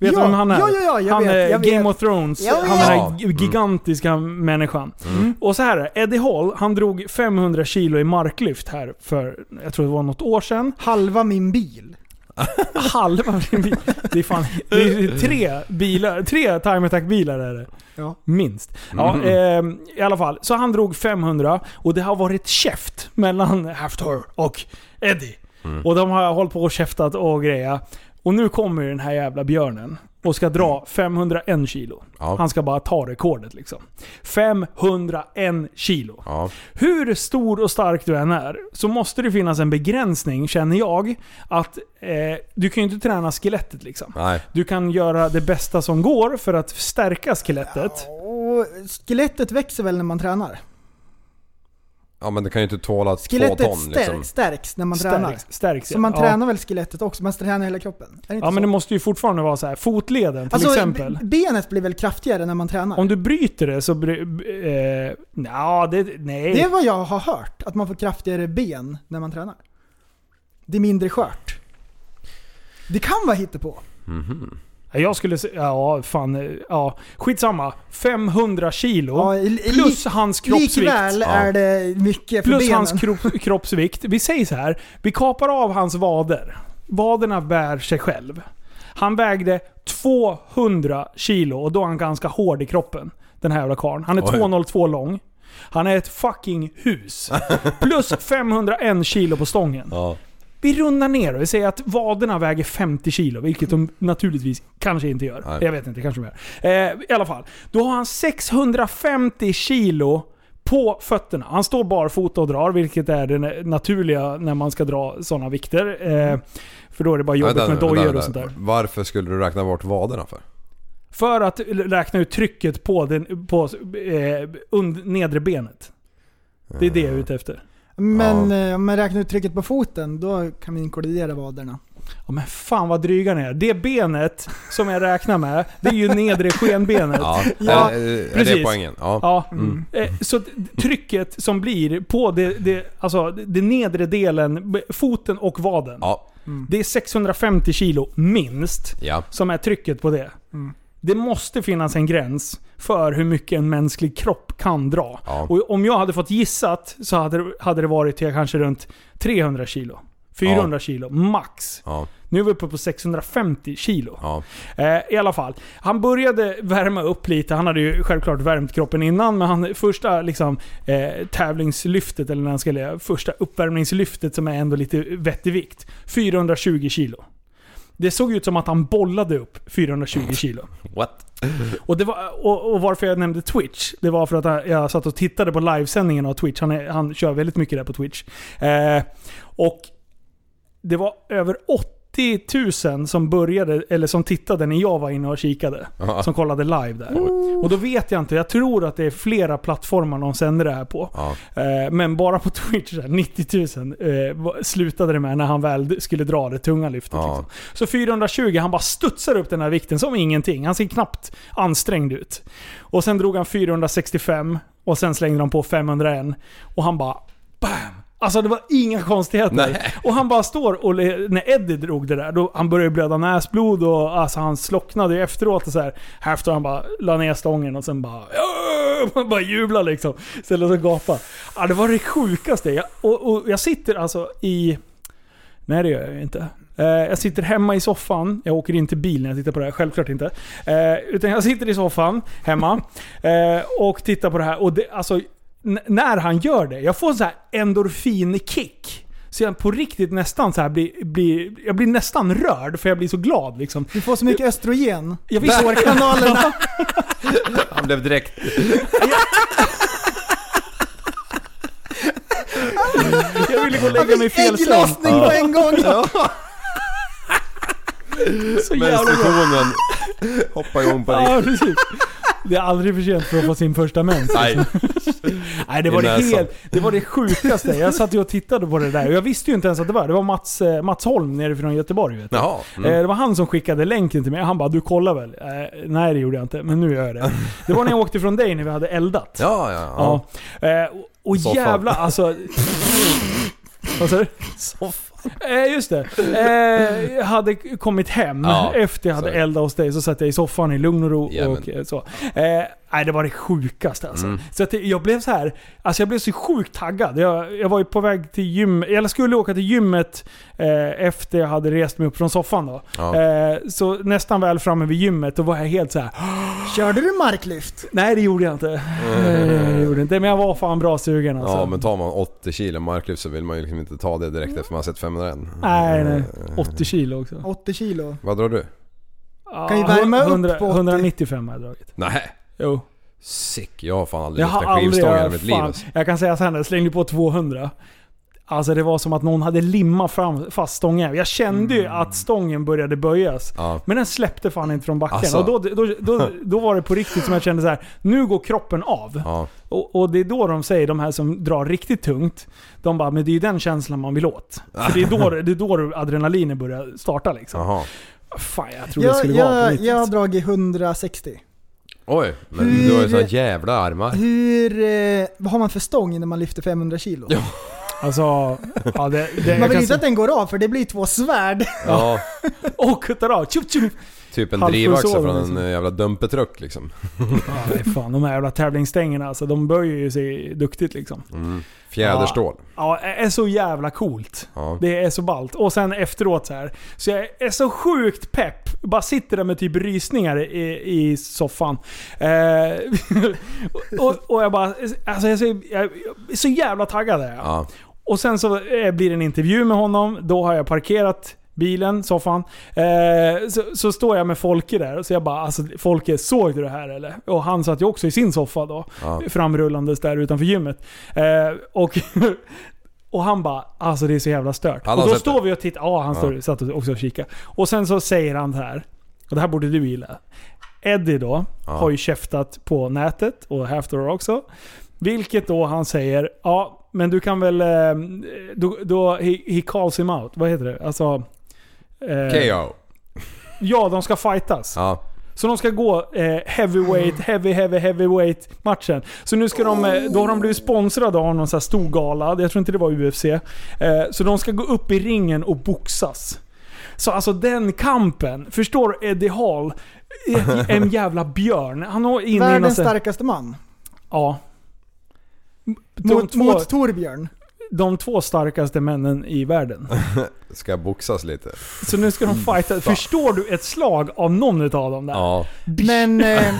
Vet du Ja, vem han är? ja, ja, ja, jag han vet, är jag Game vet. of Thrones, Jag han är den här gigantiska människan. Och så här är Eddie Hall, han drog 500 kilo i marklyft här för, jag tror det var något år sedan. Halva min bil. Halva min bil. Det är fan det är tre bilar, tre time attack bilar är det. Ja. Minst. Ja, eh, I alla fall. Så han drog 500 och det har varit käft mellan Haftor och Eddie. Och de har hållit på och käftat och greja. Och nu kommer den här jävla björnen och ska dra 501 kilo. Ja. Han ska bara ta rekordet liksom. 501 kilo. Ja. Hur stor och stark du än är, så måste det finnas en begränsning, känner jag. Att eh, du kan ju inte träna skelettet liksom. Nej. Du kan göra det bästa som går för att stärka skelettet. Och skelettet växer väl när man tränar? Ja men det kan ju inte tåla två Skelettet ton stärks, liksom. stärks när man tränar. Stärks, stärks Så man ja. tränar väl skelettet också? Man tränar hela kroppen? Är det inte Ja men det så? måste ju fortfarande vara så här. fotleden till alltså, exempel. benet blir väl kraftigare när man tränar? Om du bryter det så... Bry, eh, nja, det... Nej. Det är vad jag har hört, att man får kraftigare ben när man tränar. Det är mindre skört. Det kan vara hittepå. Mhm. Jag skulle säga... Ja, fan. eh, Ja. Skitsamma. 500 kilo. Ja, li- plus hans kroppsvikt. Likväl är det mycket för Plus benen. hans kropp, kroppsvikt. Vi säger så här. Vi kapar av hans vader. Vaderna bär sig själv. Han vägde 200 kilo och då är han ganska hård i kroppen. Den här jävla karln. Han är Oj. 202 lång. Han är ett fucking hus. Plus 501 kilo på stången. Ja. Vi rundar ner och vi säger att vaderna väger 50 kilo, vilket de naturligtvis kanske inte gör. Nej. Jag vet inte, kanske gör. Eh, I alla fall. Då har han 650 kilo på fötterna. Han står barfota och drar, vilket är det naturliga när man ska dra sådana vikter. Eh, för då är det bara jobbigt Vänta, med dojor och sånt där. Varför skulle du räkna bort vaderna för? För att räkna ut trycket på, den, på eh, und, nedre benet. Det är det jag är ute efter. Men eh, om man räknar ut trycket på foten, då kan vi inkludera vaderna. Ja, men fan vad dryga ni är. Det benet som jag räknar med, det är ju nedre skenbenet. Ja, Ja, är, är det precis. poängen? Ja. Ja. Eh, Så trycket som blir på det, det, alltså det nedre delen, foten och vaden. Ja. Det är 650 kilo minst Ja. som är trycket på det. Det måste finnas en gräns för hur mycket en mänsklig kropp kan dra. Ja. Och om jag hade fått gissat så hade det, hade det varit till kanske runt 300 kilo. 400 kilo, max. Ja. Nu är vi uppe på 650 kilo. Ja. Eh, I alla fall. Han började värma upp lite. Han hade ju självklart värmt kroppen innan, men han, första liksom, eh, tävlingslyftet, eller när han skulle, första uppvärmningslyftet som är ändå lite vettig vikt. 420 kilo. Det såg ut som att han bollade upp 420 kilo. What? Och, det var, och, och varför jag nämnde Twitch, det var för att jag- satt och tittade på livesändningen av Twitch. Han, är, han kör väldigt mycket där på Twitch. Eh, och det var över 90 000 som började, eller som tittade när jag var inne och kikade. Ja. Som kollade live där. Och då vet jag inte, jag tror att det är flera plattformar de sänder det här på. Ja. Eh, Men bara på Twitch, så här, 90 000 eh, slutade det med när han väl skulle dra det tunga lyftet. Ja. Liksom. Så 420, han bara studsar upp den här vikten som ingenting. Han ser knappt ansträngd ut. Och sen drog han 465 och sen slängde de på 501. Och han bara BAM! Alltså det var inga konstigheter. Nej. Och han bara står och när Eddie drog det där, då han började blöda näsblod och alltså han slocknade ju efteråt och så här. Efter han bara la ner stången och sen bara! Man bara jubla liksom. Istället för att gapa. Ja, det var det sjukaste. Jag, och, och jag sitter alltså i... Nej det gör jag ju inte. Eh, jag sitter hemma i soffan. Jag åker inte bil när jag tittar på det här, självklart inte. Eh, utan jag sitter i soffan hemma eh, och tittar på det här. Och det, alltså, när han gör det, jag får en så här endorfinkick. Så jag på riktigt nästan så här blir, blir, jag blir nästan rörd för jag blir så glad liksom. Du får så mycket östrogen. Jag visste Sårkanalerna. Han blev direkt... Jag ville gå och lägga mig i fel. Ägglossning på en gång. Så. Menstruationen hoppar igång på Ja, riktigt. precis. Det är aldrig för sent för att få sin första mens. Nej. Nej, det var det, helt, det var det sjukaste. Jag satt ju och tittade på det där och jag visste ju inte ens att det var. Det var Mats, eh, Mats Holm nerifrån Göteborg. Vet. Jaha. Eh, Mm. Det var han som skickade länken till mig. Han bara 'Du kollar väl?' Eh, nej det gjorde jag inte, men nu gör jag det. Det var när jag åkte från dig när vi hade eldat. Ja, ja, ja. Ja. Eh, och- och jävla alltså... Vad sa du? Eh, just det. Eh, jag hade kommit hem Ja, efter jag hade eldat hos dig. Så satt jag i soffan i lugn och ro Jajamän. och eh, så. Eh, nej, det var det sjukaste alltså. Mm. Så att jag blev så här, alltså jag blev så sjukt taggad. Jag, jag var ju på väg till gym, eller skulle åka till gymmet eh, efter jag hade rest mig upp från soffan då. Ja. Eh, så nästan väl framme vid gymmet, då var jag helt så här. Körde du marklyft? Nej det gjorde jag inte. Nej, det gjorde inte. Men jag var fan bra sugen alltså. Ja men tar man 80 kilo marklyft så vill man ju liksom inte ta det direkt efter man har sett 501. Nej, nej. 80 kilo också. 80 kilo. Vad drar du? Kan ju värma upp på 80. 195 har jag dragit. Nej. Jo. Sick. Jag har fan aldrig Jag lyft har en skivstång i Jag, mitt liv alltså. jag kan säga såhär, jag slängde på 200. Alltså det var som att någon hade limmat fram, fast stången. Jag kände ju att stången började böjas. Ja. Men den släppte fan inte från backen. Alltså. Och då, då, då, då var det på riktigt som jag kände så här. nu går kroppen av. Ja. Och, och det är då de säger, de här som drar riktigt tungt, de bara men det är ju den känslan man vill åt. För det är då, det är då adrenalinet börjar starta liksom. Jaha. Fan jag tror det Jag, skulle vara på jag, riktigt. jag har dragit 160. Oj. Men Hur- du har ju såna jävla armar. Hur... Eh, vad har man för stång när man lyfter 500 kilo? Ja. Alltså, ja, det, det, Man vill inte se- att den går av för det blir två svärd. Ja. Och kuttar av. Tjup, tjup. Typ en drivaxel från en liksom. jävla dumpertruck liksom. Ja, nej, fan, de här jävla tävlingsstängerna alltså, de böjer ju sig duktigt liksom. Mm. Fjäderstål. Ja, det är så jävla coolt. Ja. Det är så ballt. Och sen efteråt så här. Så jag är så sjukt pepp. Bara sitter där med typ rysningar i, i soffan. Eh, och, och jag bara... Alltså jag är så, jag är så jävla taggad. Ja. Och sen så eh, blir det en intervju med honom. Då har jag parkerat bilen, soffan. Eh, så, så står jag med Folke där och så jag bara alltså Folke, såg du det här eller? Och han satt ju också i sin soffa då. Ja. Framrullandes där utanför gymmet. Eh, och, och han bara alltså det är så jävla stört. Och då står det. vi och tittar. Ja, han Ja. står, satt också och kikade. Och sen så säger han så här. Och det här borde du gilla. Eddie då, Ja. har ju käftat på nätet och Halfdoor också. Vilket då han säger, ja men du kan väl... eh, Då, då he, he calls him out. Vad heter det? Alltså... eh, KO. Ja, de ska fightas. Ja. Så de ska gå eh, heavyweight, heavy, heavy, heavyweight matchen. Så nu ska de, eh, då har de blivit sponsrade av någon sån här stor gala. Jag tror inte det var UFC. Eh, så de ska gå upp i ringen och boxas. Så alltså den kampen, förstår Eddie Hall? En jävla björn. Han har in Världens starkaste man. Ja. Mot, mot Torbjörn. De två starkaste männen i världen. Ska boxas lite. Så nu ska de fighta. Förstår du ett slag av någon utav dem där? Ja. Men... Eh,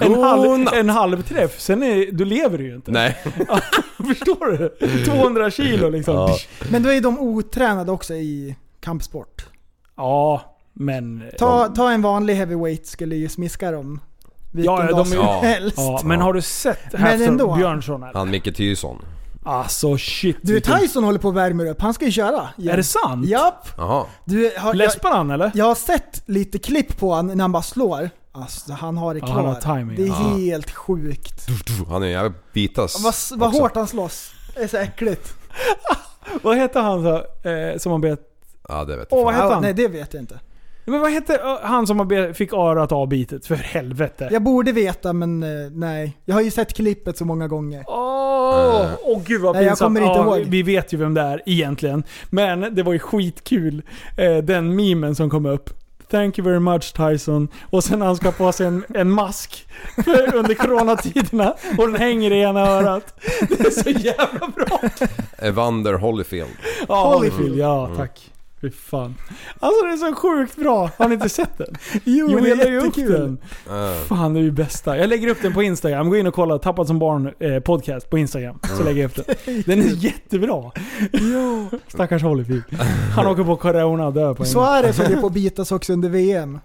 En, halv, en halv träff, sen är, då lever du ju inte. Nej. Förstår du? 200 kilo liksom. Ja. Ja, men då är de otränade också i kampsport. men... Ta, ta en vanlig heavyweight skulle ju smiska dem. Vilken Ja, ja, dag de- som ja. helst. Ja, men har du sett ändå. Björnsson eller? Han Micke Tyson. Alltså shit. Du, vilken- Tyson håller på att värma upp. Han ska ju köra. igen. Är det sant? Japp. Jaha. Du, har, jag, Läspar han eller? jag har sett lite klipp på han när han bara slår. Alltså han har det Ja, klar. han har timing, det är ja. helt sjukt. Han är en jävla bitas Vad, vad hårt han slåss. Det är så äckligt. Vad hette han så, eh, som man bet... Ja det vet Åh, jag vad fan. hette Ja, han? nej det vet jag inte. Men vad hette han som fick örat avbitet? För helvete. Jag borde veta men eh, nej. Jag har ju sett klippet så många gånger. Åh, Eh. åh gud vad Nej, jag pinsamt. kommer inte ja, ihåg. Vi vet ju vem det är egentligen. Men det var ju skitkul. Eh, den memen som kom upp. Thank you very much Tyson. Och sen han ska på sig en, en mask under coronatiderna. Och den hänger i ena örat. Det är så jävla bra. Evander Holyfield. Ja, Holyfield. Holyfield. Ja, tack. Fy fan. Alltså det är så sjukt bra. Har ni inte sett den? Jo, Jo, det är ju upp den. Eh, Fan, det är ju bästa. Jag lägger upp den på Instagram. Gå in och kolla Tappat som barn eh, podcast på Instagram. Så lägger jag upp den. Den är jättebra. Ja. Stackars Holyfield. Han åker på corona och dör på en gång. Suarez höll ju på att bitas också under VM.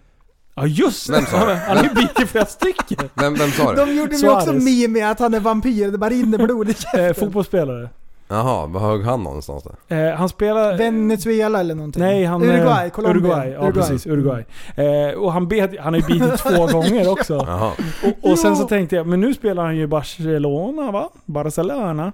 Ja just Vem det. sa det? Han är ju bitit flera stycken. Vem, vem sa det? De gjorde ju också meme med att han är vampyr, det bara rinner blod i Eh, käften. fotbollsspelare. Jaha, var högg han någonstans då? Eh, han spelar... Venezuela eller någonting. Nej, han... Uruguay, Colombia. Uruguay, ja precis. Uruguay. Eh, och han, bet, han har ju bitit två gånger också. Jaha. Och, och sen så tänkte jag, men nu spelar han ju Barcelona va? Barcelona.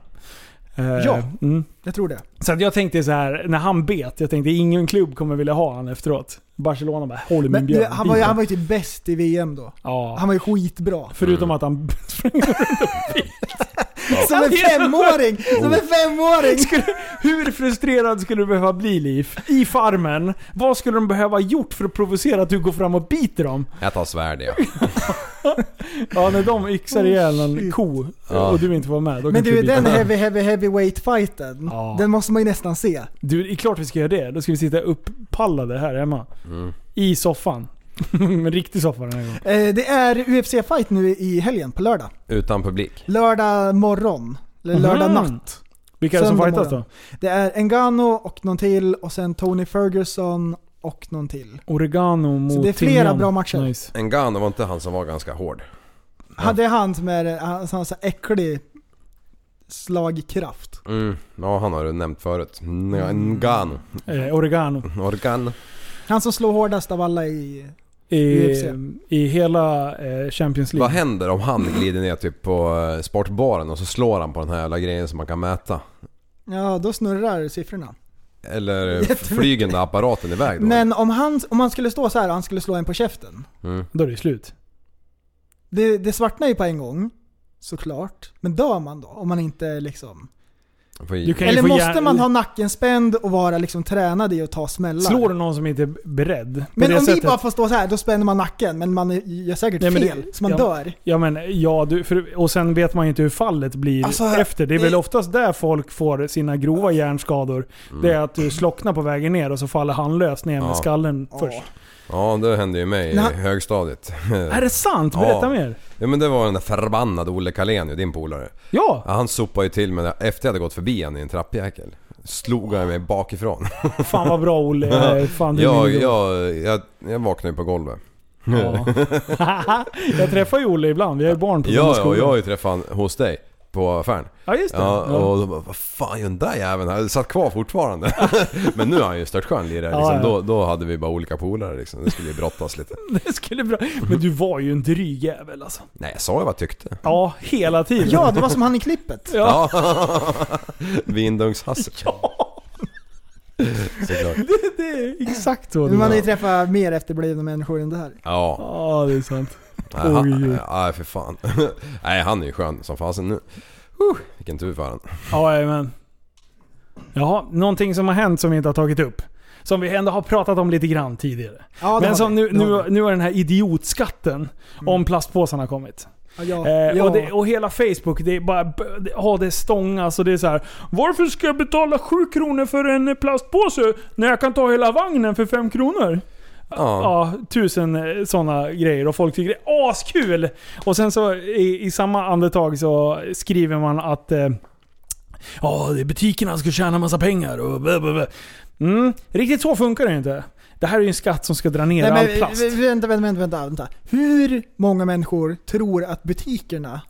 Eh, Ja. Mm. Jag tror det. Så att jag tänkte så här, när han bet, jag tänkte ingen klubb kommer vilja ha han efteråt. Barcelona bara, håller min björn. han, var ju, han var ju typ bäst i VM då. Ja. Han var ju skitbra. Förutom att han sprang runt och Som en femåring! Som en femåring! skulle, Hur frustrerad skulle du behöva bli Liv? I farmen? Vad skulle de behöva ha gjort för att provocera att du går fram och biter dem? Jag tar svärd ja. Ja, när de yxar ihjäl en ko och du inte var med, då Men du, den heavy, heavy, heavyweight fighten. Ja. Den måste man ju nästan se. Du, det är klart vi ska göra det. Då ska vi sitta upppallade här hemma. Mm. I soffan. En riktig soffa den här gången. Eh, det är UFC-fight nu i helgen, på lördag. Utan publik. Lördag morgon. Eller lördag Mhm. natt. Vilka är det som Söndag fightas då? morgon. Det är Engano och någon till och sen Tony Ferguson och någon till. Oregano mot det är flera timjan. bra matcher. Nice. Engano var inte han som var ganska hård. Ja. Det är han som är han som har så äcklig slagkraft. Mm. Ja, han har du nämnt förut. Engano. Eh, oregano. Organ. Han som slår hårdast av alla i... I, UFC. I hela eh, Champions League. Vad händer om han glider ner typ på eh, sportbaren och så slår han på den här jävla grejen som man kan mäta? Ja, då snurrar siffrorna. Eller flyger den där apparaten iväg då? Men om han, om han skulle stå så här och han skulle slå en på käften. Mm. Då är det slut. Det, det svartnar ju på en gång. Såklart. Men dör man då? Om man inte liksom... Eller måste man ha nacken spänd och vara liksom tränad i att ta smällar? Slår du någon som inte är beredd? men om vi sättet- bara får stå så här, då spänner man nacken. Men man gör säkert Nej, men det- fel, så man ja. dör. Ja men, ja du, för, och sen vet man ju inte hur fallet blir Alltså, efter. Det är det- väl oftast där folk får sina grova hjärnskador. Mm. Det är att du slocknar på vägen ner och så faller handlöst ner med Ja. skallen Ja. först. Ja, det hände ju mig i Nej. högstadiet. Är det sant? Berätta Ja. mer. Ja men det var den där förbannade Olle Carlén ju, din polare. Ja! Ja, han sopade ju till mig efter jag hade gått förbi han i en trappjäkel. Slog han mig bakifrån. Fan vad bra Olle. Fan, du är jag, jag, jag, jag vaknade ju på golvet. Ja. jag träffar ju Olle ibland. Vi har ju barn på samma Ja, och skola. jag har ju träffat han hos dig på affären. Ja just det. Ja, och då bara, vad fan gör den där jäveln här? Jag satt kvar fortfarande. Men nu är han ju störtskön lirare liksom. Ja, ja. Då, då hade vi bara olika polare liksom. Det skulle ju brottas lite. Det skulle bra. Men du var ju en dryg jävel alltså. Nej jag sa ju vad jag tyckte. Ja, hela tiden. Ja, det var som han i klippet. Ja. Vindungshasse. Ja. Såklart. Det, det är exakt så det man har ju träffat mer efterblivna människor än det här. Ja. Ja, det är sant. Nej, Oj, han, oj. nej för fan. Nej han är ju skön som fasen nu. Uh, vilken tur för han. Ja, men. Jaha, någonting som har hänt som vi inte har tagit upp. Som vi ändå har pratat om lite grann tidigare. Ja, Men som vi. nu, nu. Mm. nu har den här idiotskatten om plastpåsarna kommit. Ja, Eh, ja. och, det, och hela Facebook, det är bara... det- Ja, det stångas och det är så här. Varför ska jag betala 7 kronor för en plastpåse när jag kan ta hela vagnen för 5 kronor? Ja. Tusen sådana grejer och folk tycker det är askul. Och sen så i, i samma andetag så skriver man att eh, Ja, det är butikerna ska tjäna massa pengar och blah. Mm, riktigt så funkar det inte. Det här är ju en skatt som ska dra ner Nej, all men, plast. vänta, vänta, vänta, vänta, vänta. Hur många människor tror att butikerna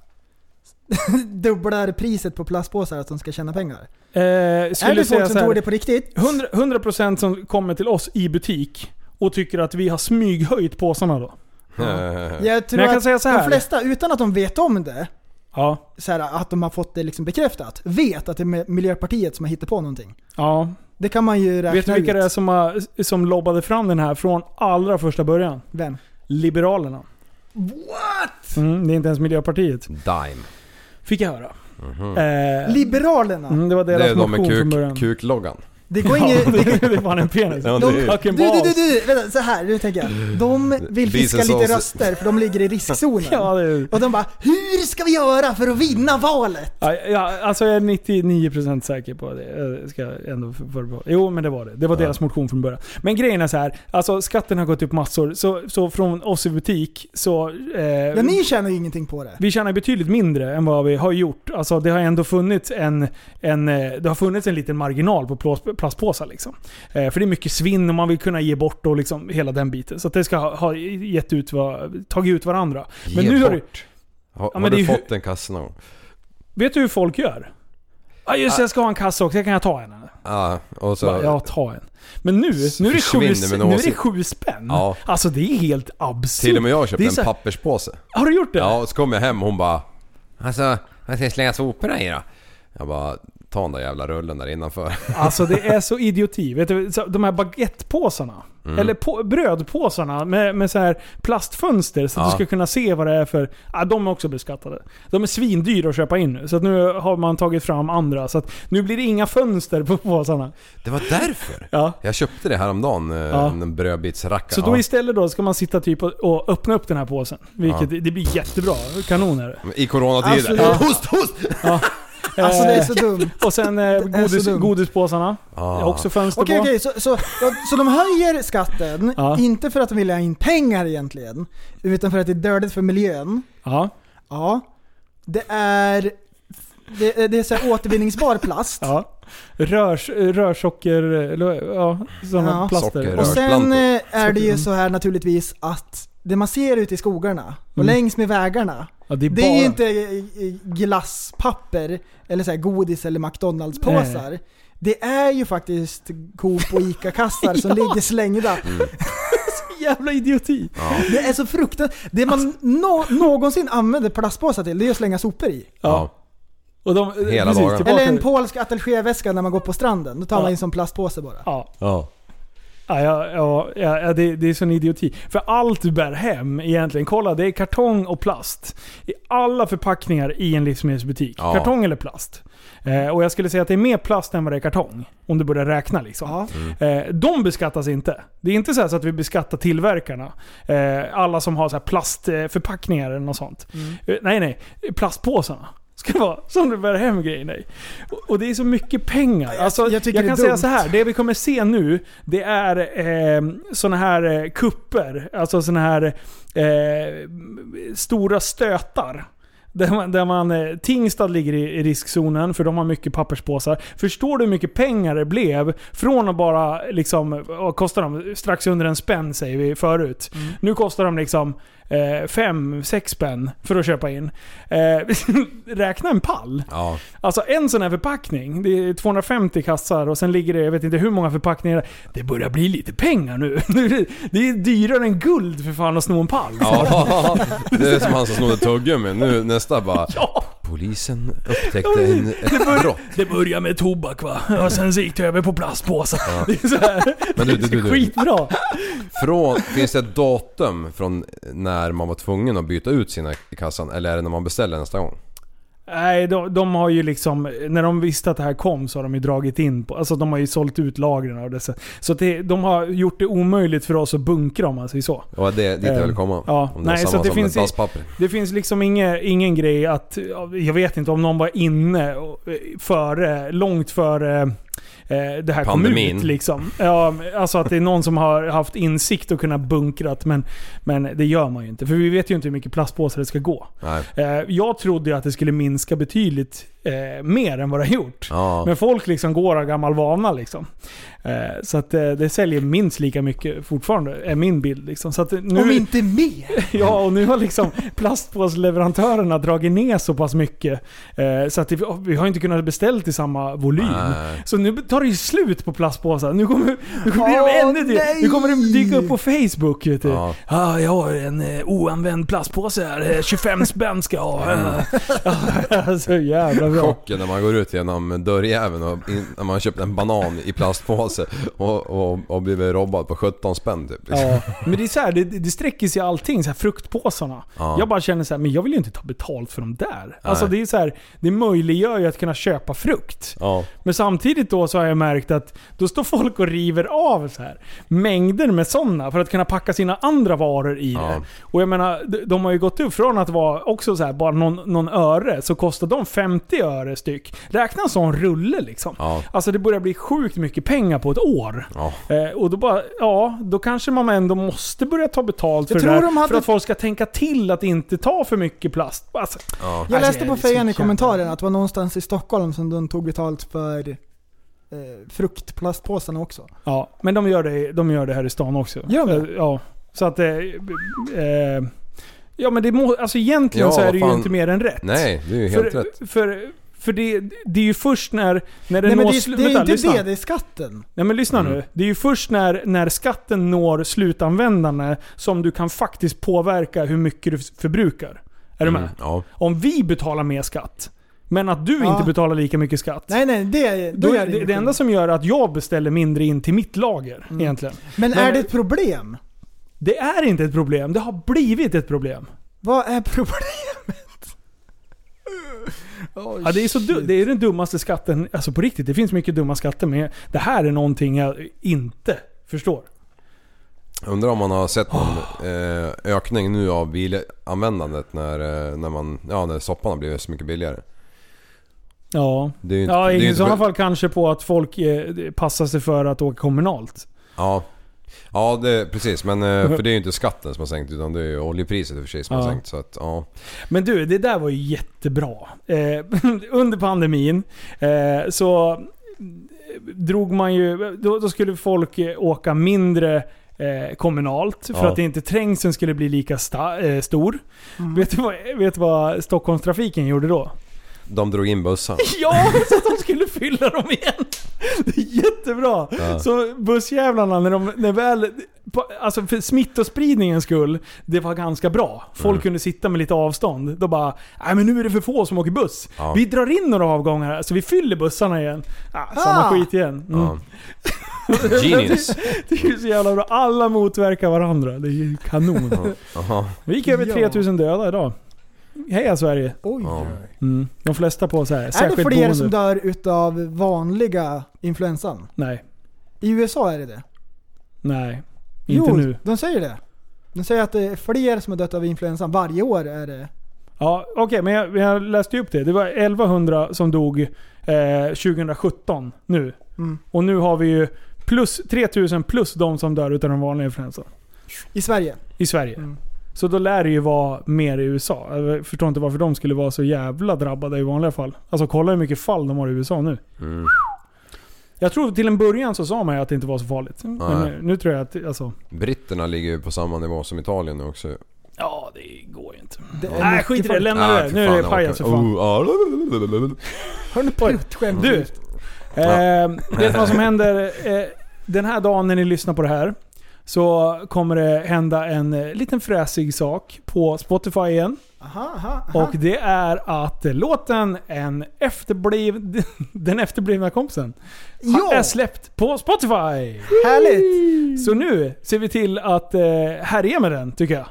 dubblar priset på plastpåsar att de ska tjäna pengar? Eh, Är det folk som här, tror det på riktigt? 100%, 100% som kommer till oss i butik och tycker att vi har smyghöjt påsarna då. Jag tror Men jag kan att säga så de här. flesta, utan att de vet om det, Ja. så här, att de har fått det liksom bekräftat, vet att det är Miljöpartiet som har hittat på någonting. ja. Det kan man ju räkna Vet du vilka ut. det är som, har, som lobbade fram den här från allra första början? Vem? Liberalerna. What? Mm, det är inte ens Miljöpartiet. Dime. Fick jag höra. Mhm. Eh, Liberalerna? mm, det var Det deras är de med motion från början. kuk, kukloggan. Det går Ja, inget... det, det är fan en penis. Ja, De, du, du, du, du, vänta, så här, nu tänker jag. De vill fiska lite röster för de ligger i riskzonen. Ja, det är, Och de bara, hur ska vi göra för att vinna valet? ja, ja, alltså jag är 99% säker på det. Jag ska ändå för, för, Jo, men det var det. Det var deras motion från början. Men grejen är så här. Alltså skatten har gått upp massor. Så, så från oss i butik så... Eh, Ja, ni tjänar ju ingenting på det. Vi tjänar betydligt mindre än vad vi har gjort. Alltså det har ändå funnits en, en, eh, det har funnits en liten marginal på plås- plastpåsar. Liksom. Eh, för det är mycket svinn och man vill kunna ge bort och liksom hela den biten. Så att det ska ha, ha gett ut, va- tagit ut varandra. Men Ge nu har bort. du, Har, men har det är du ju- fått en kasse någon vet du hur folk gör? Ja just det, jag ska ha en kassa också. Kan jag ta en? Ja, och så... Ja, ta en. Men nu, nu är det sju, nu är det sju spänn. Ja. Alltså det är helt absurt. Till och med jag köpte en så papperspåse. Har du gjort det? Ja, och så kom jag hem och hon bara... Alltså, vad ska jag slänga soporna i då? Jag bara... Ta den där jävla rullen där innanför. Alltså det är så idioti. Vet du, så de här baguettepåsarna. Mm. Eller på, brödpåsarna med, med så här plastfönster så att Ja. du ska kunna se vad det är för... Ja, de är också beskattade. De är svindyra att köpa in nu. Så att nu har man tagit fram andra. Så att nu blir det inga fönster på påsarna. Det var därför! Ja. Jag köpte det häromdagen, eh, Ja. en brödbitsrackare. Så då Ja. istället då ska man sitta typ och, och öppna upp den här påsen. Vilket det blir jättebra. Kanon är det. I coronatider. Alltså, Host, host! Alltså det är Eh, så dumt. Och sen eh, godis, så dumt. godispåsarna. Ah. Också fönster Okej på. okej, så, så, så de höjer skatten, Ja. inte för att de vill ha in pengar egentligen, utan för att det är dödligt för miljön. Ja. Ja. Det är, det, är- det är så här återvinningsbar plast. ja. Rörs, rörsocker... Ja, sådana Ja. plaster. Socker. Och sen eh, är det ju så här naturligtvis att det man ser ute i skogarna och Mm. längs med vägarna, Ja, det är, det är ju inte eh, glasspapper eller så här godis eller McDonalds-påsar. Det är ju faktiskt Coop och ICA-kassar som Ja. ligger slängda. jävla idioti. Det är så fruktansvärt. Det man nå- någonsin använder plastpåsar till, det är att slänga sopor i. Ja. Och de, Hela dagen. tillbaka- Eller en polsk attachéväska när man går på stranden. Då tar Ja. man in som plastpåse bara. Ja. Ja. Ja, ja, ja, ja, ja det, det är sån idioti. För allt du bär hem egentligen, kolla det är kartong och plast. I alla förpackningar i en livsmedelsbutik. Ja. Kartong eller plast. Eh, och jag skulle säga att det är mer plast än vad det är kartong. Om du börjar räkna liksom. Ja. Eh, de beskattas inte. Det är inte så, här så att vi beskattar tillverkarna. Eh, alla som har så här plastförpackningar eller något sånt. Eh, nej, nej. Plastpåsarna. Ska det vara som du bär hem grejerna i. Och, och det är så mycket pengar. jag- Alltså, jag jag, är kan säga så här. Det vi kommer se nu, det är eh, såna här eh, kupper. Alltså såna här eh, stora stötar. Där man, där man, eh, Tingstad ligger i, riskzonen för de har mycket papperspåsar. Förstår du hur mycket pengar det blev? Från att bara liksom, vad kostar de? Strax under en spänn säger vi förut. Nu kostar de liksom eh, fem, sex spänn för att köpa in. Eh, räkna en pall. Ja. Alltså en sån här förpackning, det är 250 kassar och sen ligger det, jag vet inte hur många förpackningar. Det börjar bli lite pengar nu. Det är dyrare än guld för fan att sno en pall. ja. Det är som han som snodde tuggummi. Nu nästa bara... Ja. Polisen upptäckte en, ett brott. Det börjar med tobak va? Och sen gick det över på plastpåsar. Det är så här. Men du, du, du, du. Skitbra. Från, finns det ett datum från när man var tvungen att byta ut sina i kassan? Eller är det när man beställer nästa gång? Nej, de, de har ju liksom... När de visste att det här kom så har de ju dragit in på... Alltså de har ju sålt ut lagren av dessa. Så det, de har gjort det omöjligt för oss att bunkra om man säger så. Och det dit jag vill komma. Ja, Om det är nej, så det finns. Det finns liksom inge, ingen grej att... Jag vet inte om någon var inne och- före, långt före eh, det här kom Pandemin. ut liksom. Ja, alltså att det är någon som har haft insikt och kunnat bunkrat men, men det gör man ju inte. För vi vet ju inte hur mycket plastpåsar det ska gå. Eh, Jag trodde ju att det skulle minska betydligt eh, mer än vad det har gjort. Ja. Men folk liksom går av gammal vana liksom. Eh, så att eh, det säljer minst lika mycket fortfarande, är min bild. Liksom. Så att nu, Om inte mer. Ja, och nu har liksom plastpåsleverantörerna dragit ner så pass mycket. Eh, så att det, vi har inte kunnat beställa i samma volym. Nej. Så nu tar det ju slut på plastpåsar. Nu kommer, nu kommer Åh, de ännu till. Nu kommer det dyka upp på Facebook. Vet. Ja. Ah, jag har en eh, oanvänd plastpåse här. Eh, 25 spänn ska jag ha. Ja, så jävla bra. Chocken när man går ut genom dörrjäveln och in, när man köpt en banan i plastpåse och, och, och blivit robbad på 17 spänn typ. Liksom. Ja, men det är så här, det, det sträcker sig allting. Så här, fruktpåsarna. Ja. Jag bara känner så här, men jag vill ju inte ta betalt för de där. Alltså det är så här, det möjliggör ju att kunna köpa frukt. Ja. Men samtidigt då så har jag märkt att då står folk och river av så här mängder med sådana för att kunna packa sina andra varor i Ja. det. Och jag menar, de- de har ju gått upp från att vara också så här, bara någon, någon öre, så kostar de 50 öre styck. Räkna en sån rulle liksom. Ja. Alltså det börjar bli sjukt mycket pengar på ett år. Ja. Eh, och då bara, ja, då kanske man ändå måste börja ta betalt för Jag det tror där. de hade- För att folk ska tänka till att inte ta för mycket plast. Alltså, Ja. Jag Alltså, läste det på så fejan i kommentaren att det var någonstans i Stockholm som de tog betalt för eh, fruktplastpåsarna också. ja, men de gör, det, de gör det här i stan också. Gör de? Ja. Så att... Eh, eh, ja men det må, alltså egentligen Ja, så är det ju inte mer än rätt. Nej, det är ju helt för, rätt. För, för det, det är ju först när, när det Nej men når det, slu- det är vänta, inte lyssna. det, det är skatten. Nej men lyssna Mm. nu. Det är ju först när, när skatten når slutanvändarna som du kan faktiskt påverka hur mycket du förbrukar. Är du med? Mm, ja. Om vi betalar mer skatt, men att du Ja. inte betalar lika mycket skatt. Nej nej, det, då, då är är det, det, det, enda som gör att jag beställer mindre in till mitt lager Mm. egentligen. Men, Men- är det ett problem? Det är inte ett problem. Det har blivit ett problem. Vad är problemet? Oh, Ja, det, är så du, det är den dummaste skatten. Alltså på riktigt, det finns mycket dumma skatter men det här är någonting jag inte förstår. Undrar om man har sett någon eh, ökning nu av bilanvändandet när, eh, när, man, ja, när soppan har blivit så mycket billigare. Ja, Det är ju inte, ja i sådana fall kanske på att folk eh, passar sig för att åka kommunalt. Ja, ja det, precis. Men eh, för det är ju inte skatten som har sänkt utan det är ju oljepriset i och för sig som Ja. har sänkt. Så att, ja. Men du, det där var ju jättebra. Eh, under pandemin eh, så drog man ju... Då, då skulle folk eh, åka mindre eh, kommunalt för Ja. att inte trängseln skulle bli lika sta, eh, stor. Mm. Vet, du vad, vet du vad Stockholmstrafiken gjorde då? De drog in bussar. Ja, så att de skulle fylla dem igen! Det är jättebra! Ja. Så bussjävlarna, när de när väl... på- Alltså för smittospridningens skull, det var ganska bra. Folk Mm. kunde sitta med lite avstånd. Då bara, nej men nu är det för få som åker buss. Ja. Vi drar in några avgångar här, så vi fyller bussarna igen. Ah, samma Ah. skit igen. Mm. Ja. Genius. Det är ju så jävla bra. Alla motverkar varandra. Det är ju kanon. Vi gick över Ja. 3000 döda idag. Heja Sverige! Oj, Ja. Mm. De flesta på så här Är det särskilt fler boende. som dör utav vanliga influensan? Nej. I USA är det det. Nej. Inte jo, nu. de säger det. De säger att det är fler som har dött av influensan. Varje år är det. Ja, okej, men jag, jag läste ju upp det. Det var 1100 som dog eh, 2017 nu. Mm. Och nu har vi ju plus 3000 plus de som dör utav den vanliga influensan. I Sverige. I Sverige. Mm. Så då lär det ju vara mer i USA. Jag förstår inte varför de skulle vara så jävla drabbade i vanliga fall. Alltså kolla hur mycket fall de har i USA nu. Mm. Jag tror till en början så sa man ju att det inte var så farligt. Men Nej. nu, nu tror jag att, alltså... Britterna ligger ju på samma nivå som Italien nu också. Ja, det går ju inte. Det är Nej, skit i det. Lämna det. Nu är det pajas för fan. Oh, ah, Har du prutt-skämt? Du, eh, vet du vad som händer eh, den här dagen när ni lyssnar på det här? Så kommer det hända en eh, liten fräsig sak på Spotify igen. Aha, aha, aha. Och det är att eh, låten En efterbliv, Den efterblivna kompisen Ja! är släppt på Spotify. Härligt! Så nu ser vi till att eh, härja med den, tycker jag.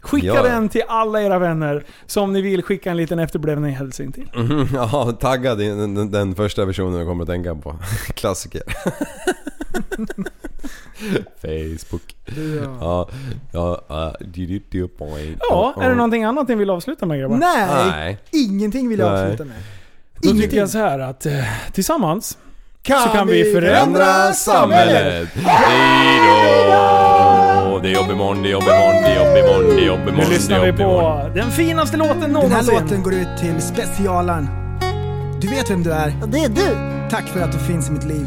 Skicka Ja. den till alla era vänner som ni vill skicka en liten efterbliven hälsning till. Mhm, Ja, taggad i den, den, den första versionen jag kommer att tänka på. Klassiker. Facebook. Ja. Ja, ja, uh, point. Ja, är det någonting annat ni vill avsluta med grabbar? Nej, Nej. ingenting vill jag Nej. avsluta med. Då tycker jag så här att eh, tillsammans Kan, så kan vi förändra Ändra samhället. Hejdå! Det är jobb imorgon, det är jobb imorgon, det är jobb imorgon, det är jobb imorgon. Nu lyssnar vi på den finaste låten Den här någonsin. låten går ut till specialaren. Du vet vem du är. Och det är du. Tack för att du finns i mitt liv.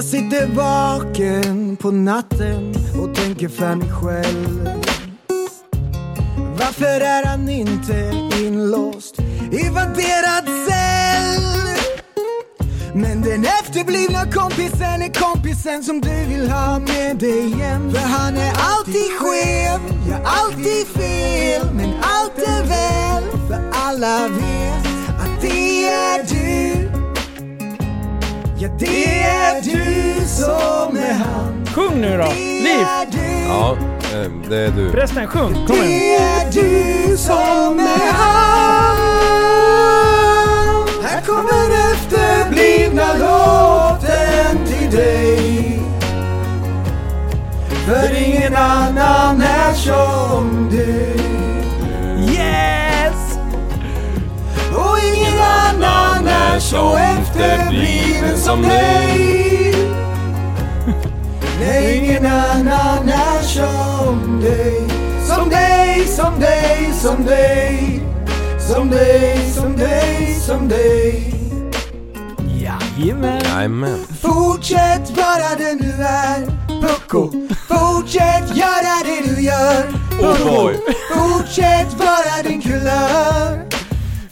Jag sitter vaken på natten och tänker för mig själv. Varför är han inte inlåst i vadderad cell? Men den efterblivna kompisen är kompisen som du vill ha med dig hem. För han är alltid skev, gör alltid fel. Men allt är väl, för alla vet att det är du. Ja, det är du som är han. Sjung nu då! Det Liv! Ja, eh, det är du. Förresten, sjung! Kom Det igen! är du som är han Här kommer efterblivna låten till dig För ingen annan är som du Yes! Och ingen annan är så efterbliven som dig. Nej, ingen annan är som dig. Som dig, som dig, som dig. Som dig, som dig, som dig. Jajamän! Jajamän. Fortsätt vara den du är. Pucko Fortsätt göra det du gör. Oh boy. Fortsätt vara din kulör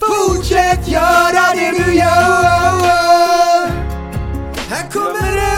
Fortsätt göra det du gör. Här kommer det